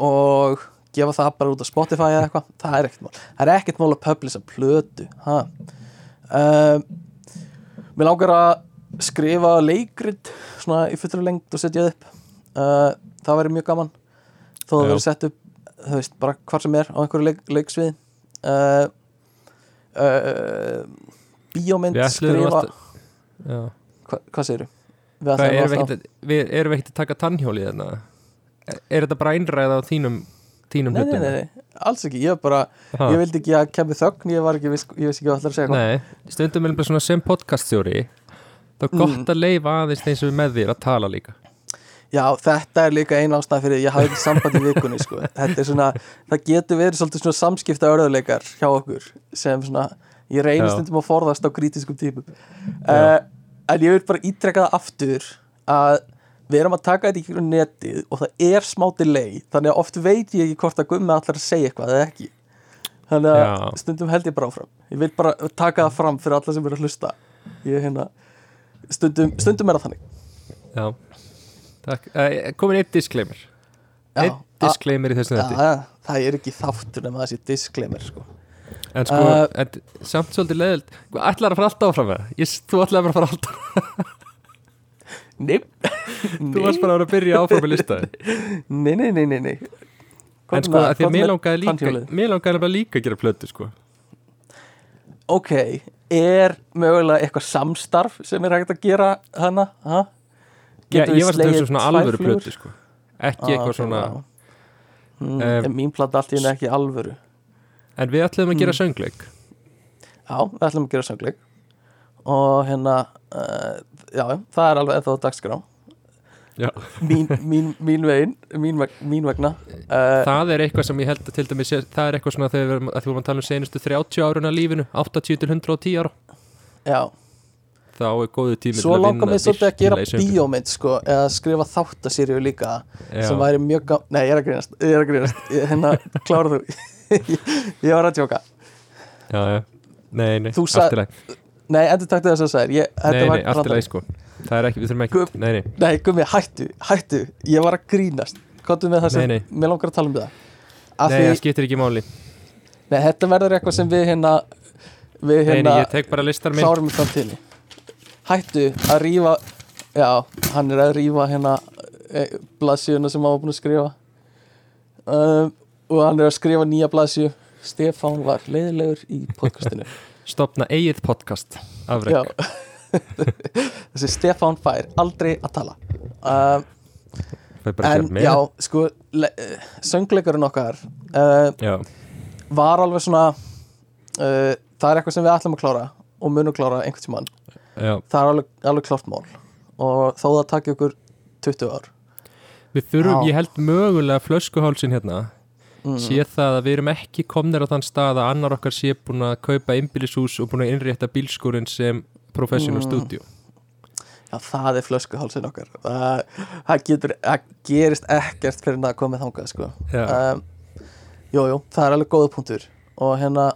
og gefa það bara út á Spotify eða eitthvað það er ekkert mál. Það er ekkert mál að publisa plötu ha. uh, mér langar að skrifa leikrit svona í fullri lengt og setja það upp. Uh, það væri mjög gaman. Þó það verið sett upp þú veist, bara hvar sem er á einhverju leik, leiksvið uh, bíómynd Við skrifa Já. Hva, hvað? Við ætluðum erum við að, við, erum við ekkert að taka tannhjóli þarna? Er, er þetta bara einræða á þínum, þínum Nei, nei, hlutum? nei, nei, alls ekki, ég bara Ha. ég vildi ekki að kemur þögn, ég var ekki viss, ég vissi ekki hvað ætlar að segja Nei, stundum er bara svona sem podcaststjóri þá er gott Mm. að leifa aðeins þeim sem er með þér að tala líka Já, þetta er líka eina ástæð fyrir ég hafði samband í vikunni, sko. Þetta er svona, það getur verið svolítið svona samskipta örðuleikar hjá okkur sem svona, ég reynir Já. stundum að forðast á krítiskum típum uh, en ég vil bara ítrekka það aftur að við erum að taka þetta í kringum netið og það er smá delay þannig að oft veit ég ekki hvort að gummi allar að segja eitthvað eða ekki. Þannig að Já. stundum held ég bara áfram. Ég vil bara taka það fram fyrir alla sem eru að hlusta. Ég hérna stundum, stundum er það þannig. Já, Komin eitt disclaimer Eitt disclaimer í þessu Já, netti það, er ekki þáttur nema þessi disclaimer sko. En sko, Uh, en, samt svolítið leðild Ætlar að fara alltaf áfram með það? Þú ætlar að fara alltaf Nei Þú varst bara að vera að byrja áfram með listaði Nei, nei, nei, nei, nei En sko, að því að mér langaði líka. Mér langaði bara líka að gera plötu sko Ok, er mögulega eitthvað samstarf sem er hægt að gera hana? Ha? Já, ég var slegið svona alvöru plötu sko. Ekki Ah, eitthvað ok, svona mm, Um, En mín plata allt í henni ekki alvöru. En við ætlum að gera Mm. söngleik. Já, við ætlum að gera söngleik. Og hérna uh, Já, það er alveg eða á dagskrá. Mín, mín, mín vegin Mín, mín vegna uh, Það er eitthvað sem ég held að til dæmis Það er eitthvað svona þegar við erum, að tala um senustu 30 áruna lífinu 80 til 110 ára. Já, Þá er góðu tími svo til langar mig svolítið að gera bíómynd sko, eða skrifa þáttaserju líka Já. sem væri mjög gá... Nei, ég er að grínast, ég er að grínast. Ég, hérna, klára þú? Ég var að tjóka Já, Nei, nei, sa- lagi. Nei, endur taktu þess að sagðir. Ég, þetta Nei, nei, lagi sko. Það er ekki, við þurfum ekki Guð. Nei, nei, Nei, gummi, hættu, hættu. Ég var að grínast. Kottu með það sem, Nei, mér langar að tala um það. Af nei, það skiptir ekki máli. Nei, þetta verður eitthvað sem við hérna Við hérna nei, ég tek bara Hættu að rífa Já, hann er að rífa hérna e, blaðsíðuna sem hann var búin að skrifa. Um, Og hann er að skrifa nýja blaðsíðu. Stefán var leiðilegur í podcastinu. Stopna eigið podcast Já. Afrek Þessi Stefán fær aldrei að tala. Um, En já, sko eh, Söngleikurinn okkar uh, Já, Var alveg svona uh, Það er eitthvað sem við ætlum að klára Og munum klára einhvern tímann já Það er alveg, alveg klárt mál Og þó það takki okkur 20 ár Við þurfum, Já. ég held mögulega flöskuhálsin hérna mm. sé það að við erum ekki komnir á þann stað að annar okkar sé búin að kaupa einbýlishús og búin að innrétta bílskúrin sem professional Mm. studio Já, það er flöskuhálsin okkar það, það, getur, það gerist ekkert fyrir að koma þangað sko. Um, Jú, jú, það er alveg góða punktur og hérna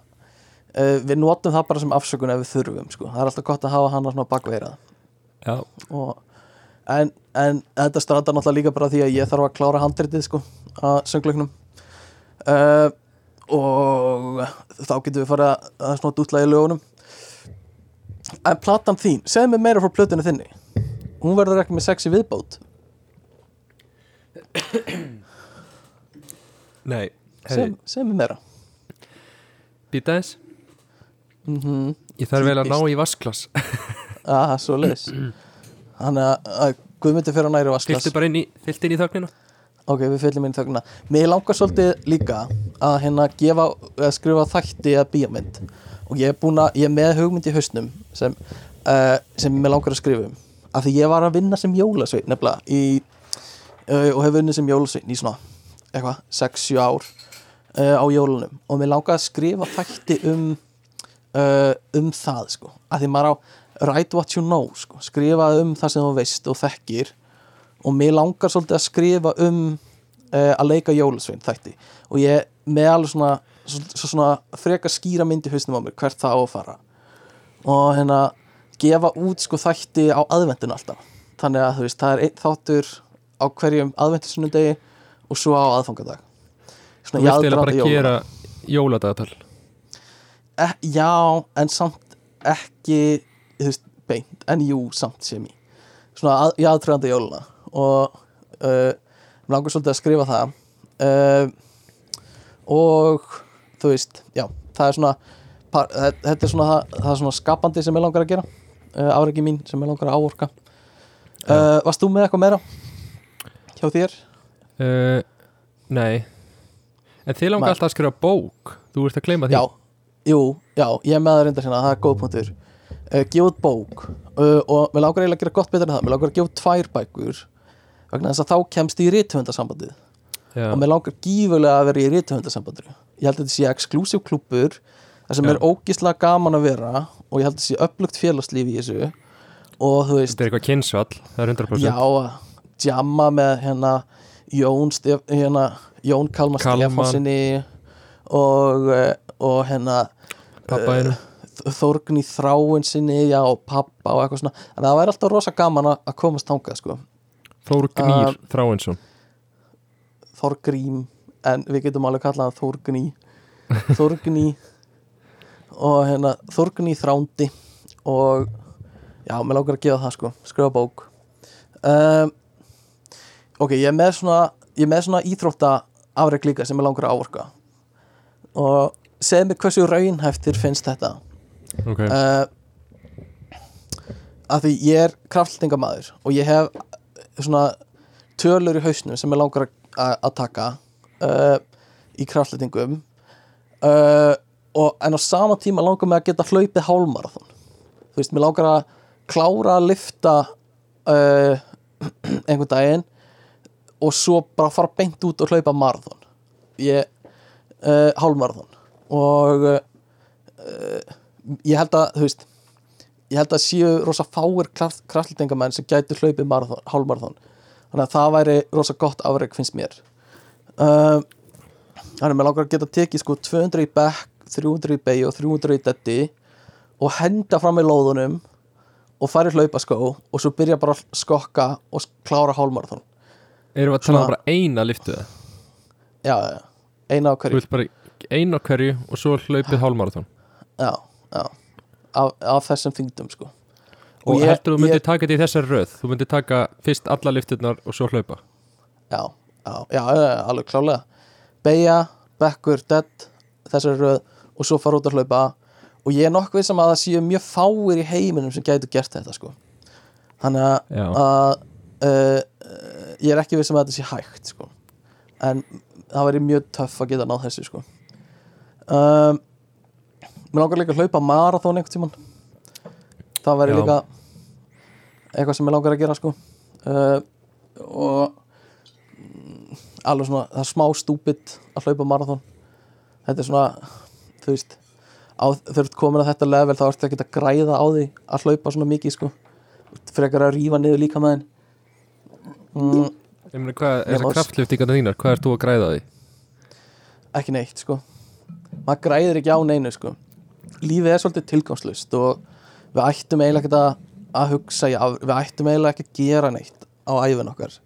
uh, við notum það bara sem afsökun ef við þurfum sko. það er alltaf gott að hafa hann svona bakveirað en, en þetta strandar náttúrulega líka bara því að ég þarf að klára handritið sko, að söngleiknum. Uh, og þá getum við farið að, að dútla í lögunum. En platan þín, segð mér meira frá plötunni þinni. Hún verður ekki með sexi viðbót. Nei segð, mér meira. Býta mm Ég þarf vel að ná í vasklas að svo leis þannig að, Guðmundi fyrir að næri vasklas Fylgtu bara inn í, inn í þögnina. Ok, við fyllum inn í þögnina. Mér langar svolítið líka að hérna gefa, að skrifa þætti að bíamynd og ég er að, ég er með hugmynd í hausnum sem, uh, sem mér langar að skrifa um. Af því ég var að vinna sem jólasveit nefnilega í, uh, og hef vunnið sem jólasveit í svona, eitthvað, 6-7 ár uh, á jólunum. Og mér langar að skrifa þætti um uh, um það sko, af því maður á write what you know, sko, skrifa um það sem þú veist og þekkir. Og mér langar svolítið að skrifa um uh, að leika jólasvein þætti. Og ég með alveg svona, svona, svona frekar skýra myndi hausnum á mér hvert það á að fara. Og hérna gefa út sko þætti á aðvendinu alltaf. Þannig að þú veist, það er einn þáttur á hverjum aðvendisunundegi og svo á aðfangadag. Þú svona í vilt eða bara jóla. gera jóladagatal e, Já, en samt ekki veist, beint, en jú, samt sem í svona að, í aðtröðandi jóluna og uh, langar svolítið að skrifa það. Uh, og þú veist, já, það er svona par, þe- þetta er svona það, það er svona skapandi sem ég langar að gera. Uh, áreiki mín sem ég langar að áorka. Uh, Varst þú með eitthvað meira hjá þér? Nei. En þið langar alltaf að skrifa bók. Þú ert að gleyma því. Já, jú, já, ég er með það reynda sinna, það er góð punktur. Uh, Gefa út bók uh, og mér langar eiginlega að gera gott betur en það. Mér langar að gefa út tvær bækur vegna þess að þá kemst í rithöfundasambandið. Já, og mér langar gífurlega að vera í rithöfundasambandið Ég held að þetta sé eksklusív klúpur þar sem Já. er ógislega gaman að vera og ég held að þetta sé upplugt félagslíf í þessu. Og þú veist, Þetta er eitthvað kynsvall Það er 100% já, að jamma með hérna Jón, Stef, hérna, Jón Kalmar. Stefánsinni og, eh, og hérna Pappa einu Þórgni þráin sinni já, og pappa og eitthvað svona. En það væri alltaf rosa gaman að að komast þangað sko. Þór Gnýr Þráinsson. Þórgrím en við getum alveg kallað hann Þórgni Þórgni og hérna Þórgni þrándi og já, mér langar að gefa það sko skrifa bók. Um, ok, ég er með svona ég er með svona íþrótta afreg líka sem ég langar að áorka. Og segð mér hversu raunhæftir finnst þetta? Ok, uh, að því ég er kraftlingamæður og ég hef svona tölur í hausnum sem ég langar að- taka uh, í kraftlendingum uh, og en á sama tíma langar mig að geta hlaupið hálmarathon þú veist, mér langar að klára að lifta einhvern daginn og svo bara fara beint út og hlaupa marathon. Ég hálmarathon og uh, ég held að þú veist ég held að séu rosa fáir kraft, kraftlendingamenn sem gætu hlaupið hálmarathon þannig að það væri rosa gott afreg finnst mér. Uh, þannig að mér langar að geta tekið sko 200 í back 300 í beig og 300 í detti og henda fram í lóðunum og fara í hlaupaskó og svo byrja bara að skokka og klára hálmarathon erum við að tala um bara eina liftu það já, eina á Þú hverju vilt bara eina á hverju og svo hlaupið hálmarathon já, já, af, af þessum þingdum sko. Og ég- heldur þú myndir ég- taka þetta í þessari röð? Þú myndir taka fyrst alla lifturnar og svo hlaupa? Já, já, já, alveg klálega beigja, bekkur, dead þessari röð og svo fara út að hlaupa. Og ég er nokkuð sem að það séu mjög fáir í heiminum sem gætu gert þetta sko. Þannig að, uh, ég er ekki viss um að þetta sé hægt sko. En það væri mjög töff að geta náð þessu sko um, mér langar líka að hlaupa marathón einhvern tímann. Það væri líka eitthvað sem mér langar að gera sko. Uh, og alveg svona, það er smá stúpid að hlaupa marathon þetta er svona, þú veist ert komin að þetta level þá ertu ekki að græða á því að hlaupa svona mikið sko, frekar að rífa niður líka með mm, Ég meina, hvað, Ég þessar má- kraftliftingarna þínar, hvað ert þú að græða því? ekki neitt sko maður græðir ekki á neinu sko. Lífið er svolítið tilgangslust og við ættum eiginlega ekki að, að hugsa í við ættum eiginlega ekki að gera neitt á æfin okkar.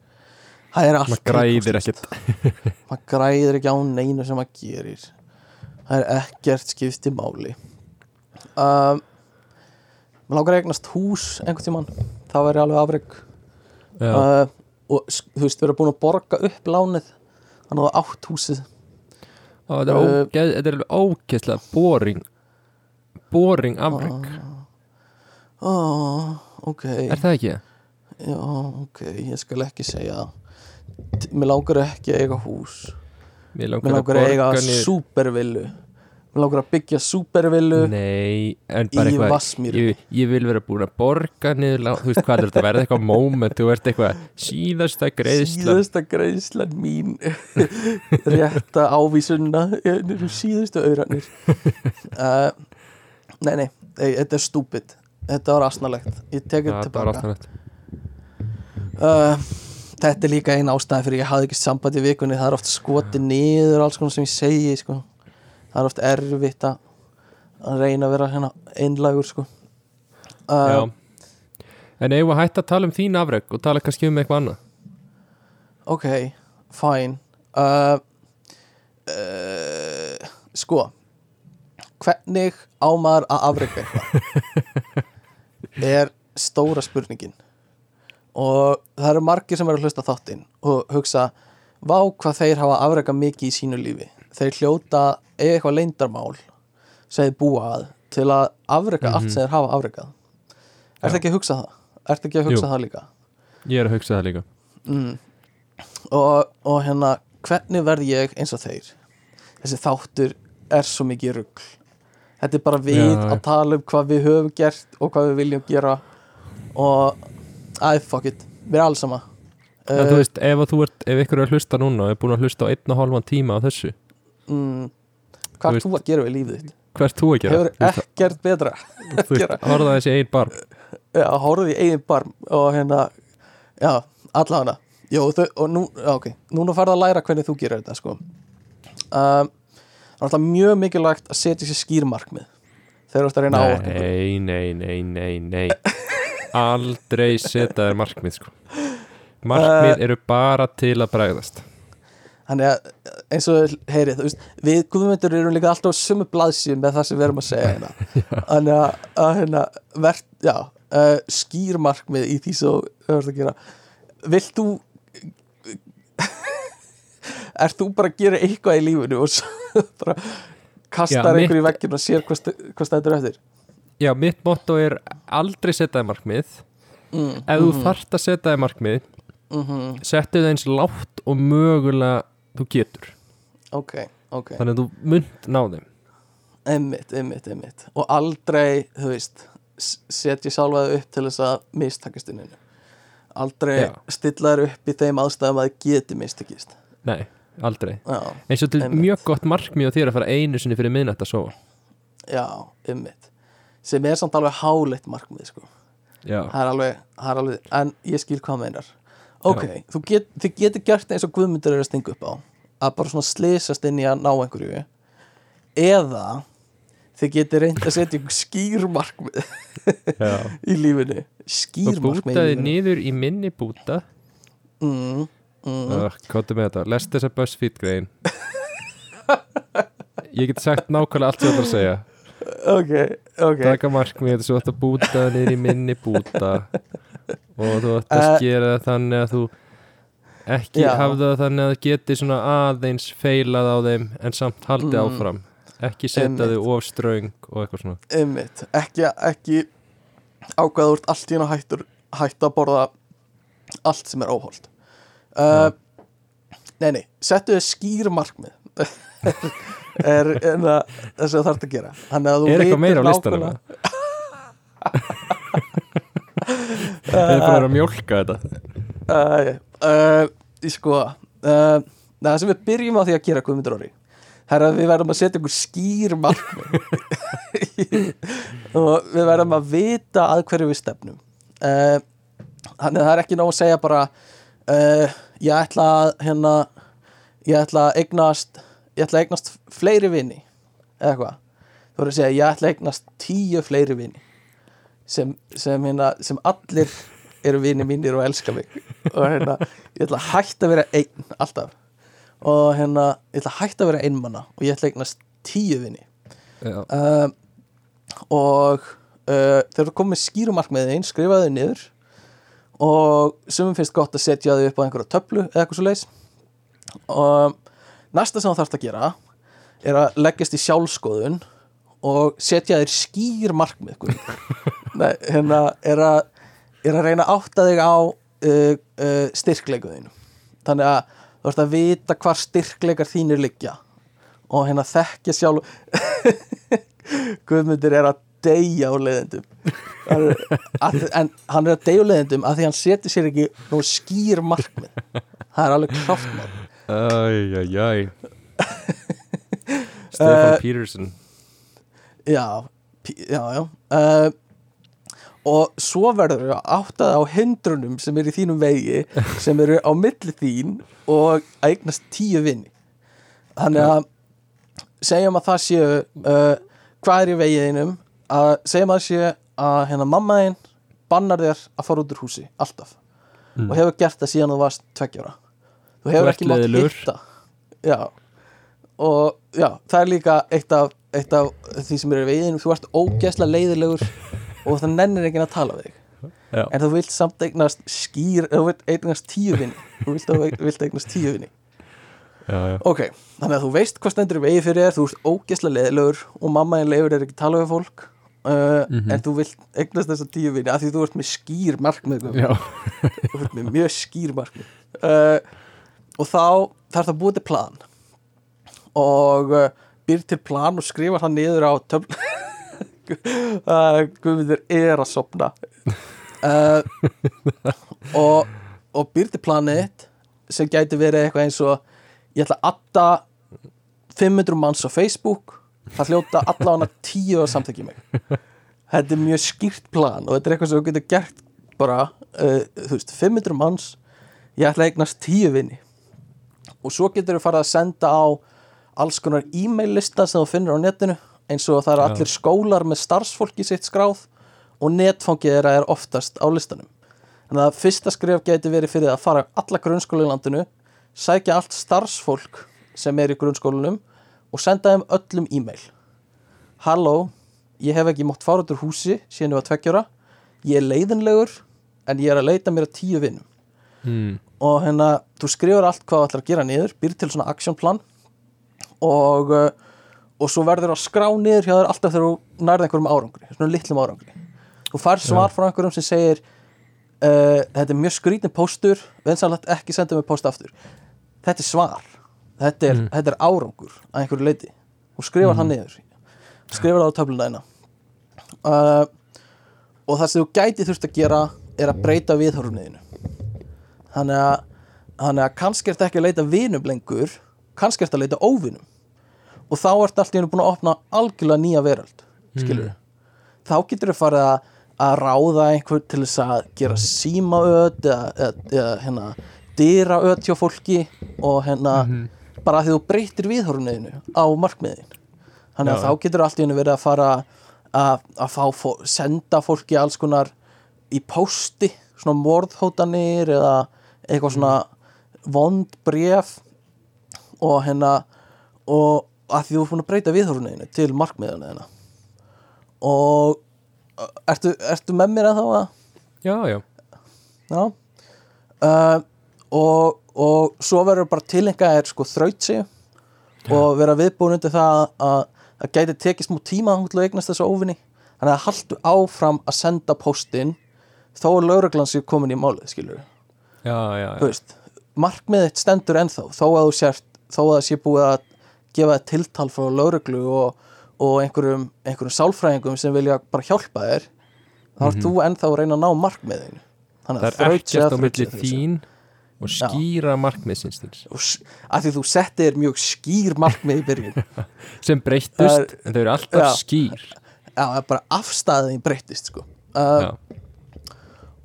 Það er allt Maður græðir ekkert. Maður græðir ekki á neinu sem maður gerir. Það er ekkert skipti máli. Um, maður lágar að eignast hús einhvern tímann, það væri alveg afreg uh, og þú veist, við erum búin að borga upp lánið. Þannig að átt húsið þetta er, uh, ógeð, þetta er alveg ógeðslega boring. Boring afreg oh, ok. Er það ekki? já, ok, ég skal ekki segja mér langar ekki að eiga hús. Mér mér langar að eiga niður- súpervillu mér langar að byggja súpervillu Nei, en bara eitthvað ég, ég vil vera búin að borga niður Þú veist hvað er þetta, verða eitthvað moment Þú ert eitthvað síðasta greiðslan. Síðasta greiðslan mín. Rétta ávísunna eru síðustu auðranir uh, nei, nei, ei, þetta er stúpid. Þetta var asnalegt. Ég tek þetta tilbaka. uh, þetta er líka einn ástæði fyrir ég hafði ekki samband í vikunni. Það er oft skotið niður alls konar sem ég segi sko. Það er oft erfitt að að reyna að vera hérna einlagur sko. Já. Uh, En eigum að hætta að tala um þín afreg og tala kannski um eitthvað annað? Ok, fine. Uh, uh, sko hvernig á maður að afrega eitthvað? Er stóra spurningin. Og það eru margir sem eru að hlusta þáttinn og hugsa vá hvað þeir hafa afrega mikið í sínu lífi þeir hljóta eða eitthvað leindarmál sem þeir búa að til að afrega allt sem þeir hafa afregað Já. Ertu ekki að hugsa það? Ertu ekki að hugsa Jú. það líka? Ég er að hugsa það líka mm. og, og hérna hvernig verð ég eins og þeir þessi þáttur er svo mikið rugl þetta er bara við Já. að tala um hvað við höfum gert og hvað við viljum gera og æ, fuck it, við erum alls sama En þú veist, ef, ef ykkur er að hlusta núna og er búin að hlusta á einn og hálfan tíma á þessu mm, hvað er þú að gera við lífið þitt? Hvert þú að gera? hefur ekkert betra Þú veist, horfða þessi einn barm já, horfðu í eigin barm og hérna, já, allavega Jó, þau, og nú, ok, núna farið að læra hvernig þú gerir þetta, sko. Um, Það er alltaf mjög mikilvægt að setja sér skýrmarkmið þegar þú ert að reyna að áorka einhverju. Nei, nei, nei, nei, nei. Aldrei setja þér markmið sko. Markmið eru bara til að bregðast Þannig að eins og heyri, þú veist, við guðmyndur erum líka alltaf á sömu blaðsíð með það sem við erum að segja hérna. Þannig að, að hérna, verð, já, uh, skýrmarkmið í því svo þú ert að gera. Vilt þú Ert þú bara að gera eitthvað í lífinu og svo bara kastar Já, mitt- einhver í veggin og sér hvað, hvað stættur eftir? Já, mitt motto er aldrei setja þér markmið. Mm, Ef þú þarft að setja þér markmið mm settu það eins látt og mögulega þú getur. Ok, ok. Þannig að þú munt ná þeim. Einmitt, einmitt, einmitt. Og aldrei, þú veist setja sjálfaði upp til þess að mistakast inninu Aldrei Já. stilla þér upp í þeim aðstæðum að það geti mistakist Nei, aldrei. Já, Eins og til Einmitt. mjög gott markmið á þér að fara einu sinni fyrir miðnætt að sofa. Já, einmitt. Sem er samt alveg háleitt markmið sko. Það, er alveg, það er alveg En ég skil hvað meinar Ok, þú get, þið getur gert eins og Guðmundur er að stinga upp á Að bara svona slysast inn í að ná einhverju. Eða Þið getur reynd að setja skýrmarkmið já. í lífinu. Og Skýrmarkmið í bútaði niður í minni búta. Mm, mm. uh, Kóttu með þetta, lest þessa BuzzFeed grein. Ég get sagt nákvæmlega allt sem þú ætlar að segja. Ok, ok. Taka markmið, þú ætti að búta það niður í minni búta Og þú ætti að Eh, skera það þannig að þú Ekki Já. hafða það þannig að það geti svona aðeins feilað á þeim En samt haldið Mm. áfram. Ekki setja þau of ströng og eitthvað svona. Einmitt, ekki, ekki ákveða úr allt í hérna hætt að borða allt sem er óholt. Uh, nei, nei, settu þið skýr markmið. Er, er það þess að þarf að gera. Er eitthvað meira á listanum? nákvæmlega- Það er bara að mjólka þetta. Uh, uh, sko uh, það sem við byrjum á því að gera Guðmundur Orri Það er að við verðum að setja ykkur skýr markmið. Og við verðum að vita að hverju við stefnum. Þannig að það er ekki nóg að segja bara ég ætla að hérna, ég ætla að eignast ég ætla að eignast fleiri vini eða eitthvað. Þú voru að segja ég ætla að eignast tíu fleiri vini sem, sem, hérna, sem allir eru vini mínir og elska mig. Og hérna, ég ætla að hætta að vera einn alltaf. Og hérna, ég ætla að hætta að vera einmanna og ég ætla að eignast tíu vini. Uh, og uh, þegar þú komið skýrumarkmiðið einn skrifaðu niður. Og sumum finnst gott að setja þau upp á einhverja töflu eða eitthvað svo leis og næsta sem þú þarfst að gera er að leggjast í sjálfskoðun og setja þér skýr markmið. Nei, hérna er að, er að reyna að átta þig á uh, uh, styrkleikuðinu þannig að þú ert að vita hvar styrkleikar þínir liggja. Og hérna þekkja sjálf Guðmundur er að deyja á að, en hann er að deyja á leiðendum að því hann setur sér ekki nú skýr markmið. Það er alveg klátt mál. Æjæjæj. Stefan Eh, Peterson já, já, já. Uh, og svo verður að átta það á hindrunum sem eru í þínum vegi sem eru á milli þín og eignast tíu vinni þannig að segjum að það séu uh, hvað er í vegiðinum að segjum að það séu að hérna mamma þín bannar þér að fara út úr húsi alltaf. Mm. og hefur gert það síðan þú varst tveggjára þú hefur ekki mátt hitta. Já. Og já, það er líka eitt af, eitt af því sem er í veginum þú ert ógeðslega leiðilegur og það nennir enginn að tala við þig. Já, en þú vilt samt eignast skýr þú vilt eignast tíu vinni þú vilt, vilt eignast tíu vinni já, já. Ok, þannig að þú veist hvað stendur í vegi fyrir þér þú ert ógeðslega leiðilegur og mamma en leifur er ekki tala við fólk uh, Mhm. en þú vilt eignast þessa tíu vinni af því þú ert með skýr markmið þú ert með mjög skýr markmið. Uh, og þá þarf það að búið til plan. Og uh, býr til plan og skrifa það niður á töfl uh, Guðmundur er að sopna uh, og, og til planið þitt sem gæti verið eitthvað eins og ég ætla að adda 500 manns á Facebook það hljóta allavega tíu að samþekja mig. Þetta er mjög skýrt plan og þetta er eitthvað sem þú getur gert bara, uh, þú veist, 500 manns ég ætla að eignast tíu vinni og svo getur þú farið að senda á alls konar e-mail lista sem þú finnur á netinu eins og það eru allir skólar með starfsfólki sitt skráð og netfangið þeirra er oftast á listanum. Þannig að fyrsta skref geti verið fyrir að fara alla grunnskóla í landinu sækja allt starfsfólk sem er í grunnskólanum og senda þeim öllum e-mail. Halló, ég hef ekki mátt fara út úr húsi síðan ég var tveggjara ég er leiðinlegur en ég er að leita mér að tíu vinnum mm. og hérna, þú skrifur allt hvað þú ætlar að gera niður býr til svona actionplan og, uh, og svo verður að skrá niður hjá þér alltaf þegar þú nærði einhverjum árangri svona litlum árangri. Þú fær svar frá einhverjum sem segir uh, þetta er mjög skrítin póstur vinsanlegt ekki senda mig póst aftur. Þetta er svar. Þetta er, Mm. þetta er árangur að einhverju leiti og skrifar Mhm. það niður. Skrifar það á töfluna eina uh, og það sem þú gæti þurft að gera er að breyta viðhorfniðinu þannig að, þannig að kannski ert ekki að leita vinum lengur kannski ert að leita óvinum og þá ert allt í hennu búin að opna algjörlega nýja veröld skilur þá getur þau farið að, að ráða einhver til þess að gera símaöð eða, eða, eða hérna dyraöð hjá fólki og hérna bara að því þú breytir viðhorfniðinu á markmiðin. Þannig að Já. þá getur allt í hennu verið að fara að, að fá, fó, senda fólki alls konar í pósti svona morðhótanir eða eitthvað svona vond bref og hérna og að því þú er búin að breyta viðhorfniðinu til markmiðinu þina og uh, ertu, ertu með mér að þá að Já, já. Já. Uh, og, og svo verður bara tilenga er sko þrautsi og vera viðbúin undir það að það gæti tekið smú tíma þá að eignast þessu óvinni þannig að haldu áfram að senda postin þó að lauruglan sér komin í málið skilur Já, já, já. Veist, markmiðið þitt stendur ennþá þó að þú sért, þó að það sé búið að gefa þér tiltal frá lauruglu og, og einhverjum, einhverjum sálfræðingum sem vilja bara hjálpa þér þá ert þú ennþá að reyna að ná markmiðinu. Þannig Mhm. Það er ekkert að á milli að þín og skýra markmiðsins þíns og s- að því þú settir mjög skýr markmið í byrjun. Sem breyttust, en þau eru alltaf já. skýr. Já, er bara afstæðin breyttist sko. uh,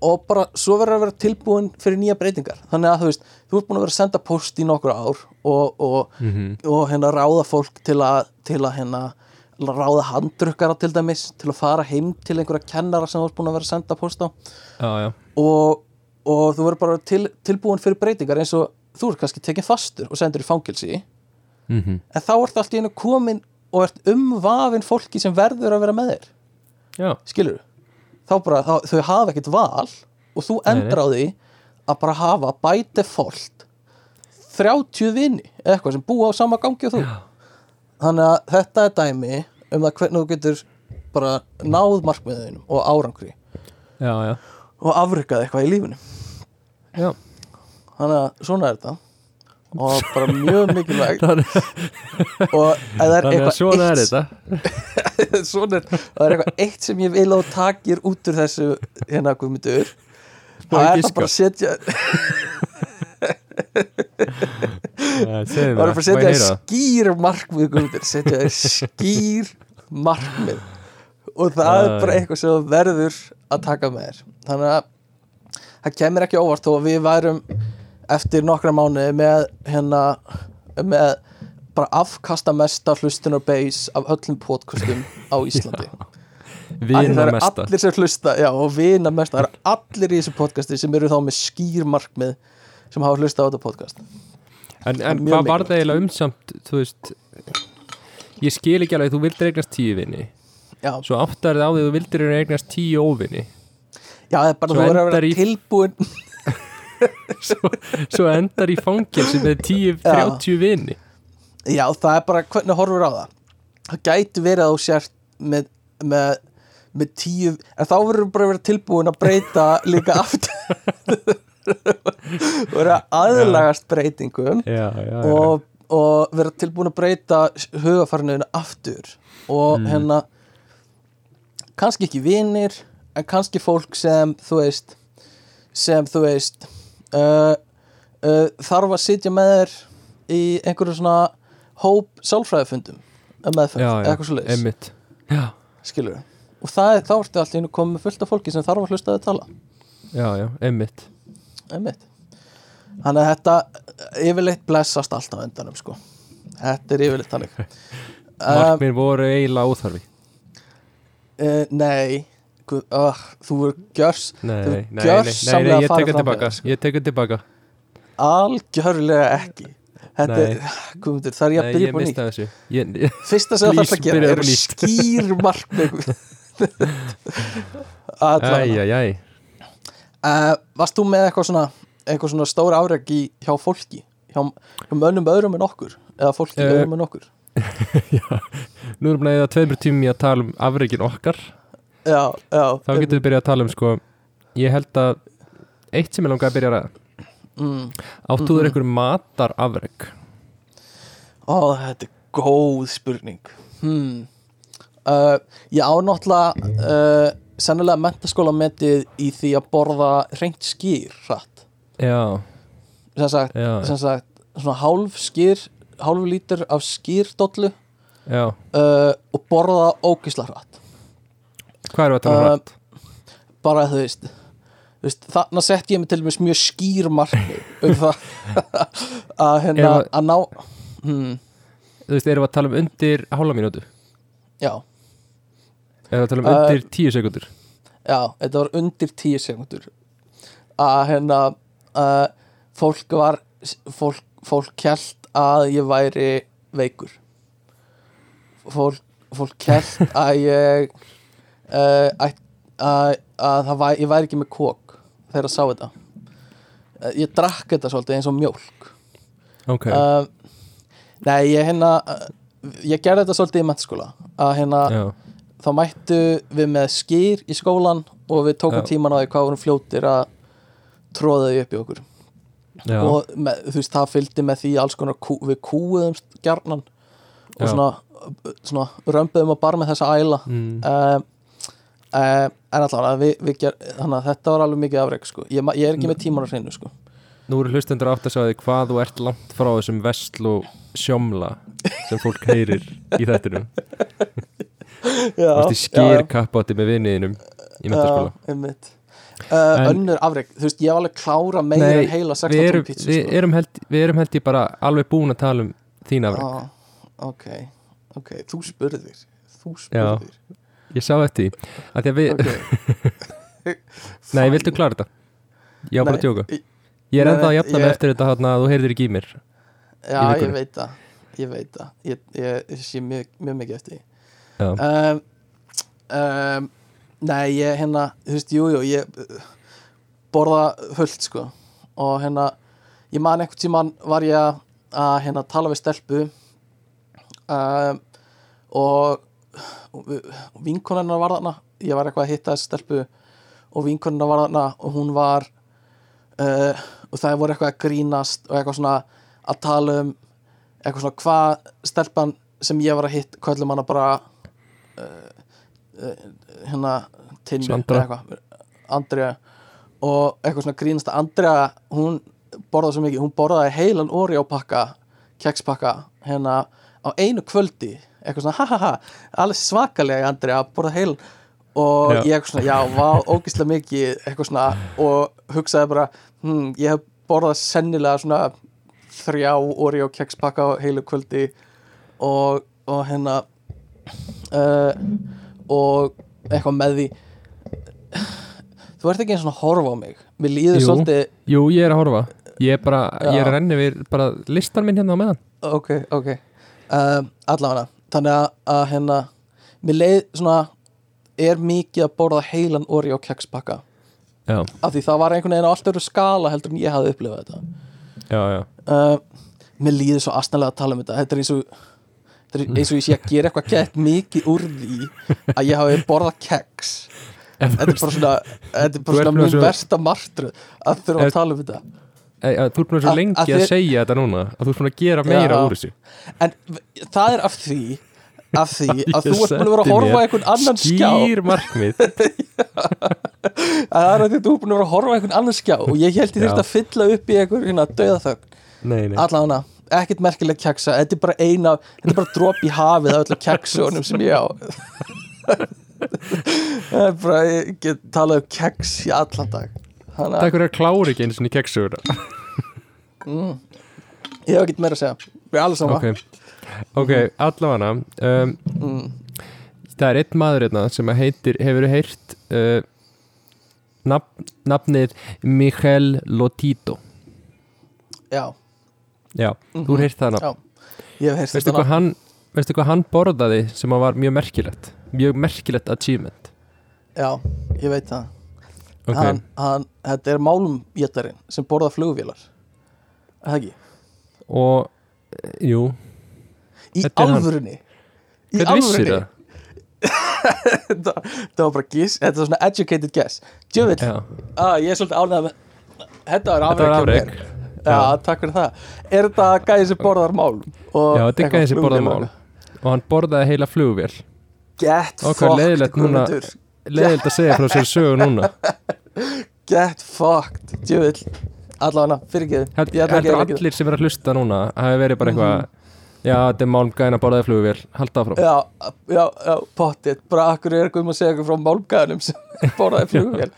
og bara svo verður að vera tilbúin fyrir nýja breytingar. Þannig að þú veist, þú ert búin að vera að senda post í nokkur ár og, og, Mhm. og hérna ráða fólk til að, til að hérna ráða handrukkara til dæmis til að fara heim til einhverja kennara sem þú ert búin að vera að senda post á. Já, já, og, og þú verður bara til, tilbúin fyrir breytingar eins og þú ert kannski tekinn fastur og sendur í fangilsi mm en þá ert allt í einu komin og ert umvafin fólki sem verður að vera með þér. Já, skilur þá bara, þá, þau hafa ekkert val og þú endur á því að bara hafa by default 30 vini eða eitthvað sem búa á sama gangi og þú. Þannig að þetta er dæmi um það hvernig þú getur bara náð markmiðinum og árangri. Já, já, og afrikað eitthvað í lífinu. Já. þannig að svona er þetta. Og bara mjög mikilvægt. Og það er eitthvað svona er þetta. Svona er, það er eitthvað eitt sem ég vil þú takir út úr þessu hérna Má það ég er það bara að setja segðu það er bara að setja skýr markmið setja skýr markmið. Og það er bara eitthvað sem verður að taka með þér. Þannig að það kemur ekki óvart þó að við værum eftir nokkra mánuði með hérna með bara afkasta mesta hlustunar base af öllum podcastum á Íslandi Vina það mesta. allir sem hlusta já, og vina mest, það eru allir í þessu podcasti sem eru þá með skýr markmið sem hafa hlusta á þetta podcast. En, en hvað var það eiginlega umsamt, þú veist Ég skil ekki alveg, þú vildir eignast tíu vinni já, Svo áttar þið á því þú vildir eignast tíu óvinni já það er bara þú verður að vera í- tilbúin Svo, svo endar í fangilsi með tíu, Já. 30 vinni já, það er bara hvernig horfur á það? Það gæti verið að þú sért með, með, með tíu en þá verður bara vera tilbúin að breyta líka aftur. Vera aðlagast breytingum Já, já, og, og vera tilbúin að breyta hugafarniðinu aftur. Og Mm. hérna kannski ekki vinir en kannski fólk sem þú veist sem þú veist uh, uh, þarf að sitja með þér í einhverju svona hóp um eða já, eitthvað svo leiðis skilur og það er þá ertu allt í einu komið fullt af fólki sem þarf að hlusta að tala. Já, já, einmitt. Einmitt. Þannig að þetta yfirleitt blessast allt á endanum sko. Þetta er yfirleitt þannig. Um, Markminn voru eiginlega óþarfi. Uh, nei. Guð, uh, þú er gjörs Nei, Þú nei, nei, nei, nei, nei, ég tekur tilbaka. Ég tekur tilbaka. Algjörlega ekki. Þetta er, guðmundur, það er ég að byrja upp á nýtt. fyrsta sem það þarf að gera er skýr markmið allavega. Æj, æj, æj uh, varst þú með eitthvað svona eitthvað svona stóra í hjá fólki? Hjá, hjá mönnum öðrum en okkur? Eða fólki Eh, öðrum en okkur? Nú erum við að tveimur tími að tala um afreikin okkar. Já, já, Þá getum við byrjað að tala um sko Ég held að Eitt sem ég langaði að byrja að ræða. Mm, Áttu þér einhver matar afreg ó, þetta er góð spurning. Hmm. Uh, ég á náttúrulega uh, sennilega mentaskóla metið í því að borða reynt skýr hratt. Já, sem sagt, já, sem sagt svona hálf skýr hálf lítur af skýrdollu uh, og borða ógisla hratt. Hvað að tala um Uh, hratt? bara þú veist, veist þannig sett ég mig til dæmis mjög skýr markmið um það. Að hérna að- að ná hmm, Þú veist, erum við að tala um undir hálfa mínútu? Já, Að tala um Uh, undir tíu sekundur já, þetta var undir tíu sekundur að hérna að fólk var fólk, fólk kjælt að ég væri veikur. Fólk, fólk kjælt að ég uh, að, að, að væri, ég væri ekki með kók þegar að sá þetta. Uh, ég drakk þetta svolítið eins og mjólk. Ok, uh, Nei, ég hérna uh, ég gerði þetta svolítið í mentaskóla að hérna, já, þá mættu við með skýr í skólan og við tókum Já. tíman á því hvað vorum fljótir að tróða því upp í okkur. Já, og með, þú veist, það fylgdi með því alls konar kú, við kúuðum gjarnan og svona, svona römbuðum að bara með þessa æla. Mm, uh, uh, en allavega við, við ger, að þetta var alveg mikið afreg sko. ég, ég er ekki með tíman á hreinu sko. nú eru hlustendur átt að sagði hvað þú ert langt frá þessum vestl og sjómla sem fólk heyrir í þettinum Þú í skýrkappátti með vinniðinum í Já, einmitt. Uh, Önnur afreg, þú veist, ég hef alveg klára meira Nei, en heila 16 við erum, tónn pítsu við, sko. erum held, erum held ég bara alveg búin að tala um þín afreg ah, Ok, ok, þú spurðir Þú spurðir. ég sá eftir því. Að því að við, Ok. nei, viltu klára þetta? var bara tjóka í- ég er ennþá að jafna ég- eftir þetta þarna að þú heyrðir ekki í mér Já, ég veit það Ég veit það. Ég, ég, ég sé mjög, mjög mikið eftir því. já, um, um, Nei, ég hérna Þú veist, jú, jú, ég borða fullt, sko. Og hérna, ég man einhvern tímann var ég að- hérna tala við stelpu. Um, og, vinkonarnar var þarna. Ég var eitthvað að hitta þessi stelpu og vinkonarnar var þarna og hún var uh, og það voru eitthvað að grínast og eitthvað svona að tala um eitthvað svona hvað stelpan sem ég var að hitt kvöldum hana bara hérna tinnu Sandra. eða eitthvað, Andrea og eitthvað svona grínast að Andrea hún borðaði svo mikið, hún borðaði heilan Oreo pakka, kekspakka hérna á einu kvöldi eitthvað svona ha ha ha, alveg svakalega Andrea að borða heilan og Já. ég eitthvað svona, já, vá, ógislega mikið eitthvað svona og hugsaði bara hm, ég hef borðað sennilega svona þrjá Oreo kekspakka á heilu kvöldi og, og hérna uh, og eitthvað með því. Þú ert ekki eins og horfa á mig. Mér líður Jú. svolítið jú, ég er að horfa. Ég er bara, ég er Já. að renni við bara listan minn hérna á meðan. Ok, ok. Um, allavega, þannig að, að hérna mér leið svona er mikið að borða heilan Oreo kekspakka já, af því það var einhvern veginn á allt öru skala heldur en ég hafði upplifað þetta. Já, já. Uh, mér líður svo astanlega að tala um þetta. Þetta er eins og eins og ég sé að gera eitthvað gett mikið úr því að ég hafi borðað keks. Þetta er bara svona þetta er bara svona svo- versta martru að þurfa Er- að tala um þetta. Ei, að, Þú ert búin að svo Að- lengi að að, þér- segja þetta núna að þú ert búin að gera meira Já. úr þessu. En það er af því af því að þú ert búin að vera að horfa einhvern annan skjá. Skýr markmið. Að það er að að þú ert búin að vera að horfa einhvern annan skjá og ég held ég þurft að fylla upp í einhver hérna döðaþögn allavega ekkert merkileg keksa þetta er bara eina, þetta er bara drop í hafið af öllum keksunum sem ég á. Það er bara ég get talað um keks í allan dag. Þannig Það að er hverju að klára ekki einu svona í keksur ég hef ekkert meira að segja. Við erum allir sama. Ok, ok, allavega um, mm. Það er einn maður hérna sem heitir, hefur heyrt uh, nafn, nafnið Michel Lotito. Já, Já, þú hefur heyrt það nafn. Já, ég hef heyrst Veistu hvað hann, veistu hvað hann borðaði sem var mjög merkilegt? Mjög merkilegt achievement. Já, ég veit það. Ok, hann, hann, þetta er málumjéttarinn sem borða flugvélar. Er það ekki? og eh, Jú, í alvörunni? Í vissir það? það? Það var bara giss, þetta var svona educated guess. Djöfitt, Já, ah, ég er svolítið ánægð með þetta var afrek Já, takk fyrir það. Er þetta gæði sem borðar mál? Já, þetta er gæði sem borðaði mál. Og hann borðaði heila flugvél. Get fucked. Guðmundur. Leðild að segja frá sér sögu núna. Get fucked Djövill Allavega, fyrir ekki Held- Ég ætla ekki Heldur allir sem er að hlusta núna hafi verið bara eitthvað Já, þetta er málmgæðin að borðaði flugvél Halda áfram. Já, já, já, pottit Bara akkur er um að segja eitthvað frá málgæðanum sem borðaði flugvél?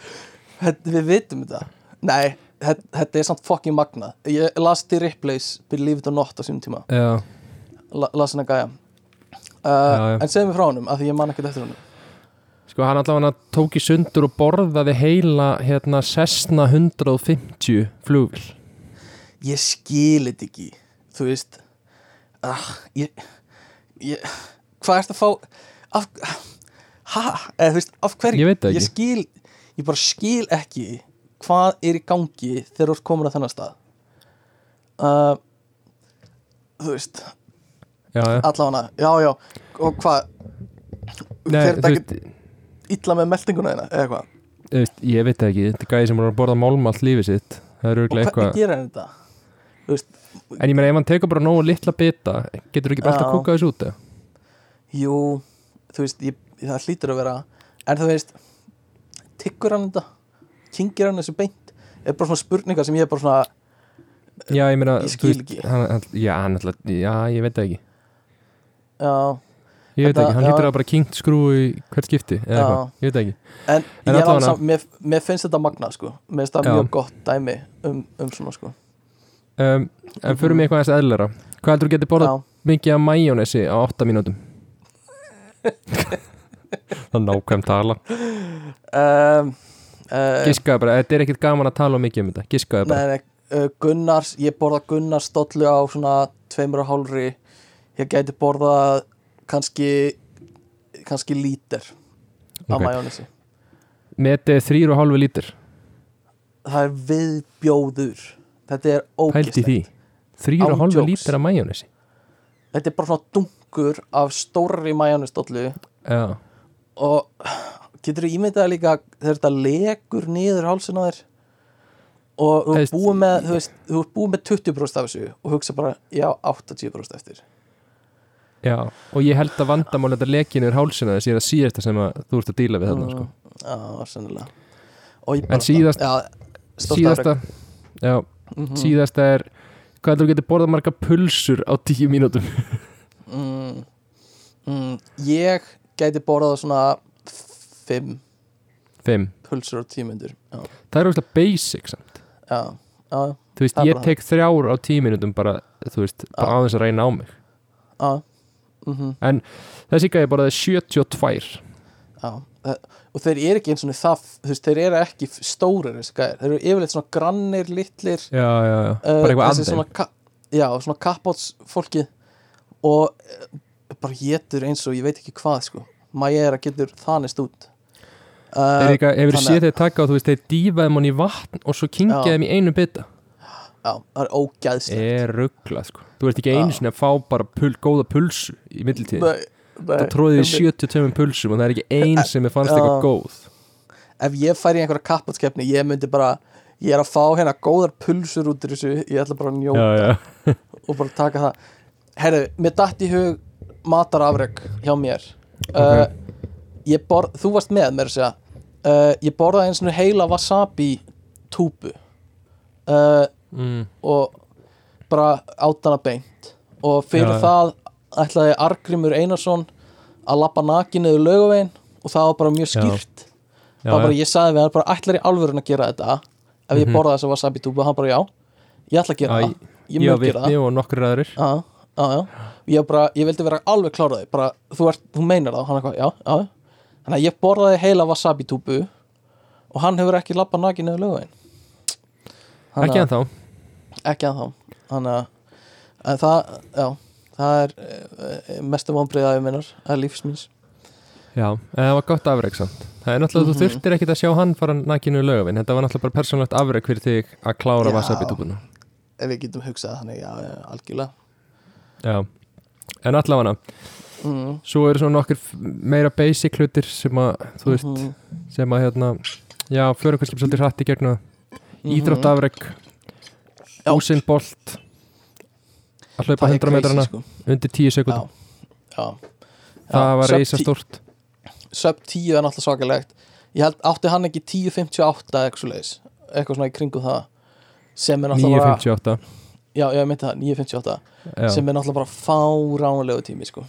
Við vitum þetta. Nei, þetta, er samt fucking magnað. Ég las til Ripley's Believe it or not á sínum tíma. Já, La, Las hana gæja. Uh, Já, já. En segðu mér frá honum, af því ég man ekkert eftir honum. Sko hann allavega tók í sundur og borðaði heila hérna Cessna 150 flugvél. Ég skil þetta ekki þú veist. Ah, ég, ég, hvað ertu að fá af, ha, eða þú veist, af hverju? Ég veit það ég ekki. skil, ég bara skil ekki hvað er í gangi þegar þú ert komin að þennan stað? Uh, þú veist Já, já. allavega, já, já. Og hvað? Þú þetta veist, ekki illa með meldinguna þeina eða hvað, þú ég veit það ekki. Þetta er gæði sem er að borða málm allt lífið sitt. Það og hvernig gera hann þetta? Þú veist, En ég meina ef hann tekur bara nógu litla bita Getur ekki alltaf Já. kúkað þessu út? Jú, þú veist, ég, það hlýtur að vera En þú veist Tyggur hann þetta? Kingir hann þessu beint? Er bara svona spurningar sem ég er bara svona Já, ég meina, Ég skil ekki. Já, alltaf, já, ég veit ekki. Já, Ég veit Þetta- ekki, hann hlýtur að bara kynkt skrúu í hvert skipti eða eitthvað, ég veit ekki. En, En ég alveg mér, mér finnst þetta magna sko. Mér finnst Já. mjög gott dæmi um, um svona sko. Um, En fyrir mig eitthvað aðeins eðlera Hvað heldur þú getur borðað mikið af majónesi á 8 mínútum? Það er nákvæm tala. Um, uh, Giskaðu bara, þetta er ekkert gaman að tala mikið um þetta. Giskaðu bara. Nei, nei, uh, Gunnars ég borða Gunnars stollu á svona tveimur og hálfri. Ég gæti borðað kannski kannski lítir af Ok. majónesi. Metið 3,5 lítur það er viðbjóður. Þetta er ógist því. 3,5 Ándjóks. lítur af majónesi. Þetta er bara svona dunkur af stórri majónestollu. Já, og getur þú ímyndað líka þegar þetta legur niður hálsin á þér og þú ert búið með þú veist, þú ert búið með 20% af þessu og hugsa bara, já, 80% eftir já Og ég held að vandamál þetta lekinu er hálsina þess ég er að síðasta sem að þú ert að díla við þarna sko. já, sennilega og ég En síðast- já, Síðasta Já, afrek. Mhm. síðasta er Hvað heldur þú getur borðað marga pulsur á 10 mínútum? mm, mm, ég gæti borðað svona 5 5 pulsur og tímyndur já, Það er óslega basic samt. Já, já, Þú veist, Það er ég bara tek þrjár á 10 mínútum bara, þú veist, bara aðeins að reyna á mig. Já, mm Þessi gæði borðaði 72 Já, það- og þeir eru ekki eins og það, þú veist, þeir eru ekki stórir þessi gæðir, þeir eru yfirleitt svona grannir, litlir Já, já, já, uh, bara eitthvað þessi aðeim svona, ka- Já, svona kappáts fólkið og uh, bara getur eins og ég veit ekki hvað sko, Majera getur þanist út Þeir eitthvað, hefur þannig séð þeir taka og þú veist, þeir dýfaði mann í vatn og svo kingjaði þeim í einu bita? Já, það er ógæðslega Er rugglað, sko. Þú ert ekki einu sinni að fá bara pul, góða pulsu í nei, Það tróðið í einmitt. 72 pulsum og það er ekki ein sem er fannst eitthvað góð. Ef ég færi í einhverja kappátskeppni, ég myndi bara ég er að fá hérna góðar pulsur út úr þessu, ég ætla bara að njóta. Já, já, og bara taka það. Herru, mér datt í hug matarafreg hjá mér. Ok. uh, ég bor, Þú varst með mér að segja uh, Ég borðaði eins og heila wasabi túpu. Uh, mm, og bara átana beint. Og fyrir Já, já. það ætlaði Argrimur Einarsson að lappa nakinuðu laugavegin og það var bara mjög Já. skýrt. Já, var bara, já. ég sagði við hann bara ætlar í alvörun að gera þetta? Ef ég Mhm. borðaði þessa wasabi túpu og hann bara já, ég ætla að gera Já, það. ég Ég og gera það. og nokkur aðrir. Já, já, já. Ég, bara, ég vildi vera alveg kláraði bara, þú, ert, þú meinar það, hann eitthvað, já, já þannig að ég borðaði heila wasabi túpu og hann hefur ekki lappað nakin eða lögvegin Ekki en þá ekki að þá þannig að það, já, það er e, mestu vonbreiðaði minnar að lífsmins Já, það var gott afreg samt. Það er náttúrulega, Mhm. þú þurftir ekkit að sjá hann fara nakinu lögavinn Þetta var náttúrulega bara persónlegt afreg fyrir þig að klára Já. wasabi-túbuna ef við getum hugsað þannig, já, algjörlega. Já, en allavega mm, Svo eru svona nokkur meira basic hlutir sem að, þú veist, mhm, sem að hérna Já, kannski svolítið hratt í gegna mhm. Ídráttafreg Já. Úsinn bolt Að hlaupa Það er 100 metrana crazy, sko. undir 10 sekundum Það Já, var reysa stórt sub 10 er náttúrulega svakalegt. Ég held, átti hann ekki 10.58 eitthvað eitthvað svona í kringum það sem er náttúrulega bara 9.58 já, ég meinti það, 9.58 Já, sem er náttúrulega bara fáránlegu tími sko.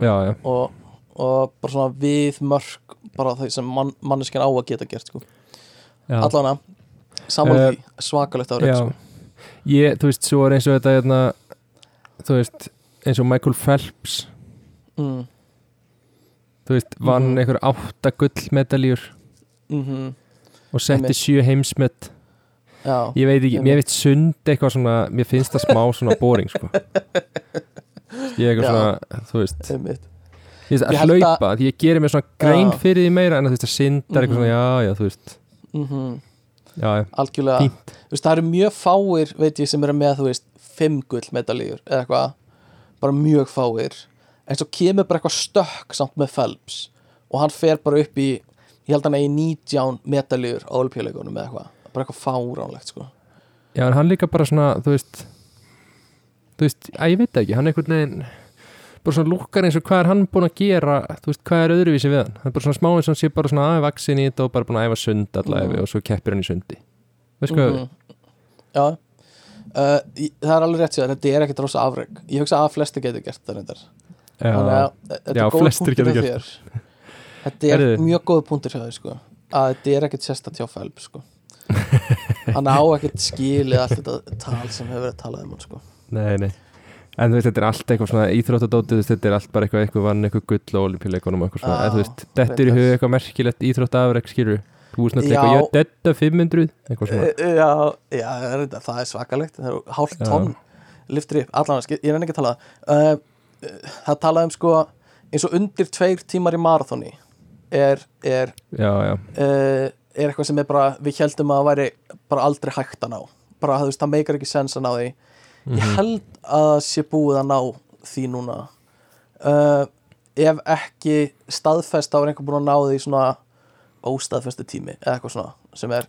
Já, já, og, og bara svona við mörg bara það sem man, manneskjan á að geta gert sko. já. allavega, saman Eh, því svakalegt afrek Já, sko. ég, þú veist, svo er eins og þetta hérna, þú veist, eins og Michael Phelps. Mm, þú veist, vann Mhm. einhver átta gullmedaljur mm og setti sjö heimsmet. Já, ég veit ekki, mér veit sund eitthvað svona, mér finnst það smá svona boring sko ég er eitthvað svona, þú veist. Einmitt. Ég veist, að hlaupa, því ég gerir mér svona grein Já. fyrir því meira en að þú veist, að synda er eitthvað Mhm. svona, já, já, þú veist. Mm já, já, algjörlega. Fínt. Þú veist, það eru mjög fáir, veit ég, sem eru með þú veist, fimm gullmedalíur eða eitthvað, bara mjög fáir. En svo kemur bara eitthvað stökk samt með Phelps. Og hann fer bara upp í ég held hann eigi 19 medalíur á olpjuleikunum eða eitthvað, bara eitthvað fáránlegt sko. já, en hann líka bara svona, þú veist þú veist, að ég veit ekki, hann einhvern veginn bara svona lukkar eins og hvað er hann búinn að gera þú veist, hvað er öðruvísi við hann hann er bara svona smá eins og hann sé bara svona aðeins vaksin í þetta og bara búinn að æfa sund allavega Mhm. og svo keppir hann í sundi veist hvað, mm Mhm. Já uh, í- það er alveg rétt sér þetta er ekkert rosa afreg ég hugsa að flesti getur gert það reyndar Já, að þetta Já, er flestir hjá gert þér. þetta er Heyrðu. mjög góð punktur hjá þér sko. að þetta er ekkert sérstætt hjá Felb sko. hann á ekkert skilið allt þetta tal sem hefur verið talað um hann sko. Nei, nei. En þú veist, þetta er allt eitthvað svona íþróttadótið, þetta er allt bara eitthvað, eitthvað vann, eitthvað gull og olimpíuleikunum og eitthvað svona, Já, en þú veist, þetta er í hug eitthvað merkilegt íþróttafrek, skilur Þú veist Já. eitthvað, ég þetta 500, eitthvað svona. E- já, já reyndar, það er svakalegt. Það er hálft Já. tonn liftur upp, skil- ég reyna ekki að tala. Uh, það talaði um sko eins og undir tveir tímar í marathoni er, er Já, já, uh, er eitthvað sem er bara við heldum að það væri bara aldrei hægt að ná. Bara þú veist, það meikar ekki sens að ná því ég held að sé búið að ná því núna. Uh, ef ekki staðfest þá er einhver búin að ná því svona óstaðfestu tími eða eitthvað svona sem er,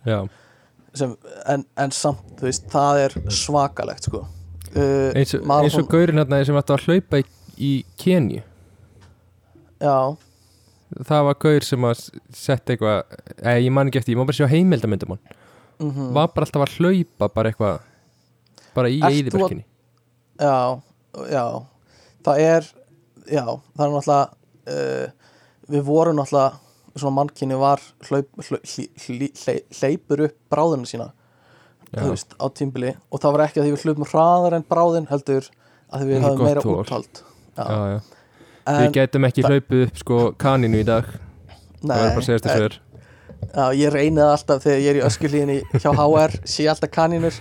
sem, en, en samt, þú veist, það er svakalegt sko. Uh, Eins eins og gaurinn hérna sem ætti að hlaupa í, í Kenju já, Það var gaur sem að setja eitthvað, eða ég man ekki eftir, ég má bara sjá heimildamöndum hann. Mm Var bara alltaf að hlaupa bara eitthvað, bara í eyðiverkinni já, já. Það er, já, það er náttúrulega uh, við vorum náttúrulega svona mannkynni var hlaup, hlaup, hlaup, hleypur upp bráðinu sína veist, á tímbili. Og það var ekki að því við hlupum hraðar en bráðin heldur að því við gott meira þol. úthald. Já. Já, já. Við en, getum ekki hlaupið upp sko kaninu í dag. Nei, Það verður bara fyrir já, ég reyni það alltaf þegar ég er í öskulíðinni hjá HR sé alltaf kaninur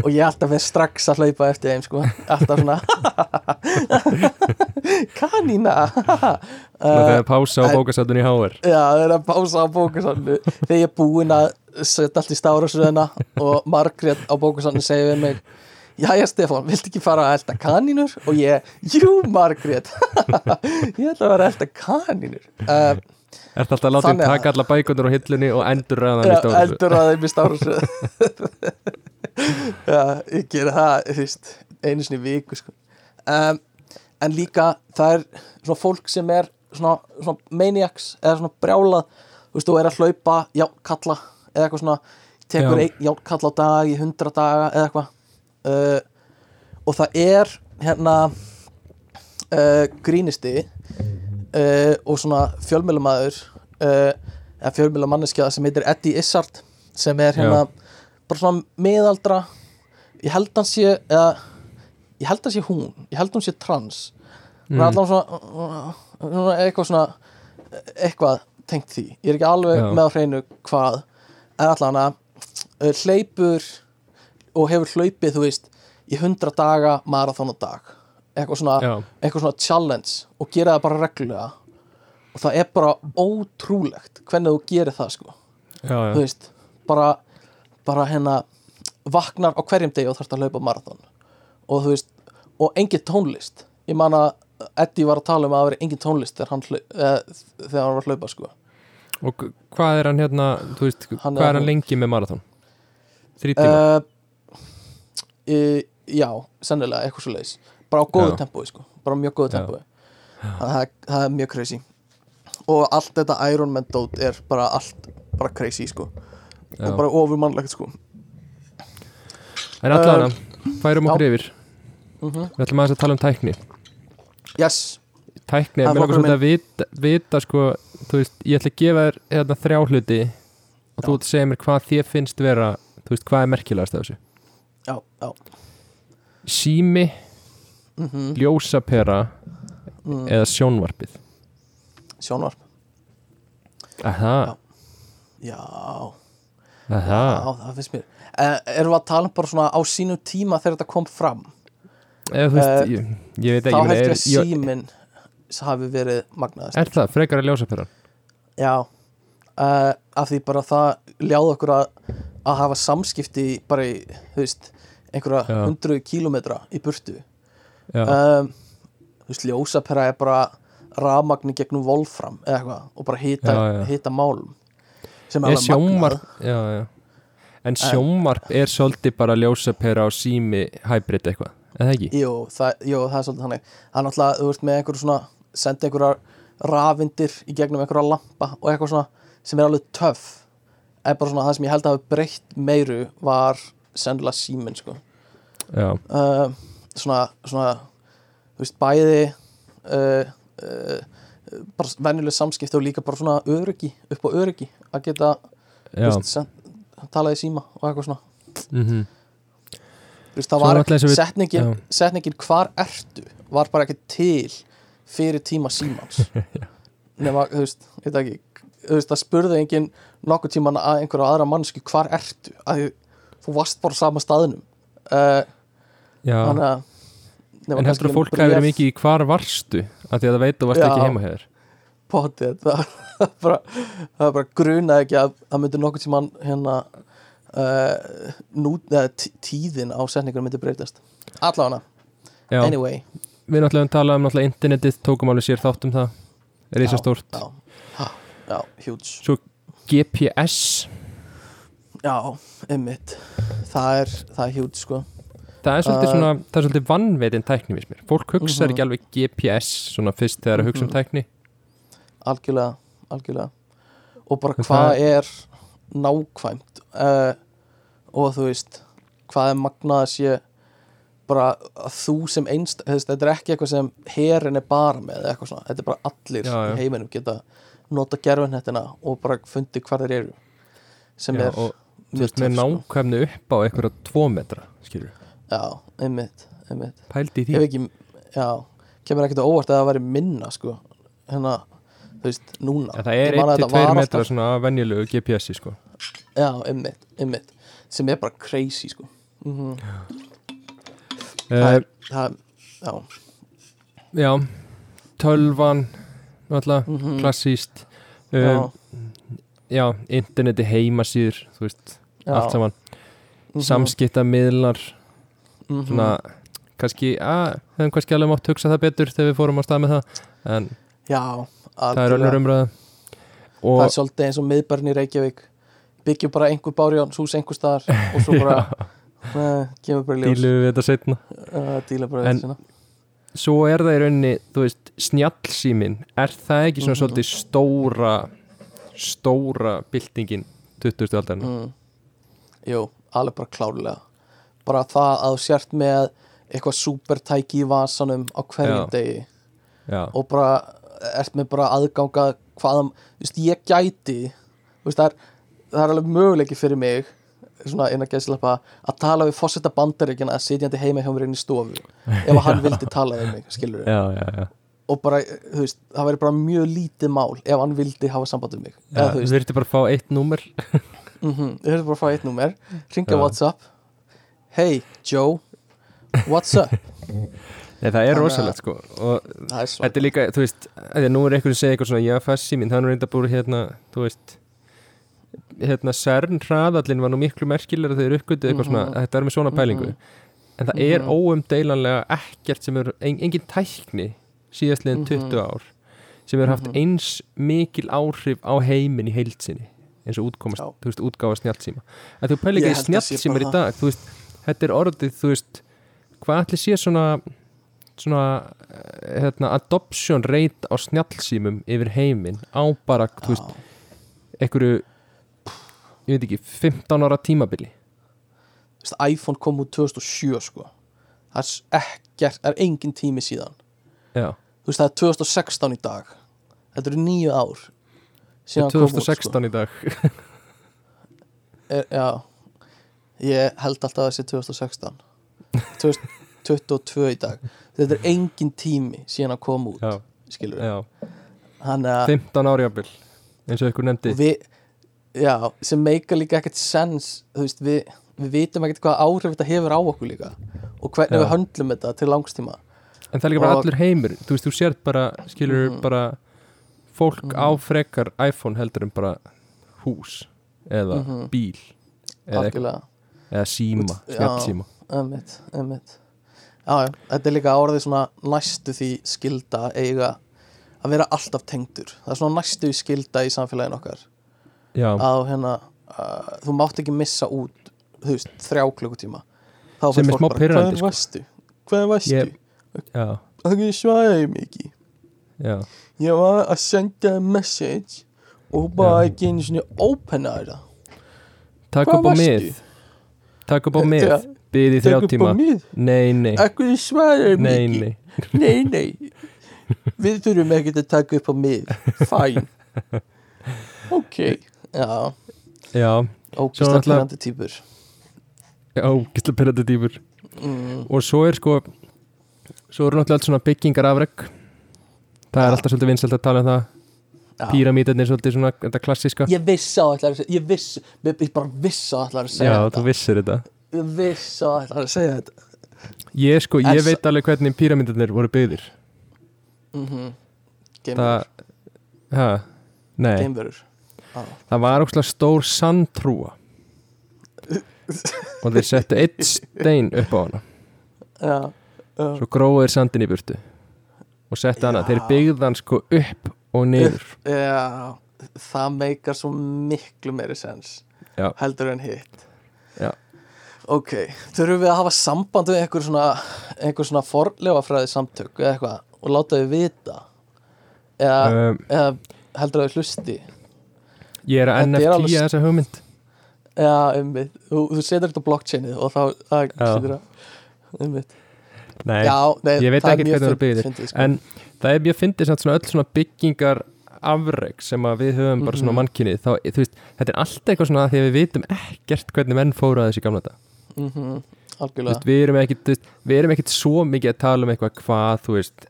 og ég alltaf fyrir strax að hlaupa eftir þeim sko, alltaf svona. Kanína. Það er pása á bókasætun í HR Já, það er að pása á bókasannu þegar ég er búinn að setja allt í stárasöðuna og Margrét á bókasannu segir við mig Jæja Stefán, viltu ekki fara að elda kanínur? Og ég, jú Margrét. Ég ætla að vera að elda kanínur. Uh, Er þetta alltaf að láta að- taka alla bækundur á hillunni og endur að þeim í stárasöð Já, ég gera það þú veist, einu sinni viku sko. um, en líka það er svona fólk sem er svona, svona maniacs eða svona brjálað þú er að hlaupa, já, kalla eða eitthvað svona, tekur Já. einn já, kalla á dag í hundra daga eða eitthvað uh, og það er hérna uh, grínisti uh, og svona fjölmjölumæður uh, eða fjölmjölumanneskja sem heitir Eddie Izzard sem er hérna bara svona miðaldra. Ég held hann sé eða, ég held hann sé hún, ég held hann sé trans. Hún er Mm. allan svona, svona eitthvað svona eitthvað tengt því, ég er ekki alveg Já. með á hreinu hvað. En allan að uh, hleypur og hefur hlaupið, þú veist í hundra daga marathon á dag. Eitthvað svona, Já, eitthvað svona challenge og gera það bara reglulega. Og það er bara ótrúlegt hvernig þú gerir það sko. Já, þú já, veist, bara bara hérna vaknar á hverjum degi og þarfst að hlaupa marathon. Og þú veist, og engin tónlist. Ég man að Eddie var að tala um að það veri engin tónlist þegar hann, hlau- eh, þegar hann var að hlaupa sko. Og hvað er hann hérna, þú veist, Hann hvað er- er hann lengi með marathon? Þrý tíma? uh, e, já, sennilega eitthvað svo leiðis bara á góðu tempói sko, bara á mjög góðu tempói það, er- það er mjög crazy. Og allt þetta Iron Man dót er bara allt bara crazy sko. Og bara ofurmannlegt sko. En allavega, færum okkur já. yfir. Mm Við ætlum aðeins að tala um tækni. Yes, Tækni, Það er mér langar svolítið að vita, vita sko, þú veist, ég ætla að gefa þér hérna, þrjá hluti og þú Já. ert að segja mér hvað þér finnst vera þú veist, hvað er merkilegast af þessu. Já, já. Sími, mm ljósapera mm. eða sjónvarpið. Sjónvarp. Aha, já, aha já, það finnst mér. Uh, erum við að tala um bara svona á sínum tíma þegar þetta kom fram? Eða þú veist, Eh, ég, ég veit þá ekki held ég að síminn hafi verið magnaðast er það, frekar að ljósaperan já, uh, af því bara það ljáði okkur að, að hafa samskipti bara í, þú veist einhverja Já. hundru kílómetra í burtu. Um, þú veist, ljósapera er bara rafmagni gegnum volfram eða eitthvað og bara hita málum sem er alveg magnað. en sjónvarp er svolítið bara ljósapera og sími hybrid eitthvað, eða ekki? Jú, það, jú, það er svolítið þannig. Það er náttúrulega, þú veist, með einhverju svona senda einhverjar rafindir í gegnum einhverja lampa og eitthvað svona sem er alveg töff er bara svona það sem ég held að hafa breytt meiru var sennilega síminn, sko. Já, uh, svona, svona þú veist, bæði uh, uh, bara venjuleg samskipti og líka bara svona öryggi, upp á öryggi að geta, talað í síma og eitthvað svona. Mhm, Þú veist, það var ekki, setningin, setningin hvar ertu var bara ekki til fyrir tíma símans. Nema, þú veist, veit ekki þú veist, það spurði engin nokkuð tíman að einhverja aðra mannsku hvar ertu? Að þú varst bara sama staðnum. Uh, já. þannig að En heldur að fólk verið mikið í hvar varstu? Af því að það veit að þú varst Já. ekki heima hér potið það var bara, það bara grunaði ekki að það myndi nokkuð tíman hérna uh, nú, tíðin á setningur myndi breytast. Allavega, anyway. Við náttúrulega höfum talað um náttúrulega internetið tókum alveg sér þátt um það. Er Já, svo stórt já, já, huge GPS já, einmitt. Það er, það er huge sko. Það er svolítið Uh, svona, það er svolítið vannveitin tækni fólk hugsa Mhm. ekki alveg GPS svona fyrst þegar að hugsa um Mhm. tækni algjörlega, algjörlega. Og bara hvað er nákvæmt uh, og þú veist hvað er magnað að sé bara að þú sem einst þetta er ekki eitthvað sem herin er bara með eitthvað svona, þetta er bara allir Já, já. í heiminum geta nota gerfinhettina og bara fundi hvar þeir eru sem Já, er og veist með sko. nákvæmni upp á einhverja tvo metra skilur, já, einmitt, einmitt. Pældi í því. Ekki, já, kemur ekkert á óvart að það væri minna sko. Hérna, þú veist, núna. En það er Ég man að 1-2 þetta var metra svona venjulegu GPS-i sko. Já, einmitt, einmitt. Sem er bara crazy sko. Mm það uh, er, það, já. já, tölvan náttúrulega, mhm, klassíst já, um, já, interneti heimasýður þú veist, já, allt saman. Mhm, samskiptamiðlar mhm, svona, kannski að, hefum kannski alveg mátt hugsa það betur þegar við fórum á stað með það en já, það er algjörlega. umræða það er svolítið eins og miðbærn í Reykjavík byggjum bara einhver bárján hús einhver staðar og svo bara uh, kemur bara ljós dílu við þetta setna uh, díla bara En- þetta sinna svo er það í rauninni, þú veist, snjallsímin er það ekki svona Mhm. svolítið stóra stóra byltingin 20. aldarinn mm. Jú, alveg bara klárlega bara það að sért með eitthvað supertæki í vasanum á hverjum Já. degi já, og bara ert með bara aðganga hvaðan, þú veist, ég gæti þú veist, það er, það er alveg möguleiki fyrir mig svona eina gæðslappa að tala við fórseta bandaríkjana að sitjandi heima hjá mér inn í stofu ef hann vildi tala við mig, skilur já. og bara, þú veist, það væri bara mjög lítið mál ef hann vildi hafa samband við mig. Já eða þú þú þurfti bara að fá eitt númer. Mm -hmm, þau höfðu bara að fá eitt númer ringja Já. Whatsapp. Hey Joe, what's up Nei, það er Þannig rosalegt sko og þetta er líka, þú veist, að nú er einhverjum að segja eitthvað svona, já, fassi mín, það er reynda búið hérna, þú veist hérna, CERN hraðallin var nú miklu merkilega þegar uppgötu eitthvað svona, Mhm. þetta er með svona pælingu Mhm. en það er Mhm. óumdeilanlega ekkert sem er, en, engin tækni síðastliðin Mhm. 20 ár sem er haft eins mikil áhrif á heimin í heilsinni eins og útkomast, Já. þú veist, útgáfa snjálsíma en þú ekki í snjálsímar í dag þú veist, þetta er orðið, þú veist hvað ætli sé svona svona eh, hérna, adoption rate á snjálsímum yfir heimin á bara, þú veist, einhverju ég veit ekki, 15 ára tímabili. Þú veist, iPhone kom út 2007 sko. Það er ekkert, það er engin tími síðan. Já, þú veist það er 2016 í dag. Þetta eru nýju ár síðan kom út, 2016 í dag. Sko. er, já. Ég held alltaf að það sé 2016 2022 í dag þetta er engin tími síðan að koma út já, skilur þannig að 15 ára jafnvel eins og ykkur nefndi við, já, sem meika líka ekkert sens veist, við, við vitum ekkert hvað áhrif þetta hefur á okkur líka og hvernig Já. við höndlum þetta til langstíma en það er líka bara Og- allur heimur þú veist, þú sér bara, skilur Mhm. bara fólk Mhm. á frekar iPhone heldur en bara hús eða Mhm. bíl eða, eða síma, Já. snjallsíma Einmitt, einmitt Já, já, þetta er líka orðið svona næstu því skilda eiga að vera alltaf tengdur. Það er svona næstu skilda í samfélagin okkar. Já, að hérna uh, þú mátt ekki missa út þú veist, þrjá klukkutíma. Þá er fólk bara, hvað sko. varstu? hvað varstu? Ég- já, það svaraði mig ekki já. Ég var að senda message og hún bara ekki einu svona opena þetta takk upp á mið. Takk upp á mið Já, byði í þrjá tíma. Nei, nei, Akkur svarar mikið nei Nei, nei Við þurfum ekkert að taka upp á mið Fæn Ok. Já, Já, ógislega pyrrandi típur já, gæsla perandi dýpur mm. Og svo er sko Svo eru náttúrulega allt svona byggingar afreg Það er Já. alltaf svolítið vinsælt að tala um það. Píramítarnir svolítið svona þetta klassíska. Ég vissi á allar að segja Ég vissi, ég bara vissi á allar að Já, þú vissir þetta Ég vissi á allar að segja þetta. Ég sko, ég veit alveg hvernig píramítarnir voru byggðir. Mm -hmm. Það, Geimverur. Ha, nei. Geimverur. Já. Það var ókslega stór sandtrúa. Og þeir settu eitt stein upp á hana. Já, já. svo gróðu þeir sandin í burtu. Og settu hana, þeir byggðu hann sko upp og niður. Já, það meikar svo miklu meiri sens Já. heldur en hitt. Já. Ok, þurfum við að hafa samband við einhver svona, einhver svona forlefafræði samtök eða eitthvað og láta við vita? Eða, um, eða heldur að við hlusti? Ég er að Þetta er NFT alveg- að þessa hugmynd. Já, einmitt, þú, þú setur þetta á blockchainið og þá setur það. Einmitt. Nei, Já, nei, ég veit er mjög hvernig það fynd- byggðir. sko. en það er mjög fyndið svona öll svona byggingar afreg sem við höfum bara svona Mhm. mannkynni þá, þú veist, þetta er alltaf eitthvað svona því að við vitum ekkert hvernig menn fóru að þessi gamla þetta Mhm, Þú Algjörlega við erum ekkit, við erum ekkit svo mikið að tala um eitthvað hvað, þú veist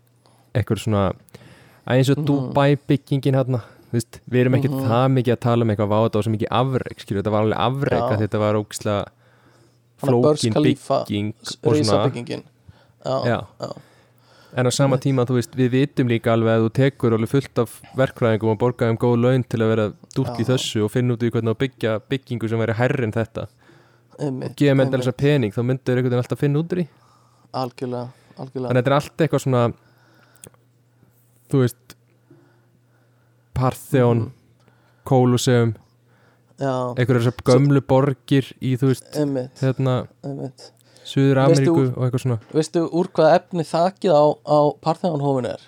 eitthvað svona, eins og Mhm. Dubai byggingin hérna, þú veist, við erum ekkit Mhm. það mikið að tala um eitthvað váta og svo mikið afreg, skilur, þetta var alveg afreg Já. að þetta var ógislega flókin bygging og svona, Já, já, já. en á sama tíma, þú veist, við vitum líka alveg að þú tekur alveg fullt af verkfræðingum og borgaðum góð laun til að vera dútt í þessu og finna út í hvernig að byggja byggingu sem væri herri en þetta einmitt, og gefa menn einmitt. þessa pening, þá myndir einhvern veginn alltaf finna út úr í Algjörlega, algjörlega þannig að þetta er allt eitthvað svona þú veist Partheon. Kóluseum, Já, einhverjar þessar gömlu borgir í þú veist, einmitt, hérna einmitt Suður Veistu Ameríku úr- og eitthvað svona Veistu úr hvað efni þakið á, á Parthenon-hófin er?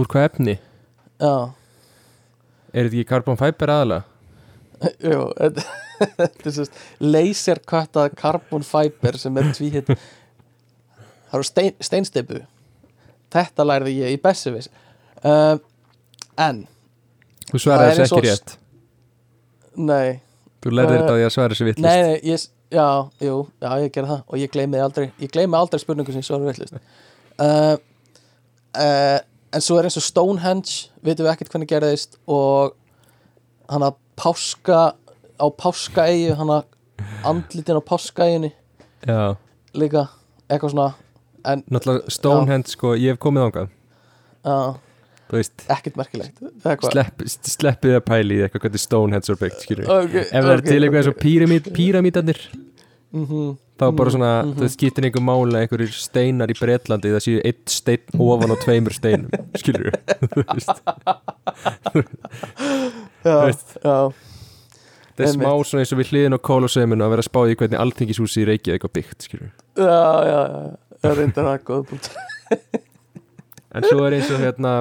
úr hvað efni, Já, er þetta ekki carbon fiber aðalega? jú, þetta laserkvættað carbon fiber sem er tvíhitt. Það eru stein, steinsteipu Þetta lærði ég í Bessivis uh, En, þú svaraði þessu og ekki rétt. nei. Þú lærði Uh, þetta á því að svara þessu Nei, vittlist nei, ég, já, jú, já, ég gerði það. Og ég gleymi aldrei, ég gleymi aldrei spurningu sem ég svarar veitlist uh, uh, en svo er eins og Stonehenge vitum við ekkert hvernig gerðist og hann að páska á páskaeyju, hann að andlitin á páskaeyjunni já, líka, eitthvað svona en náttúrulega Stonehenge sko, ég hef komið þú veist, ekkert merkilegt slepp, sleppið að pæli í eitthvað hvernig Stonehenge er byggt, skilur okay, ef það er til eitthvað eins og píramít, píramítarnir mm -hmm, þá bara svona, Mhm. það skiptir einhver máli að einhverjir steinar í Bretlandi það séu eitt steinn ofan á tveimur steinum skilur já, veist. já, það er smá svona eins og við hliðin á kóluseiminu að vera að spá í hvernig alþingishúsi í Reykjavík var byggt skilur já, já, já, það er reyndar að góða búnt en svo er eins og hérna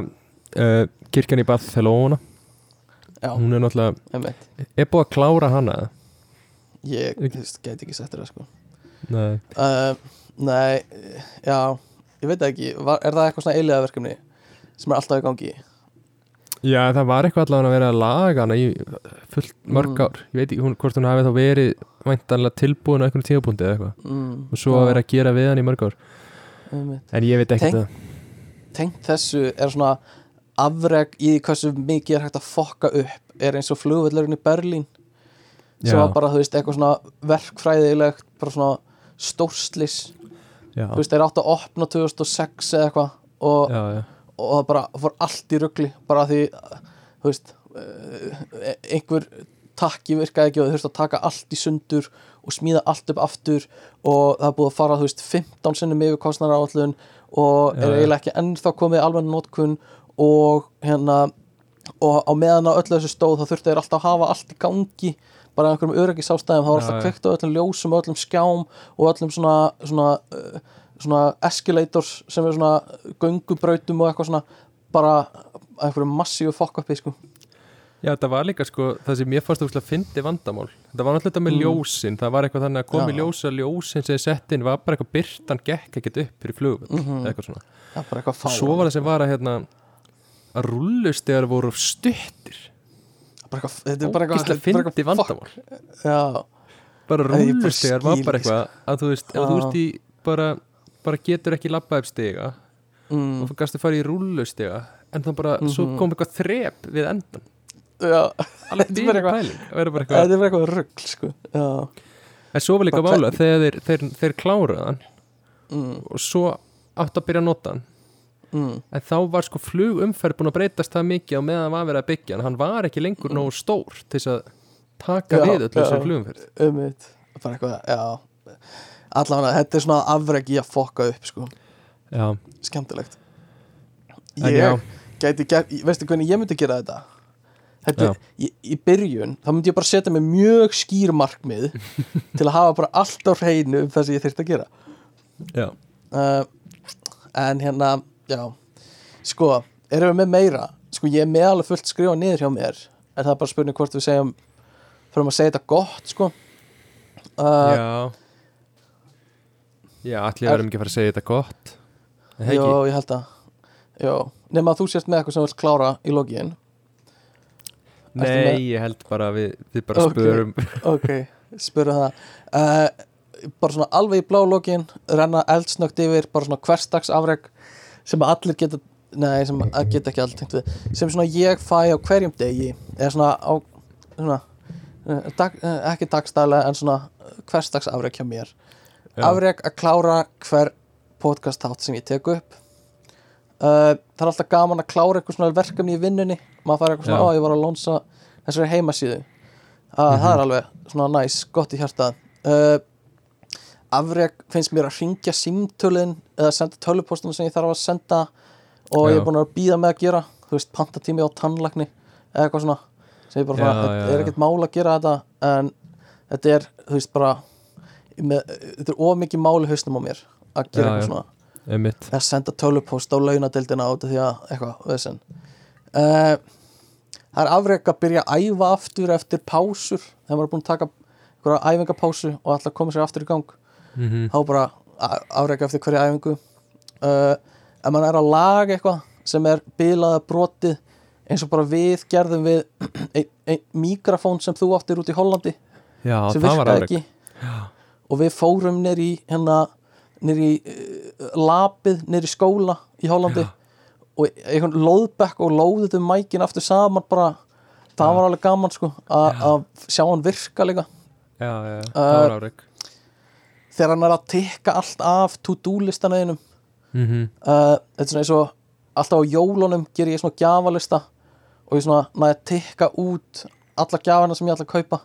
uh, kirkjan í Barcelona. Já, hún er náttúrulega, er búið að klára hana Ég, gæti ekki þér það sko. Nei, uh, Nei, já. Ég veit ekki, var, er það eitthvað svona eiliða verkefni sem er alltaf í gangi já það var eitthvað allavega að vera að laga hana í fullt mörg Mm. ár. Ég veit ekki hún, hvort hún hafi þá verið væntanlega tilbúin á einhvern tíðapunkti eða eitthvað. Mm, og svo að vera að gera við hann í mörg ár. Einmitt. en ég veit ekki Tengt- það. Tengt þessu er svona afreg í hversu mikið er hægt að fokka upp. Er eins og flugvöllurinn í Berlín sem Já. var bara, þú veist, eitthvað svona verkfræðilegt, bara svona stórslis, já, þú veist, þeir áttu að opna 2006 eða eitthvað og, já, já og það bara fór allt í ruggli bara því, þú veist eh, einhver takki virkaði ekki og þau þurftu að taka allt í sundur og smíða allt upp aftur og það er búið að fara, þú veist, 15 sinnum yfir kostnara áallun og er eiginlega ekki ennþá komið alveg nótkun og hérna og á meðan á öllu þessu stóð þá þurftu þeir alltaf að hafa allt í gangi bara einhverjum öryggisástæðum, þá var Já, alltaf kveikt á öllum ljósum öllum skjám og öllum svona svona, uh, svona escalators sem er svona göngubrautum og eitthvað svona bara einhverjum massíu fokk uppi sko. Já, þetta var líka sko, það sem ég fannst úrslega fyndi vandamál þetta var náttúrulega með Mm. ljósin það var eitthvað þannig að komi Já. ljós að ljósin sem þið sett inn var bara eitthvað byrtan gekk ekkert upp fyrir flugvöld Mhm. eitthvað svona bara eitthvað svo var það sem var að hérna að rullustegar voru stuttir þetta er bara eitthvað eitthvað vandamál já, bara rullustegar var bara ekki, eitthvað að þú veist, Já. þú veist í bara, bara getur ekki labbað upp stiga mm, og gæstu farið í rullustega en það bara, svo Mhm. kom eitthvað þrep við endan já. Þetta er bara eitthvað- það þetta er bara eitthvað rugl sko. Já. En svo var líka vála þegar þeir, þeir, þeir kláruðu hann mm, og svo átt að byrja að nota hann. Mm, en þá var sko flugumferð búin að breytast það mikið á meðan var verið að byggja hann. Hann var ekki lengur nógu stór til að taka Já, við öllu þessu já. flugumferð. Um mitt bara eitthvað, já allavega, þetta er svona afreg í að fokka upp sko, já, skemmtilegt. Ég já, gæti gert, veistu hvernig ég myndi gera þetta? Þetta, er- í, byrjun þá myndi ég bara setja mig mjög skýr markmið til að hafa bara allt á hreinu um það sem ég þyrfti að gera. Já, uh, en hérna já, sko erum við með meira, sko ég er með alveg fullt skrifa niður hjá mér, en það er bara spurning hvort við segjum, fyrir að segja þetta gott sko? Uh, já já, allir Er- verðum ekki að fara að segja þetta gott. Jó, ég held að nema að þú sést með eitthvað sem vilt klára í Ertu nei, ég held bara við, við bara Ok. spörum. Ok, spyrum það. Uh, Bara svona alveg í blá logiðin renna eldsnögt yfir, bara svona hverstags afreg sem allir geta nei, sem geta ekki allir sem svona ég fæ á hverjum degi. Eða svona á svona, uh, dag, uh, ekki dagstælega en svona hverstags afreg hjá mér. Afreg að klára hver podcast þátt sem ég tek upp. Uh, það er alltaf gaman að klára eitthvað svona verkefni í vinnunni. Maður fær eitthvað svona, á ég var að lónsa þessari heimasíðu. Uh, það er alveg svona næs, gott í hjarta uh, afreg finnst mér að ringja símtölin eða senda tölupostuna sem ég þarf að senda og ég Já. er búin að býða með að gera þú veist, pantatími á tannlagni eða eitthvað svona. Sem ég bara, Já, þetta já, er ekkert mál að gera þetta en þetta er, þú veist, bara með, þetta er of mikið máli haustum á mér að gera Já, eitthvað já. svona Einmitt. að senda tölupost á launadeildina af því að eitthvað, vesen uh, það er afrek að byrja að æfa aftur eftir pásur þegar maður er búin að taka einhverja æfingapásu og alltaf koma sér aftur í gang Mhm. þá bara a- afrek eftir hverja æfingu uh, ef maður er að laga eitthvað sem er bilaða brotið eins og bara við gerðum við ein, ein mikrofón sem þú áttir út í Hollandi já, sem virkaði ekki og við fórum nýr í hérna nýr í uh, lapið nýr í skóla í Hollandi. Og einhvern lóðbekk og lóðuðum mækin aftur saman bara. Það var alveg gaman sko að sjá hann virka líka. Já, já, já, Uh, það var afrek þegar hann er að tekka allt af to-do listan einum. Mhm. uh, þetta er svona eins og alltaf á jólunum ger ég svona gjafalista og ég svona næði að tekka út alla gjafana sem ég ætla að kaupa.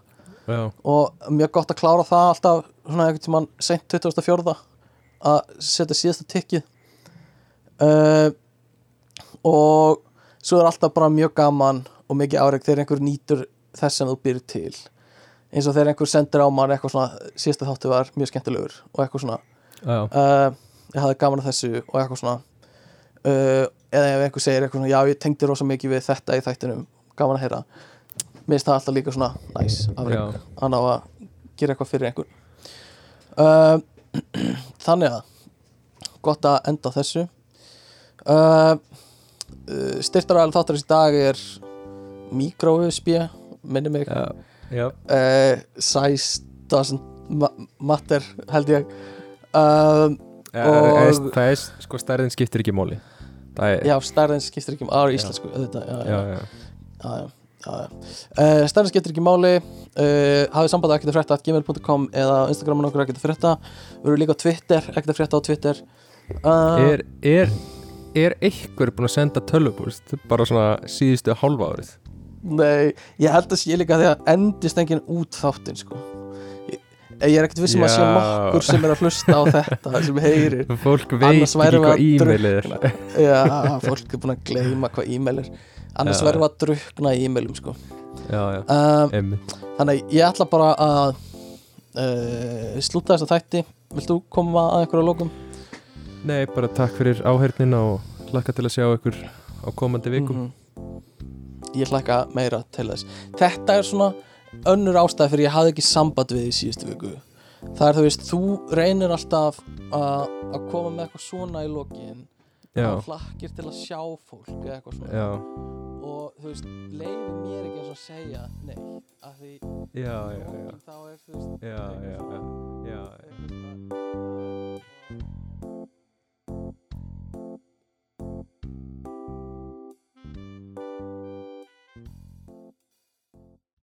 Já, og mjög gott að klára það alltaf svona einhvern tímann sent 24. að setja síðasta tikkið. Uh, og svo er alltaf bara mjög gaman og mikið áreg þegar einhver nýtur þess sem þú býr til. Eins og þegar einhver sendir á mann eitthvað svona síðasta þáttu var mjög skemmtilegur og eitthvað svona. Uh, ég hafði gaman að þessu og eitthvað svona. Uh, eða ef einhver segir eitthvað svona já ég tengdi rosa mikið við þetta í þættinum. Gaman að heyra. Mér finnst það alltaf líka svona næs Já. að ná að gera eitthvað fyrir einhver uh, þannig að gott að enda þessu. Uh, uh, styrtaræðal þáttarins í dag er mikro-USB minni mig. Já. uh, size doesn't ma matter held ég. Um, Já, Og- það er, sko, stærðin skiptir ekki er, já, stærðin skiptir ekki máli. Á íslensku auðvitað, já, já, já, já, já, já, já, já. Uh, stærðin skiptir ekki máli. Uh, hafið samband ekkert að frétta gmail.com eða á Instagramin okkur ekkert að frétta. Við erum líka á Twitter, ekkert að frétta á Twitter. Uh, er, er er einhver búin að senda tölvupúst bara svona síðustu hálfa árið? Nei, ég held að sé líka að endist enginn út þáttinn sko. Ég, ég er ekkert vissum að sé Já. nokkur sem er að hlusta á þetta sem heyrir. Fólk veit ekki hvað að e-mailið er. Já, fólk er búin að gleyma hvað e-mail er annars Já. verðum við að drukna í e-mailum sko. um, Þannig ég ætla bara að uh, slúta þess að þætti Vilt þú koma að einhverja lókum? nei, bara takk fyrir áheyrnin og hlakka til að sjá ykkur á komandi vikum Mhm. ég hlakka meira til þess þetta er svona önnur ástæð fyrir ég hafði ekki samband við í síðustu viku það er þú veist, þú reynir alltaf að koma með eitthvað svona í lokin já, og hlakkir til að sjá fólk eða eitthvað svona já. og þú veist, leiðum mér ekki eins og segja nei, af því já, já, þá er þú veist já, já, já, já.